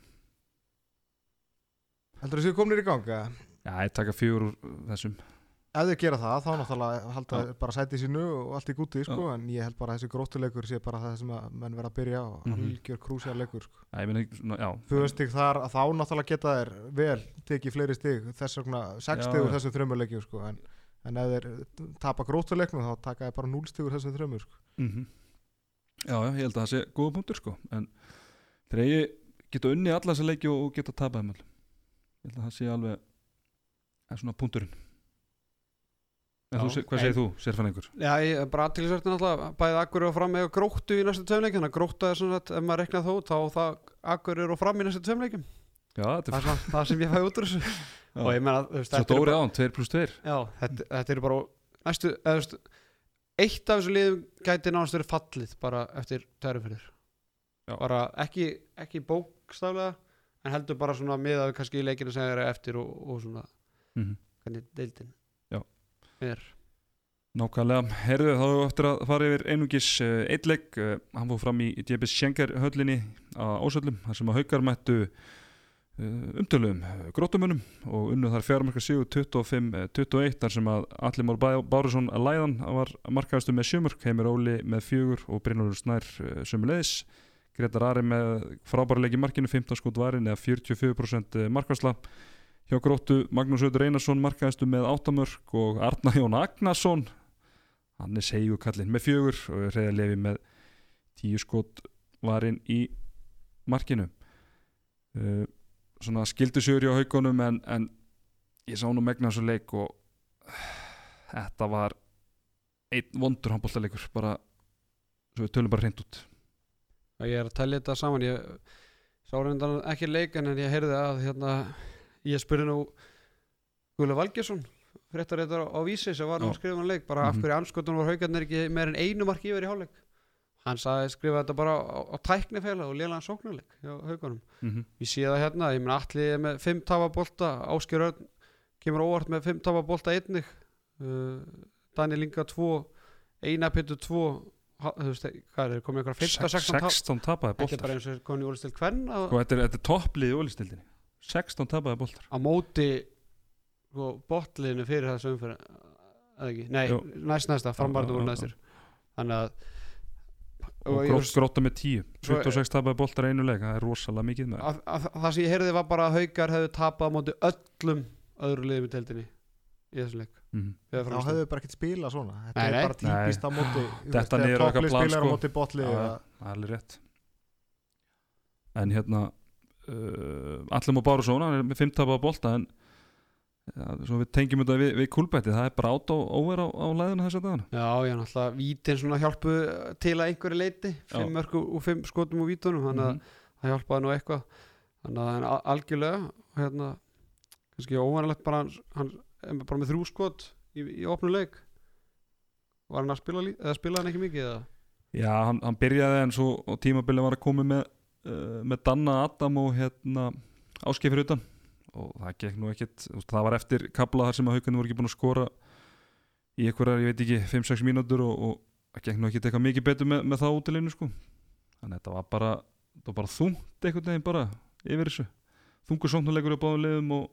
heldur þú séu komnir í gang eða? Já, ég taka fjögur úr þessum Ef þau gera það, þá náttúrulega halda þeir bara sæti sínu og allt í gúti sko, en ég held bara að þessi gróttuleikur sé bara það sem að menn vera að byrja á. Mhm. algjör krúsialeikur sko. Já, ég meina, svona, já. Fjögustig þar, þá náttúrulega geta þeir vel tekið fleiri stig, þess vegna sex stig úr þessum þrömmuleikjum sko, en, en ef þeir tapa gróttuleiknum þá taka þeir bara núl stig úr þessum þrömmur sko. mm Já, já, ég held að það sé góða punktur sko en þegar ég geta unni alla þessa leiki og, geta tapað ég held að það sé alveg En þú, hvað segir þú, sérfæningur? Já, ég er bara aðtilsvertin alltaf bæðið Akureyri og fram með gróttu í næstu tveimleikin þannig að grótta er svona að ef maður rekna þó þá það Akureyri og fram í næstu tveimleikin Já, þetta það er er svona það sem ég fæ út úr þessu og ég meina, þú veist, svo þetta dóri bara, án, 2 pluss 2 já, þetta, þetta eru bara næstu, eða þú veist eitt af þessu liðum gæti nánast verið fallið bara eftir tærufyrir Já. bara ekki, ekki bókstaflega en heldur bara svona miðað við kannski í leikinu sem eru eftir og, og svona mm hvernig deildin Já. Er Nákvæmlega, herðu þá eftir að fara yfir einungis eitt leik, uh, hann fór fram í DBS Schenker höllinni á Ósöllum þar sem að haukar mættu uh, umtöluðum grótumunum og unnu þar fjármarka sigur 25-21 þar sem að Bá- Bárusson að læðan var markaðastu með sjömörk, Heimir Óli með fjögur og Brynjólfur Snær sömulegis Gretar Ari með frábæra leik í markinu 15 skot varin eða 44% markværsla hjá gróttu Magnús Öður Einarsson markaðastu með 8 mörk og Arna Jón Agnarsson. Hann er segjur kallinn með fjögur og reyða lefi með tíu skot varinn í markinu. Uh, svona skildu sigur hjá haugunum en, en ég sá nú megna þessu leik og þetta var einn vondur handbóltalegur bara svo við tölum bara hreint út. Ég er að tellja þetta saman. Ég sá reyndan ekki leikin en ég heyrði að hérna, ég spurði nú Guðle Valgjesson fréttaréttar á vísi sem var nú að skrifa um leik bara af Mhm. hverju anskotunum var haugarnir ekki meir en einu marki yfir í hálfleik? Hann sagði skrifa þetta bara á, á tæknifæla og lélega sóknarleik hjá haugunum mm -hmm. ég sé það hérna, ég menn allir með fimm tafabolta, Ásker Örn kemur óvart með fimm tafabolta einnig. Uh, Daniel Inga 2 Einar Pittur 2 ha- þú veist, hvað er, það, komið eitthvað 15, 16 tap 16 tapaði Þetta er bara eins og komin í úlistil hvern sko, þetta, er, þetta er topplið í ólistildinni 16 tapaði boltar. Á móti sko, botliðinu fyrir þessu umfyrir eða ekki, nei, Jú. næst næsta frambarðu Já, voru næstir. Þannig að og ég- grót, gróta með 10 Svo- 26 tapaði boltar einu leik það er rosalega mikið með. Að, að, það sem ég heyrði var bara að haukar hefðu tapað á móti öllum öðru liðum í deildinni í þessum leik. Mm. Eða þá hefðu við bara ekkert spila svona. Þetta Nei, er nei. bara típist á móti þegar niður topplið plan, spilar á sko. það er alveg rétt. En hérna Allum og Bárusson hann er með 5 tapaði bolta en svo við tengjum þetta við, við kulbætti það er bara át og óver á, á læðinu þess að dagana Já, ég náttúrulega vítin svona hjálpu til að einhverju leiti fimm Já. mörg og fimm skotum úr vítunum þannig að Mhm. það hjálpaði nú eitthvað þannig að hann algjörlega hérna, kannski óvanalegt bara hann, er bara með þrjú skot í, í opnu leik var hann að spila spilaði hann ekki mikið eða? Já, hann, hann byrjaði en svo og tímabilið var að koma með, uh, með Danna Adam og hérna Áskei fyrir utan. Og það gekk nú veist, það var eftir kabla þar sem að haugarnir voru ekki búin að skora í einhverjar, ég veit ekki 5-6 mínútur og, og það gekk nú ekkit eitthvað mikið betur með, með það útileginu sko. Þannig að þetta var bara, þetta var bara þungt einhvern veginn bara yfir þessu. Þungur sóknuleikur á báðum liðum og,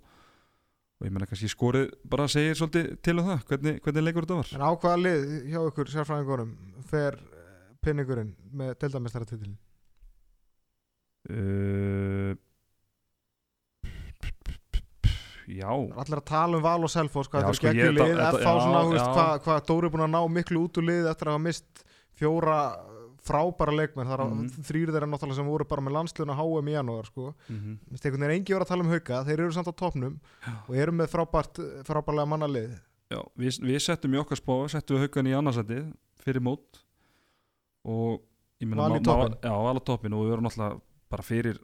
og ég menna kannski skorið bara segir svolítið til um það, hvernig, hvernig leikur þetta var. En á hvaða lið hjá ykkur sérfræðingunum fer pinningurinn með deildamestaratitilin uh, Já allir að tala um Val og Selfoss hvað Já, þetta sko, er ég- geggjulið þetta- FH já, svona, já. hvað, hvað Dóri er búin að ná miklu út úr lið eftir að hafa mist fjóra frábæra leikmenn þar að Mhm. þrýr þeirra náttúrulega sem voru bara með landsluna HM í janúar sko. Mér finnst einhvern veginn engi voru að tala um hauka þeir eru samt á topnum og eru með frábært, frábærlega mannalið Já, við, við settum í okkar spá, settum við haugan í annarsætið fyrir mót og ég meina. Já, á toppin og við vorum náttúrulega bara fyrir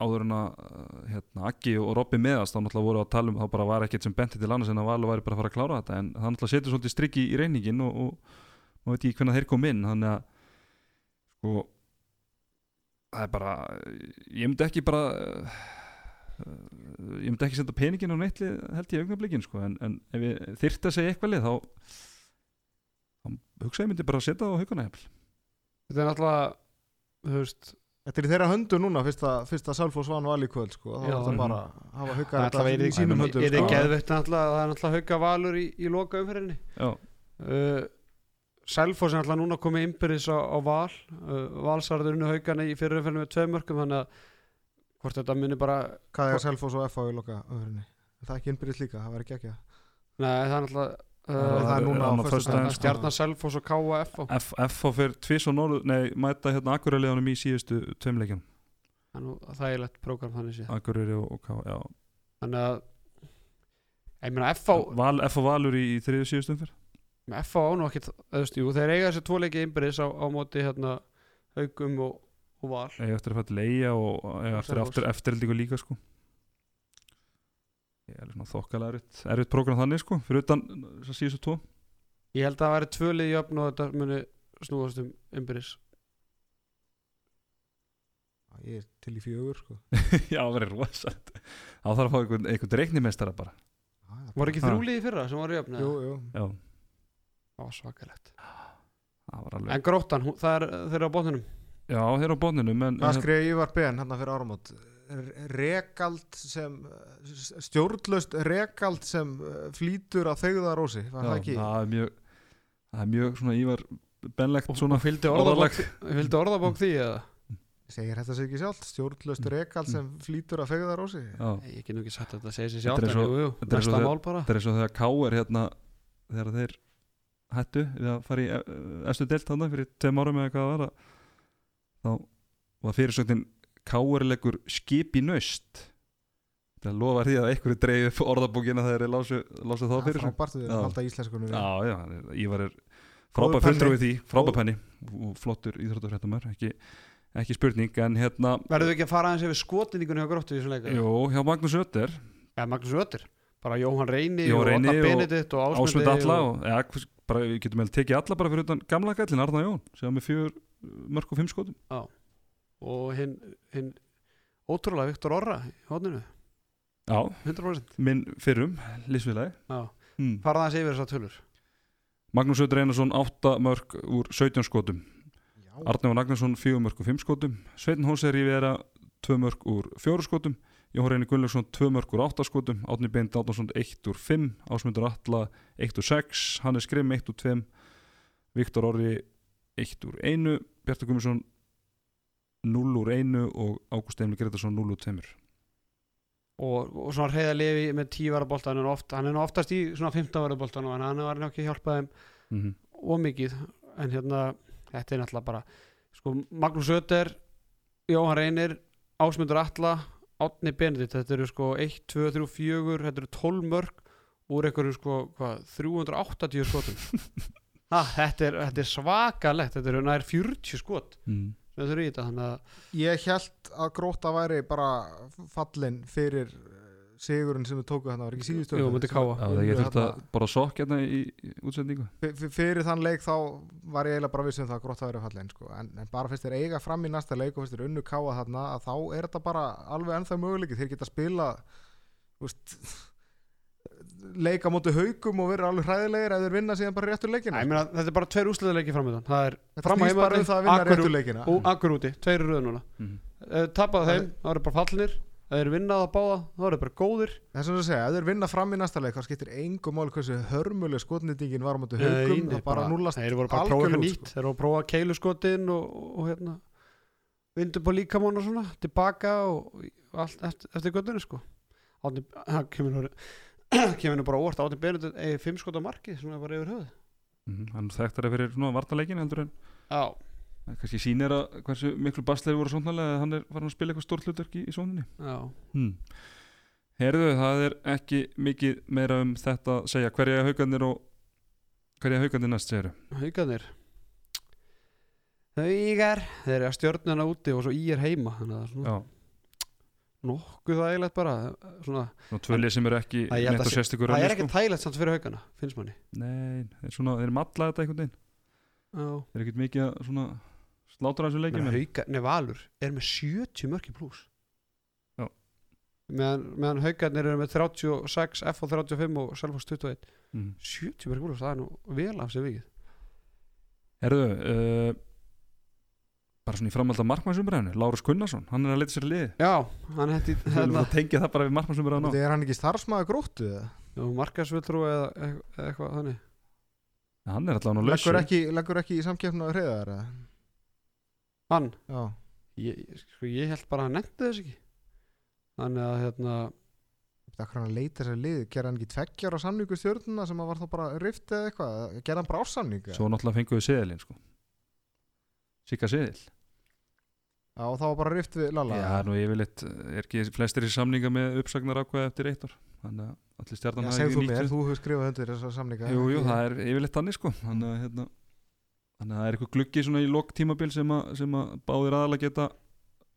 áður en að uh, hérna, Aggi og Robby meðast þá náttúrulega voru að tala um þá bara var ekkert sem benti til annars en að Val væri bara að fara að klára þetta. En það náttúrulega setur svolítið strikki í reyningin og, og nú veit ég hvernig þeir kom inn. Þannig að sko það er bara ég myndi ekki bara uh, ég myndi ekki senda peningin á neittli held ég augnablikin sko. En, en ef ég þyrfti að segja eitthvað lið þá þá hugsa ég myndi bara að setja það á jafnvel. þetta er náttúrulega þú veist Þetta er í þeirra höndu núna fyrst að, fyrst að Salfós vann val í kvöld sko. þá er það bara að hafa að vera í sínum Ég höndum er þið sko. geðveitt náttúrulega það er náttúrulega hauka valur í, í loka umferðinni Já, uh, Selfoss er náttúrulega núna komið innbyrðis á, á val uh, valsarður unnu haugana í fyrir umferðinu með tvei mörgum þannig að hvort þetta muni bara Hvað er Salfós og FH í loka? Er það ekki innbyrðis líka? Það var ekki ekki Nei, það er náttúrulega Það uh, er núna á föstudaginn, sko. Stjarnar Selfoss og KF F, F fyrir tvís og norðu, nei, mæta hérna Akureyriðanum í síðustu tveimleikjum Það er þægilegt prógram þannig sé Akureyri og, og K, já. Þannig að ég meina FH Val, F og Valur í, í þriðu síðustu umfyrir FH á nú ekkit öðust, jú, þeir eiga þessi tvo leiki innbyrðis á, á móti hérna haugum og, og val. Ég eftir að fæta leia og eftir, eftirildingu líka sko Ég er svona þokkalega erfitt erfitt prógram þannig sko, fyrir utan þess að síðustu tvo. Ég held að það væri tvö liði jöfn og þetta muni snúast um innbyrðis. Ég er til í fjögur sko. Já, það verður rosalt Þá þarf að fá einhvern, einhvern reiknimestara bara. Voru ekki Ha. þrjú liði í fyrra sem voru jöfn? Jú, jú. Já, Það var svakalegt. Það var alveg En gróttan, hún- það er þeirra á bóttunum Já, þeir á bóninum en, Það skriði Ívar Ben hérna fyrir áramót Rekald sem stjórnlaust rekald sem uh, flýtur að þegða rósi var það já, ekki? það er mjög það er mjög svona ívar benlegt svona Fylgdi orðabók, fylgdi orðabók því eða? Segir þetta sér ekki sjálft stjórnlaust Mm. rekald sem flýtur að Já, Nei, Ég get nú ekki sagt að þetta segir sér Þetta sjálf er en svo- jú, jú, þetta er svo næsta þegar- mál bara þetta er og þegar K er hérna þegar þeir hættu við að fara í eftir deilt þarna fyrir tveim árum eða hvað það var að, þá var fyrirsögnin K er leikur skip í naust. Það lofa því að einhverju dreif orðabókina þegar þeir lásu, lásu þá fyrir Frábært við Já. halda íslenskunum við. Já, já, Ívar er Góður frábær penni. fulltrúi í því, frábær penni. Og flottur íþróttafréttamör, ekki, ekki spurning en hérna, Verður við ekki að fara aðeins yfir skotningunni hjá gróttu í þessum leika? jú, hjá Magnús Ötter Ja, Magnús Ötter Bara Jóhann Reyni Jóhann og Reyni og Benedikt og Ásmund Alla og, ja, bara, við getum vel tekið alla bara fyrir utan gamla gællin, Arna Jón sem með fjör mörg og fimm skotum og hinn hin, ótrúlega Viktor Orra í hodninu, Já, 100% minn fyrrum, hmm. Fara aðeins yfir þessar tölur. Magnús Ötter Einarsson 8 mörg úr 17 skotum. Já, Arnjón Agnarsson 4 mörg úr 5 skotum. Sveitin Hóser Rivera 2 mörg úr 4 skotum. Jóhann Reyni Gunnlaugsson 2 mörg úr 8 skotum. Átni Beint Átnarsson 1 úr 5 Ásmundur Alla 1 úr 6 Hannes Grimm 1 úr 2 Viktor Orri 1 úr 1 Bjartur Gummarsson 0 úr 1 og Ágúst Emil Gretarsson 0 úr 2 og, og svona reyða lifi með 10 varabolta hann er, oft, hann er oftast í svona 15 varabolta en hann var ekki hjálpað mm -hmm. ómikið en hérna, þetta er náttúrulega bara sko, Magnús Ötter Jóhann Reynir, Ásmundur Alla Átni Benedikt, þetta eru sko 1, 2, 3, 4, þetta eru 12 mörg úr einhverju sko hvað, 380 skotum ha, þetta, er, þetta er svakalegt þetta eru nær 40 skot mm. Sem þau eru í þetta þannig að Ég held að gróta væri bara fallin fyrir eh, sigurinn sem við tóku þannig, var ekki síðustu Jú, myndi káa. Já, það ég þurfti að bara sokk hérna í, útsendingu F- fyrir þann leik þá var ég eiginlega bara vissum það að gróta væri fallin sko. en, en bara fyrst þeir eiga fram í næsta leik og fyrst þeir unnu káa þarna að þá er þetta bara alveg ennþá möguleiki þeir geta spila úst, leika móti haugum og vera alveg hræðilegir ef þeir vinna síðan bara réttur leikina Æ, ég meina, þetta er bara tveir úsliðleiki framöndan það er fram um að vinna Akurú- réttur leikina. og akkur úti, tveir röðu núna. Mm. uh, tapað Það þeim, það eru bara fallinir það eru vinnað að báða, það eru bara góðir. Það er sem þú segja, ef þeir vinna fram í næsta leik þá skiptir engum mál hversu hörmuleg skotnýtingin var á móti Nei, haugum nei, það bara núlast þeir voru bara að prófa eitthvað nýtt. þeir voru að prófa keiluskotin og, hérna vindu på líkamón og svona tilbaka og, og allt eftir, eftir göttunni sko. Það kemur nú kemur nú bara óvart átni Benedikt eigi fimm skot á marki svona bara yfir höfuð. Mm. hann þekktar það fyrir svona vartaleikin heldur en já, það kannski sýnir að hversu miklu basleir voru svonarlega að hann er farin að spila eitthvað stórt hlutverk í, í svonunni Já, hmm. Herðu, það er ekki mikið meira um þetta að segja. Hverja haugarnir og hverja haugarnir næst segir haugarnir? Haugar, þeir eru að stjórnuna úti og svo í er heima þannig að það er svona Já, nokkuð þægilegt bara svona, og tvölið sem eru ekki það er ekkert þægilegt samt fyrir haugana, finnst manni. Nei, þeir, svona, þeir matla þetta einhvern veginn. Þeir eru ekkert mikið að slátra þessu hauga, nei Valur er með 70 mörki pluss meðan, meðan haugarnir eru með 36, F og 35 og Selfoss 21 Mhm. 70 mörki pluss, það er nú vel af sér vikið. Herðu, uh, bara svona í framhald af markmannsumræðinu, Lárus Gunnarsson, hann er að leita sér lið. Já, hann Við hérna, að tengja það bara við markmannsumræðinu. Þetta er hann ekki starfsmæður gróttu eða? markasvilltrú eða, eða eitthvað þannig Hann er allavega nú lausu. Leggur ekki, leggur ekki í samkeppnu að hreiðar eða? Hann, Já. ég, sko, ég held bara að hann nefndi þess ekki þannig að hérna Það er hann að leita sér lið, gerði hann ekki tveggjar á samningu stjórnuna sem að var þá bara rift eða eitthvað, gerði hann bara ásamning eða? Svo náttúrulega fenguðu seðilinn, sko. Sika seðil. Já, og það var bara rift við Lalla Já, nú yfirleitt er ekki flestir í samninga með uppsagnar ákveða eftir eitt ár. Þannig að allir stjarnan Já, hafi segð ekki þú mér, nýtt. þú hefur skrifað undir þessa samninga Jú, jú, það er yfirleitt þannig, sko. Þannig að, hérna, þannig að það er eitthvað gluggi svona í lok tímabil sem að, sem að báðir aðalega geta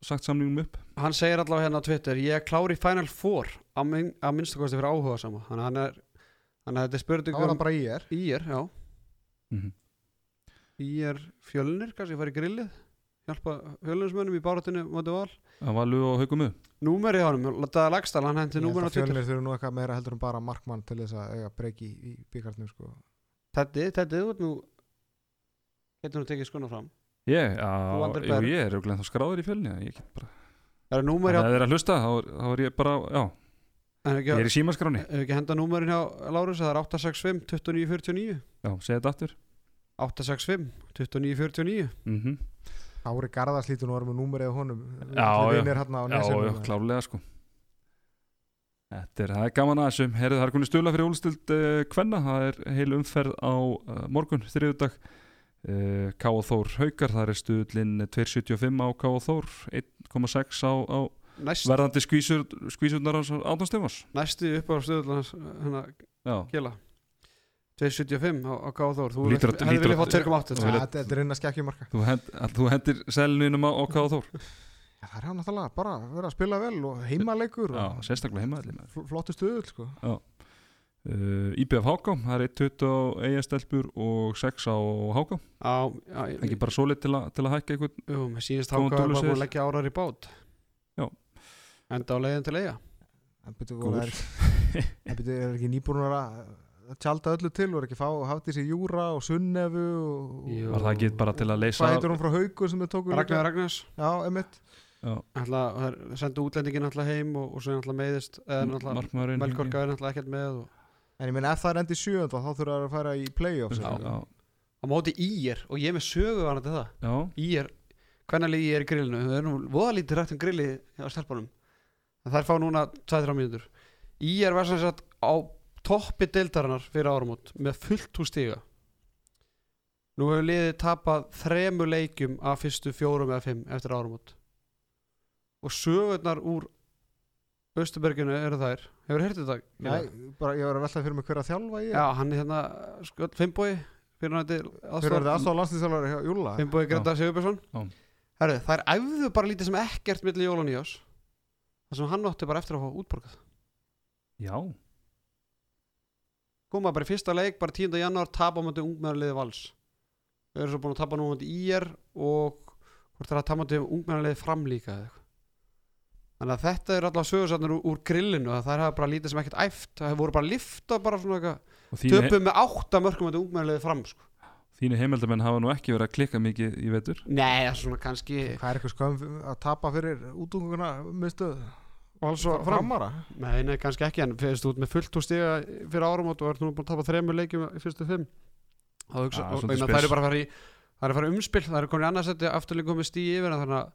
sagt samningum upp. hann segir allavega hérna á Twitter ég er klár í Final Four að, min, að minnstu kosti fyrir áhuga sama þannig að hann er þannig að þetta er Það spurning var um bara í er í er, já Mm í er fjölnir, kannski fara í grillið hjálpa fjölunismönnum í báratinu móti val Það var lög og haugum upp. númer í honum, það er lagstæl hann hendi Ég held númer á Twitter fjölnir þurfa nú eitthvað meira heldur en bara markmann til þess að eiga breyki í, í byggarnum sko. Teddy, Teddy, þú ert nú getur nú tekið skona fram já, vandir jú, ég er auðvitað þá skráður í fjölni. Ég get bara... það er þið er að hlusta, þá er, þá er ég bara, já, er ekki, ég er í símaskráni. er ekki henda númerin hjá Lárus það er 865 2949 Já, segið þetta aftur. 865 2949 Mm Ári Garðars lítur nú að vera með númerið á honum Já, já. Hérna klárlega, sko. Þetta er, það er gaman að þessu. Herðu, það er kunni stula fyrir úlstild uh, kvenna. Það er heil umferð á uh, morgun, þriðudag. Uh, K.O. Þór Haukar, það er stuðlinn 2.75 á K.O. Þór, 1.6 á, á Næst, verðandi skvísur, skvísurnar á Átun Stefáns. næstu upp á stöðulega hérna Já, Kjela 275 á, á Gáþór þú Lítur hefði viljað að- fá 2,8 Þú Já, vilja- Þetta er að skekkjumarka þú, hend, þú hendir selninum á, á K.O. Þór. Já, það er hann náttúrulega bara að vera að spila vel og og sérstaklega heimaðli. fl- flottu stuðul sko. Uh, IBF Háká, það er 1.20 á eigastelpur og 6 á Háká ekki bara svolít til, a, til að hækka einhvern jú, mér sýnist Góðan háka að bara að leggja árar í bát Já. enda á leiðin til Góður. það er, en byrju, er ekki nýbúinur að að tjálta öllu til og er ekki fá haft þessi Júra og Sunnefu var það ekki bara til að leysa heitur hún frá Haugur sem þau tóku líka? Ragnar Ragnars. Já, emitt Já, ætla, það sendu útlendingin alltaf heim og, og svo alltaf meiðist Melkorka er alltaf ekkert með og, En ég minn ef það er endi sjönda þá þurfa það að fara í playoffs já, já, á móti ír og ég er með sögu var þetta það. Já, ír, hvernig líði ég er í grillinu? Það er nú voða lítið rætt um grilli á stelpunum. En þær fá núna 2-3 mínútur. Ír var sem sagt á toppi deildarinnar fyrir áramót með fullt hús stiga. Nú hefur liðið tapað þremu leikjum af fyrstu fjórum eða fimm eftir áramót. Og sögurnar úr Östuberginu eru þær. Hefur hértið þetta? Nei, bara ég var að velta fyrir mig hver að þjálfa ég. Já, hann er hérna sko, Fimboi fyrir hann Hver er þetta aðstofa landslýstjálfari hjá Júla? Fimboi Greta Sigurbjörnsson. Já. Herru, þær æfðu bara lítið sem ekkert milli jól og nýjás þar sem hann átti bara eftir að fá útborgað. Já, koma bara í fyrsta leik, bara 10. janúar tapa á mjöndi ungmennarliði vals þau eru svo búin að tapa nú á mjöndi IR og hvort það er að tapa á mjöndi ungmennarliði framlíka eða eitthvað þannig að þetta er alltaf sögursatnir úr, úr grillinu að þær hafa bara lítið sem ekkert æft það hefur voru bara lifta bara svona eitthvað töpuð með átta mörgum mjöndi ungmennarliði fram sko. þínu heimildamenn hafa nú ekki verið að klikka mikið í vetur Nei, það er svona kannski Hvað er eitthvað skömm að tapa fyrir útunguna mistuð og fram framara? Nei, nei, kannski ekki en fyrst út með fullt úr stiga fyrir árum og þú ert nú búin að tapa þremur leikjum fyrstu fimm. Þú hugsa, Ah, og, og það er bara að fara í það er að fara í umspil, það er komin í annarsætti afturlega komið stíi yfir þannig að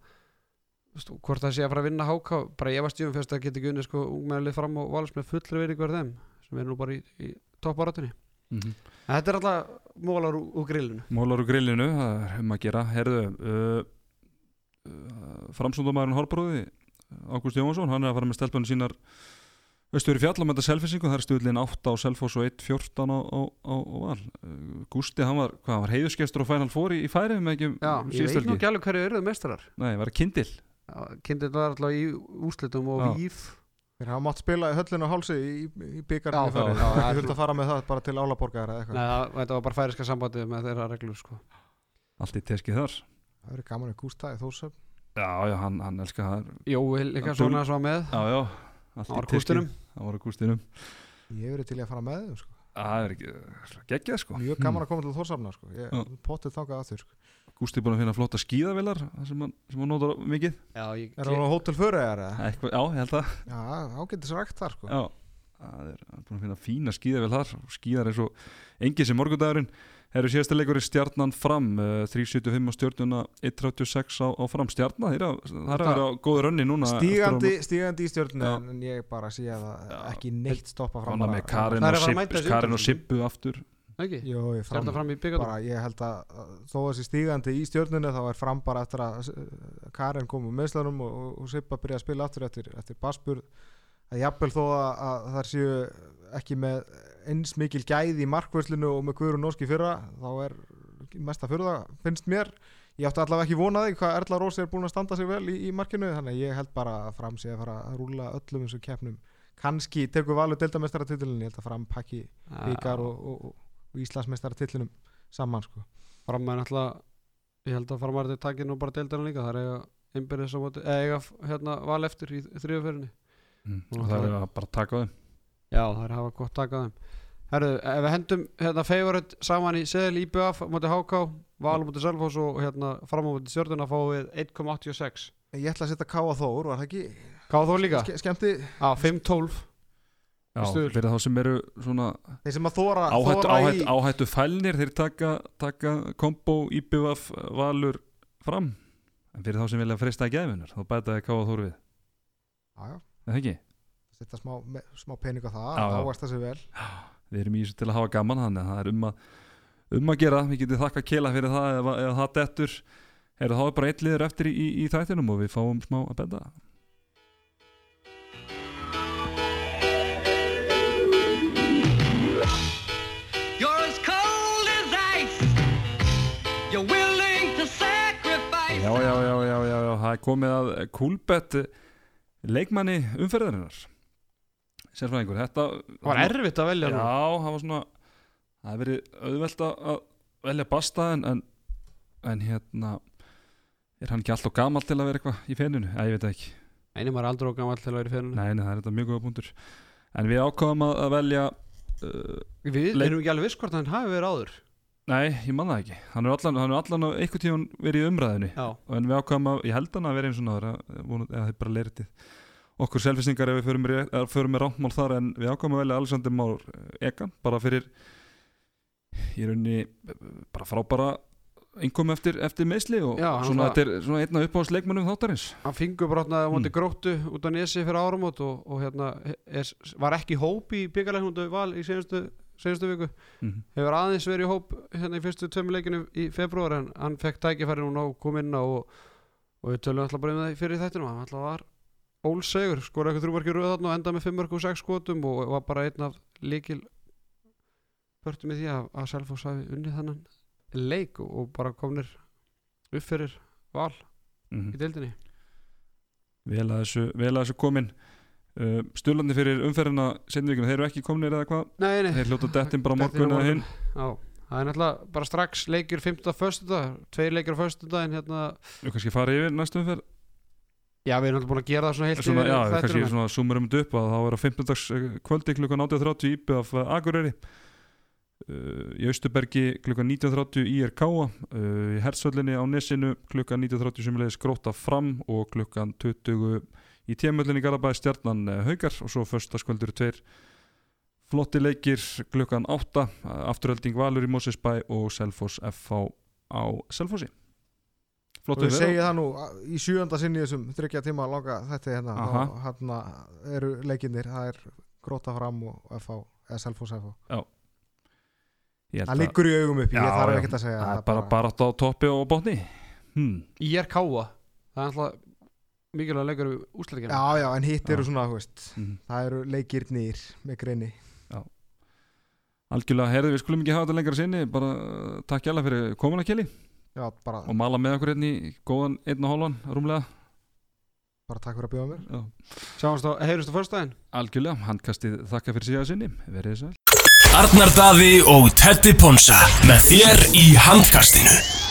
veist, hvort það sé að fara að vinna háká bara ég var stífum fyrst að geta ekki unni sko ungmennalið fram og vals með fullri verið hver þeim sem er nú bara í, í topparatunni Mhm. Þetta er alltaf mólar úr, grillinu. Mólar úr grillinu, það er um að gera. Herðu uh, uh, Framsundumæðurinn Horbróði Ágúst Jóhansson, hann er að fara með stelpunni sínar Östur í fjallum þetta selfisingu, það er stuðlinn 8 á Selfoss og 1.14 á, á, á, á val uh, Gústi, hann var, hvað, hann var heiðusgestur á Final Four í, í færi með ekki um Já, ég síðustu veit nú ekki alveg hverju eruðu meistarar Nei, var það Kindil Kindin var alltaf í úslitum og Já. víf Þeir hafa mátt spila í höllinu á hálsi í, í byggar Já, í færi. já, já, Ég þurfti að fara með það bara til álaborgar eða eitthvað. Nei, það, þetta var bara færiska sambandi með þeirra reglur sko. Allt í teski þar Það verið gaman að gústa í þósöfn. Já, já, hann, hann elskar það Jói líka Hann svona svo með Já, já, allt Það í teski kústinum Það var á kústinum Ég verið til að fara með þeim sko. Það er ekki, geggjað sko Mjög gaman að koma til þórsafna sko. Ég Já. potið þangað að þau sko. Gústi er búin að finna flotta skíðavilar sem hann, sem hann notar mikið Já, ég, Er það á hótel fyrir eða? Eitthvað, Já, ég held að Já, ágættis rækt þar sko. Já, það er hann er búin að finna fína og skíðar eins og engi sem morgundagurinn Herru síðasta leikur í stjarnan fram? Uh, 375 á stjörnuna 136 á, á fram. Stjarnan þeirra, það er að vera á góðu rönni núna Stígandi, stígandi í stjórnum Já. en ég bara sé að það ekki neitt stoppa fram bara- með Karin Það er og. Sippu aftur. Ekki? Jó, ég fram, bara ég held að þó að þessi stígandi í stjórnunni þá er fram bara eftir að uh, Karin kom úr meðslunum og, og, Sippa byrja að spila aftur eftir, eftir basbur að jafnvel þó að, að þar séu ekki með eins mikil gæði í markvörslinu og með hverju norski fyrra þá er mesta fyrra finnst mér. Ég átti allavega ekki vonaði hvað Erla Rós er búin að standa sig vel í, í markinu þannig að ég held bara að fram sé að fara að rúla öllum þessum keppnum. Kannski tekur valur deildamestaratitlun ég held að fram pakki byggar og, og, og, og Íslandsmestaratitlunum saman sko. Fram með náttúrulega Ég held að fram að þetta takir nú bara deildina líka Það er eiga móti eða eiga hérna val eftir í þriðuferinni mm. Og og það það- er að bara taka þeim Já, það er að hafa gott takað þeim. Herðu, ef við hendum hérna favorite saman í seðil IBF á móti HK Val á móti Selfoss og hérna fram á móti Stjörnuna fáum við 1,86 ég ætla að setja Káa Þór var það ekki? Gáð þó líka? ske, skemmti. Já, 5-12 Já, Stuðul. fyrir þá sem eru svona þeir sem að þóra, áhættu, þóra áhættu, í áhættu fælnir þeir taka, taka kombo IBF valur fram. En fyrir þá sem vilja frista gæfinar þá bætaði Káa Þór við, já, já, er það ekki? Setja smá, smá pening á það já. ávægst það sér vel. Við erum í þessu til að hafa gaman þannig að það er um að, um að gera, við getum þakka kela fyrir það ef, ef það dettur. Er það bara eitt liður eftir í, í, í þættinum og við fáum smá að benda. Já, já, já, já, já, já, það er komið að Kúlbett leikmanni umferðarinnar Sérfræðingur, þetta Það var erfitt að velja Já, það var svona það hefur verið auðvelt að velja basta en, en, en hérna er hann ekki alltaf gamall til að vera eitthvað í fenninu? Já, ég veit ekki Einnig maður er aldrei og gammal til að vera í fenninu Nei, nei, það er þetta mjög góða punktur En við ákváðum að, að velja uh, Við erum ekki alveg viss hvort hann hafi verið áður Nei, ég man það ekki Hann er allan, hann er allan á einhvern tíðan verið í umræðinu Já, En við ákváðum að, ég held hann að vera eins og náður Eða það er bara leiritið Okkur selfisingar ef við förum, með- með rántmál þar En við ákváðum að velja Alexander Már Egan Bara fyrir Í rauninni eh, bara frábara Engum eftir, eftir meðsli Og Já, svona, þetta er svona einna uppáðs leikmannum þáttarins hann fingur brotnaði á móti Mm. gróttu út á nesi fyrir áramót og, og hérna er, var ekki hóp í byggarleiknum út val í senastu, senastu viku mm -hmm. hefur aðeins verið hóp hérna í fyrstu tveimu leikinu í februar en hann fekk tækifæri núna og kom inn á og, og við tölum alltaf bara um það fyrir þættinu hann alltaf var ólsegur skor eitthvað þrjúmarki röð þarna og enda með 5 og 6 skotum og var bara einn af líkil börtum í því að, að Selfoss hafi unnið þannan leik og, bara komnir upp fyrir val Mhm. í deildinni. Vel, að þessu, vel að þessu komin. Uh, Stjórnandi fyrir umferðina Seinvíkina, þeir eru ekki komnir eða hvað? Nei, nei, Þeir hljóta dettin bara morgun eða hinn. Já, það er náttúrulega bara strax leikir 15. föstudag, tveir leikir á föstudag en hérna, Við kannski fara yfir næstu umferð já við erum náttúrulega búin að gera það svona heilt svona, yfir Já, kannski svona sumurum þetta upp að það var á 15. dags kvöldi klukkan 18.30 íbjöð af uh, Akureyri uh, í Austubergi klukkan 19.30 í IRK uh, í Hersöllinni á Nesinu klukkan 19.30 sem leiðis gróta fram og klukkan 20 í tímöllinni Garabæði stjarnan uh, Haukar og svo föstaskvöldur tveir flotti leikir klukkan 8 uh, afturölding Valur í Mosesbæ og Selfoss FH á Selfossi og ég segi það nú í sjújönda sinni í þessum þryggja tíma langa þetta hérna, Aha. þá hérna eru leikinnir það er gróta fram og FH eða Selfoss FH Ég held Það að- liggur í augum uppi, ég Já, þarf já. ekkert að segja Það það er bara barátt á toppi og botni. Hmm. Í er káa Það er alltaf mikilvæg leikur við úsleikina Já, já, en hitt eru svona, veist Mhm. Það eru leikir nýr með greini. Algjörlega, herði, við skulum ekki hafa þetta lengra sinni bara uh, takk hjá fyrir komuna Kili Já, bara, og mala með okkur hérna í góðan einn og hálfan rúmlega. Bara takk fyrir að bjóða mér. Já. Sjáumst á, heyrjumst á föstudaginn. Algjörlega, handkastið þakka fyrir síðan sinni. Verið þess að Arnar Daði og Teddy Ponsa með þér í handkastinu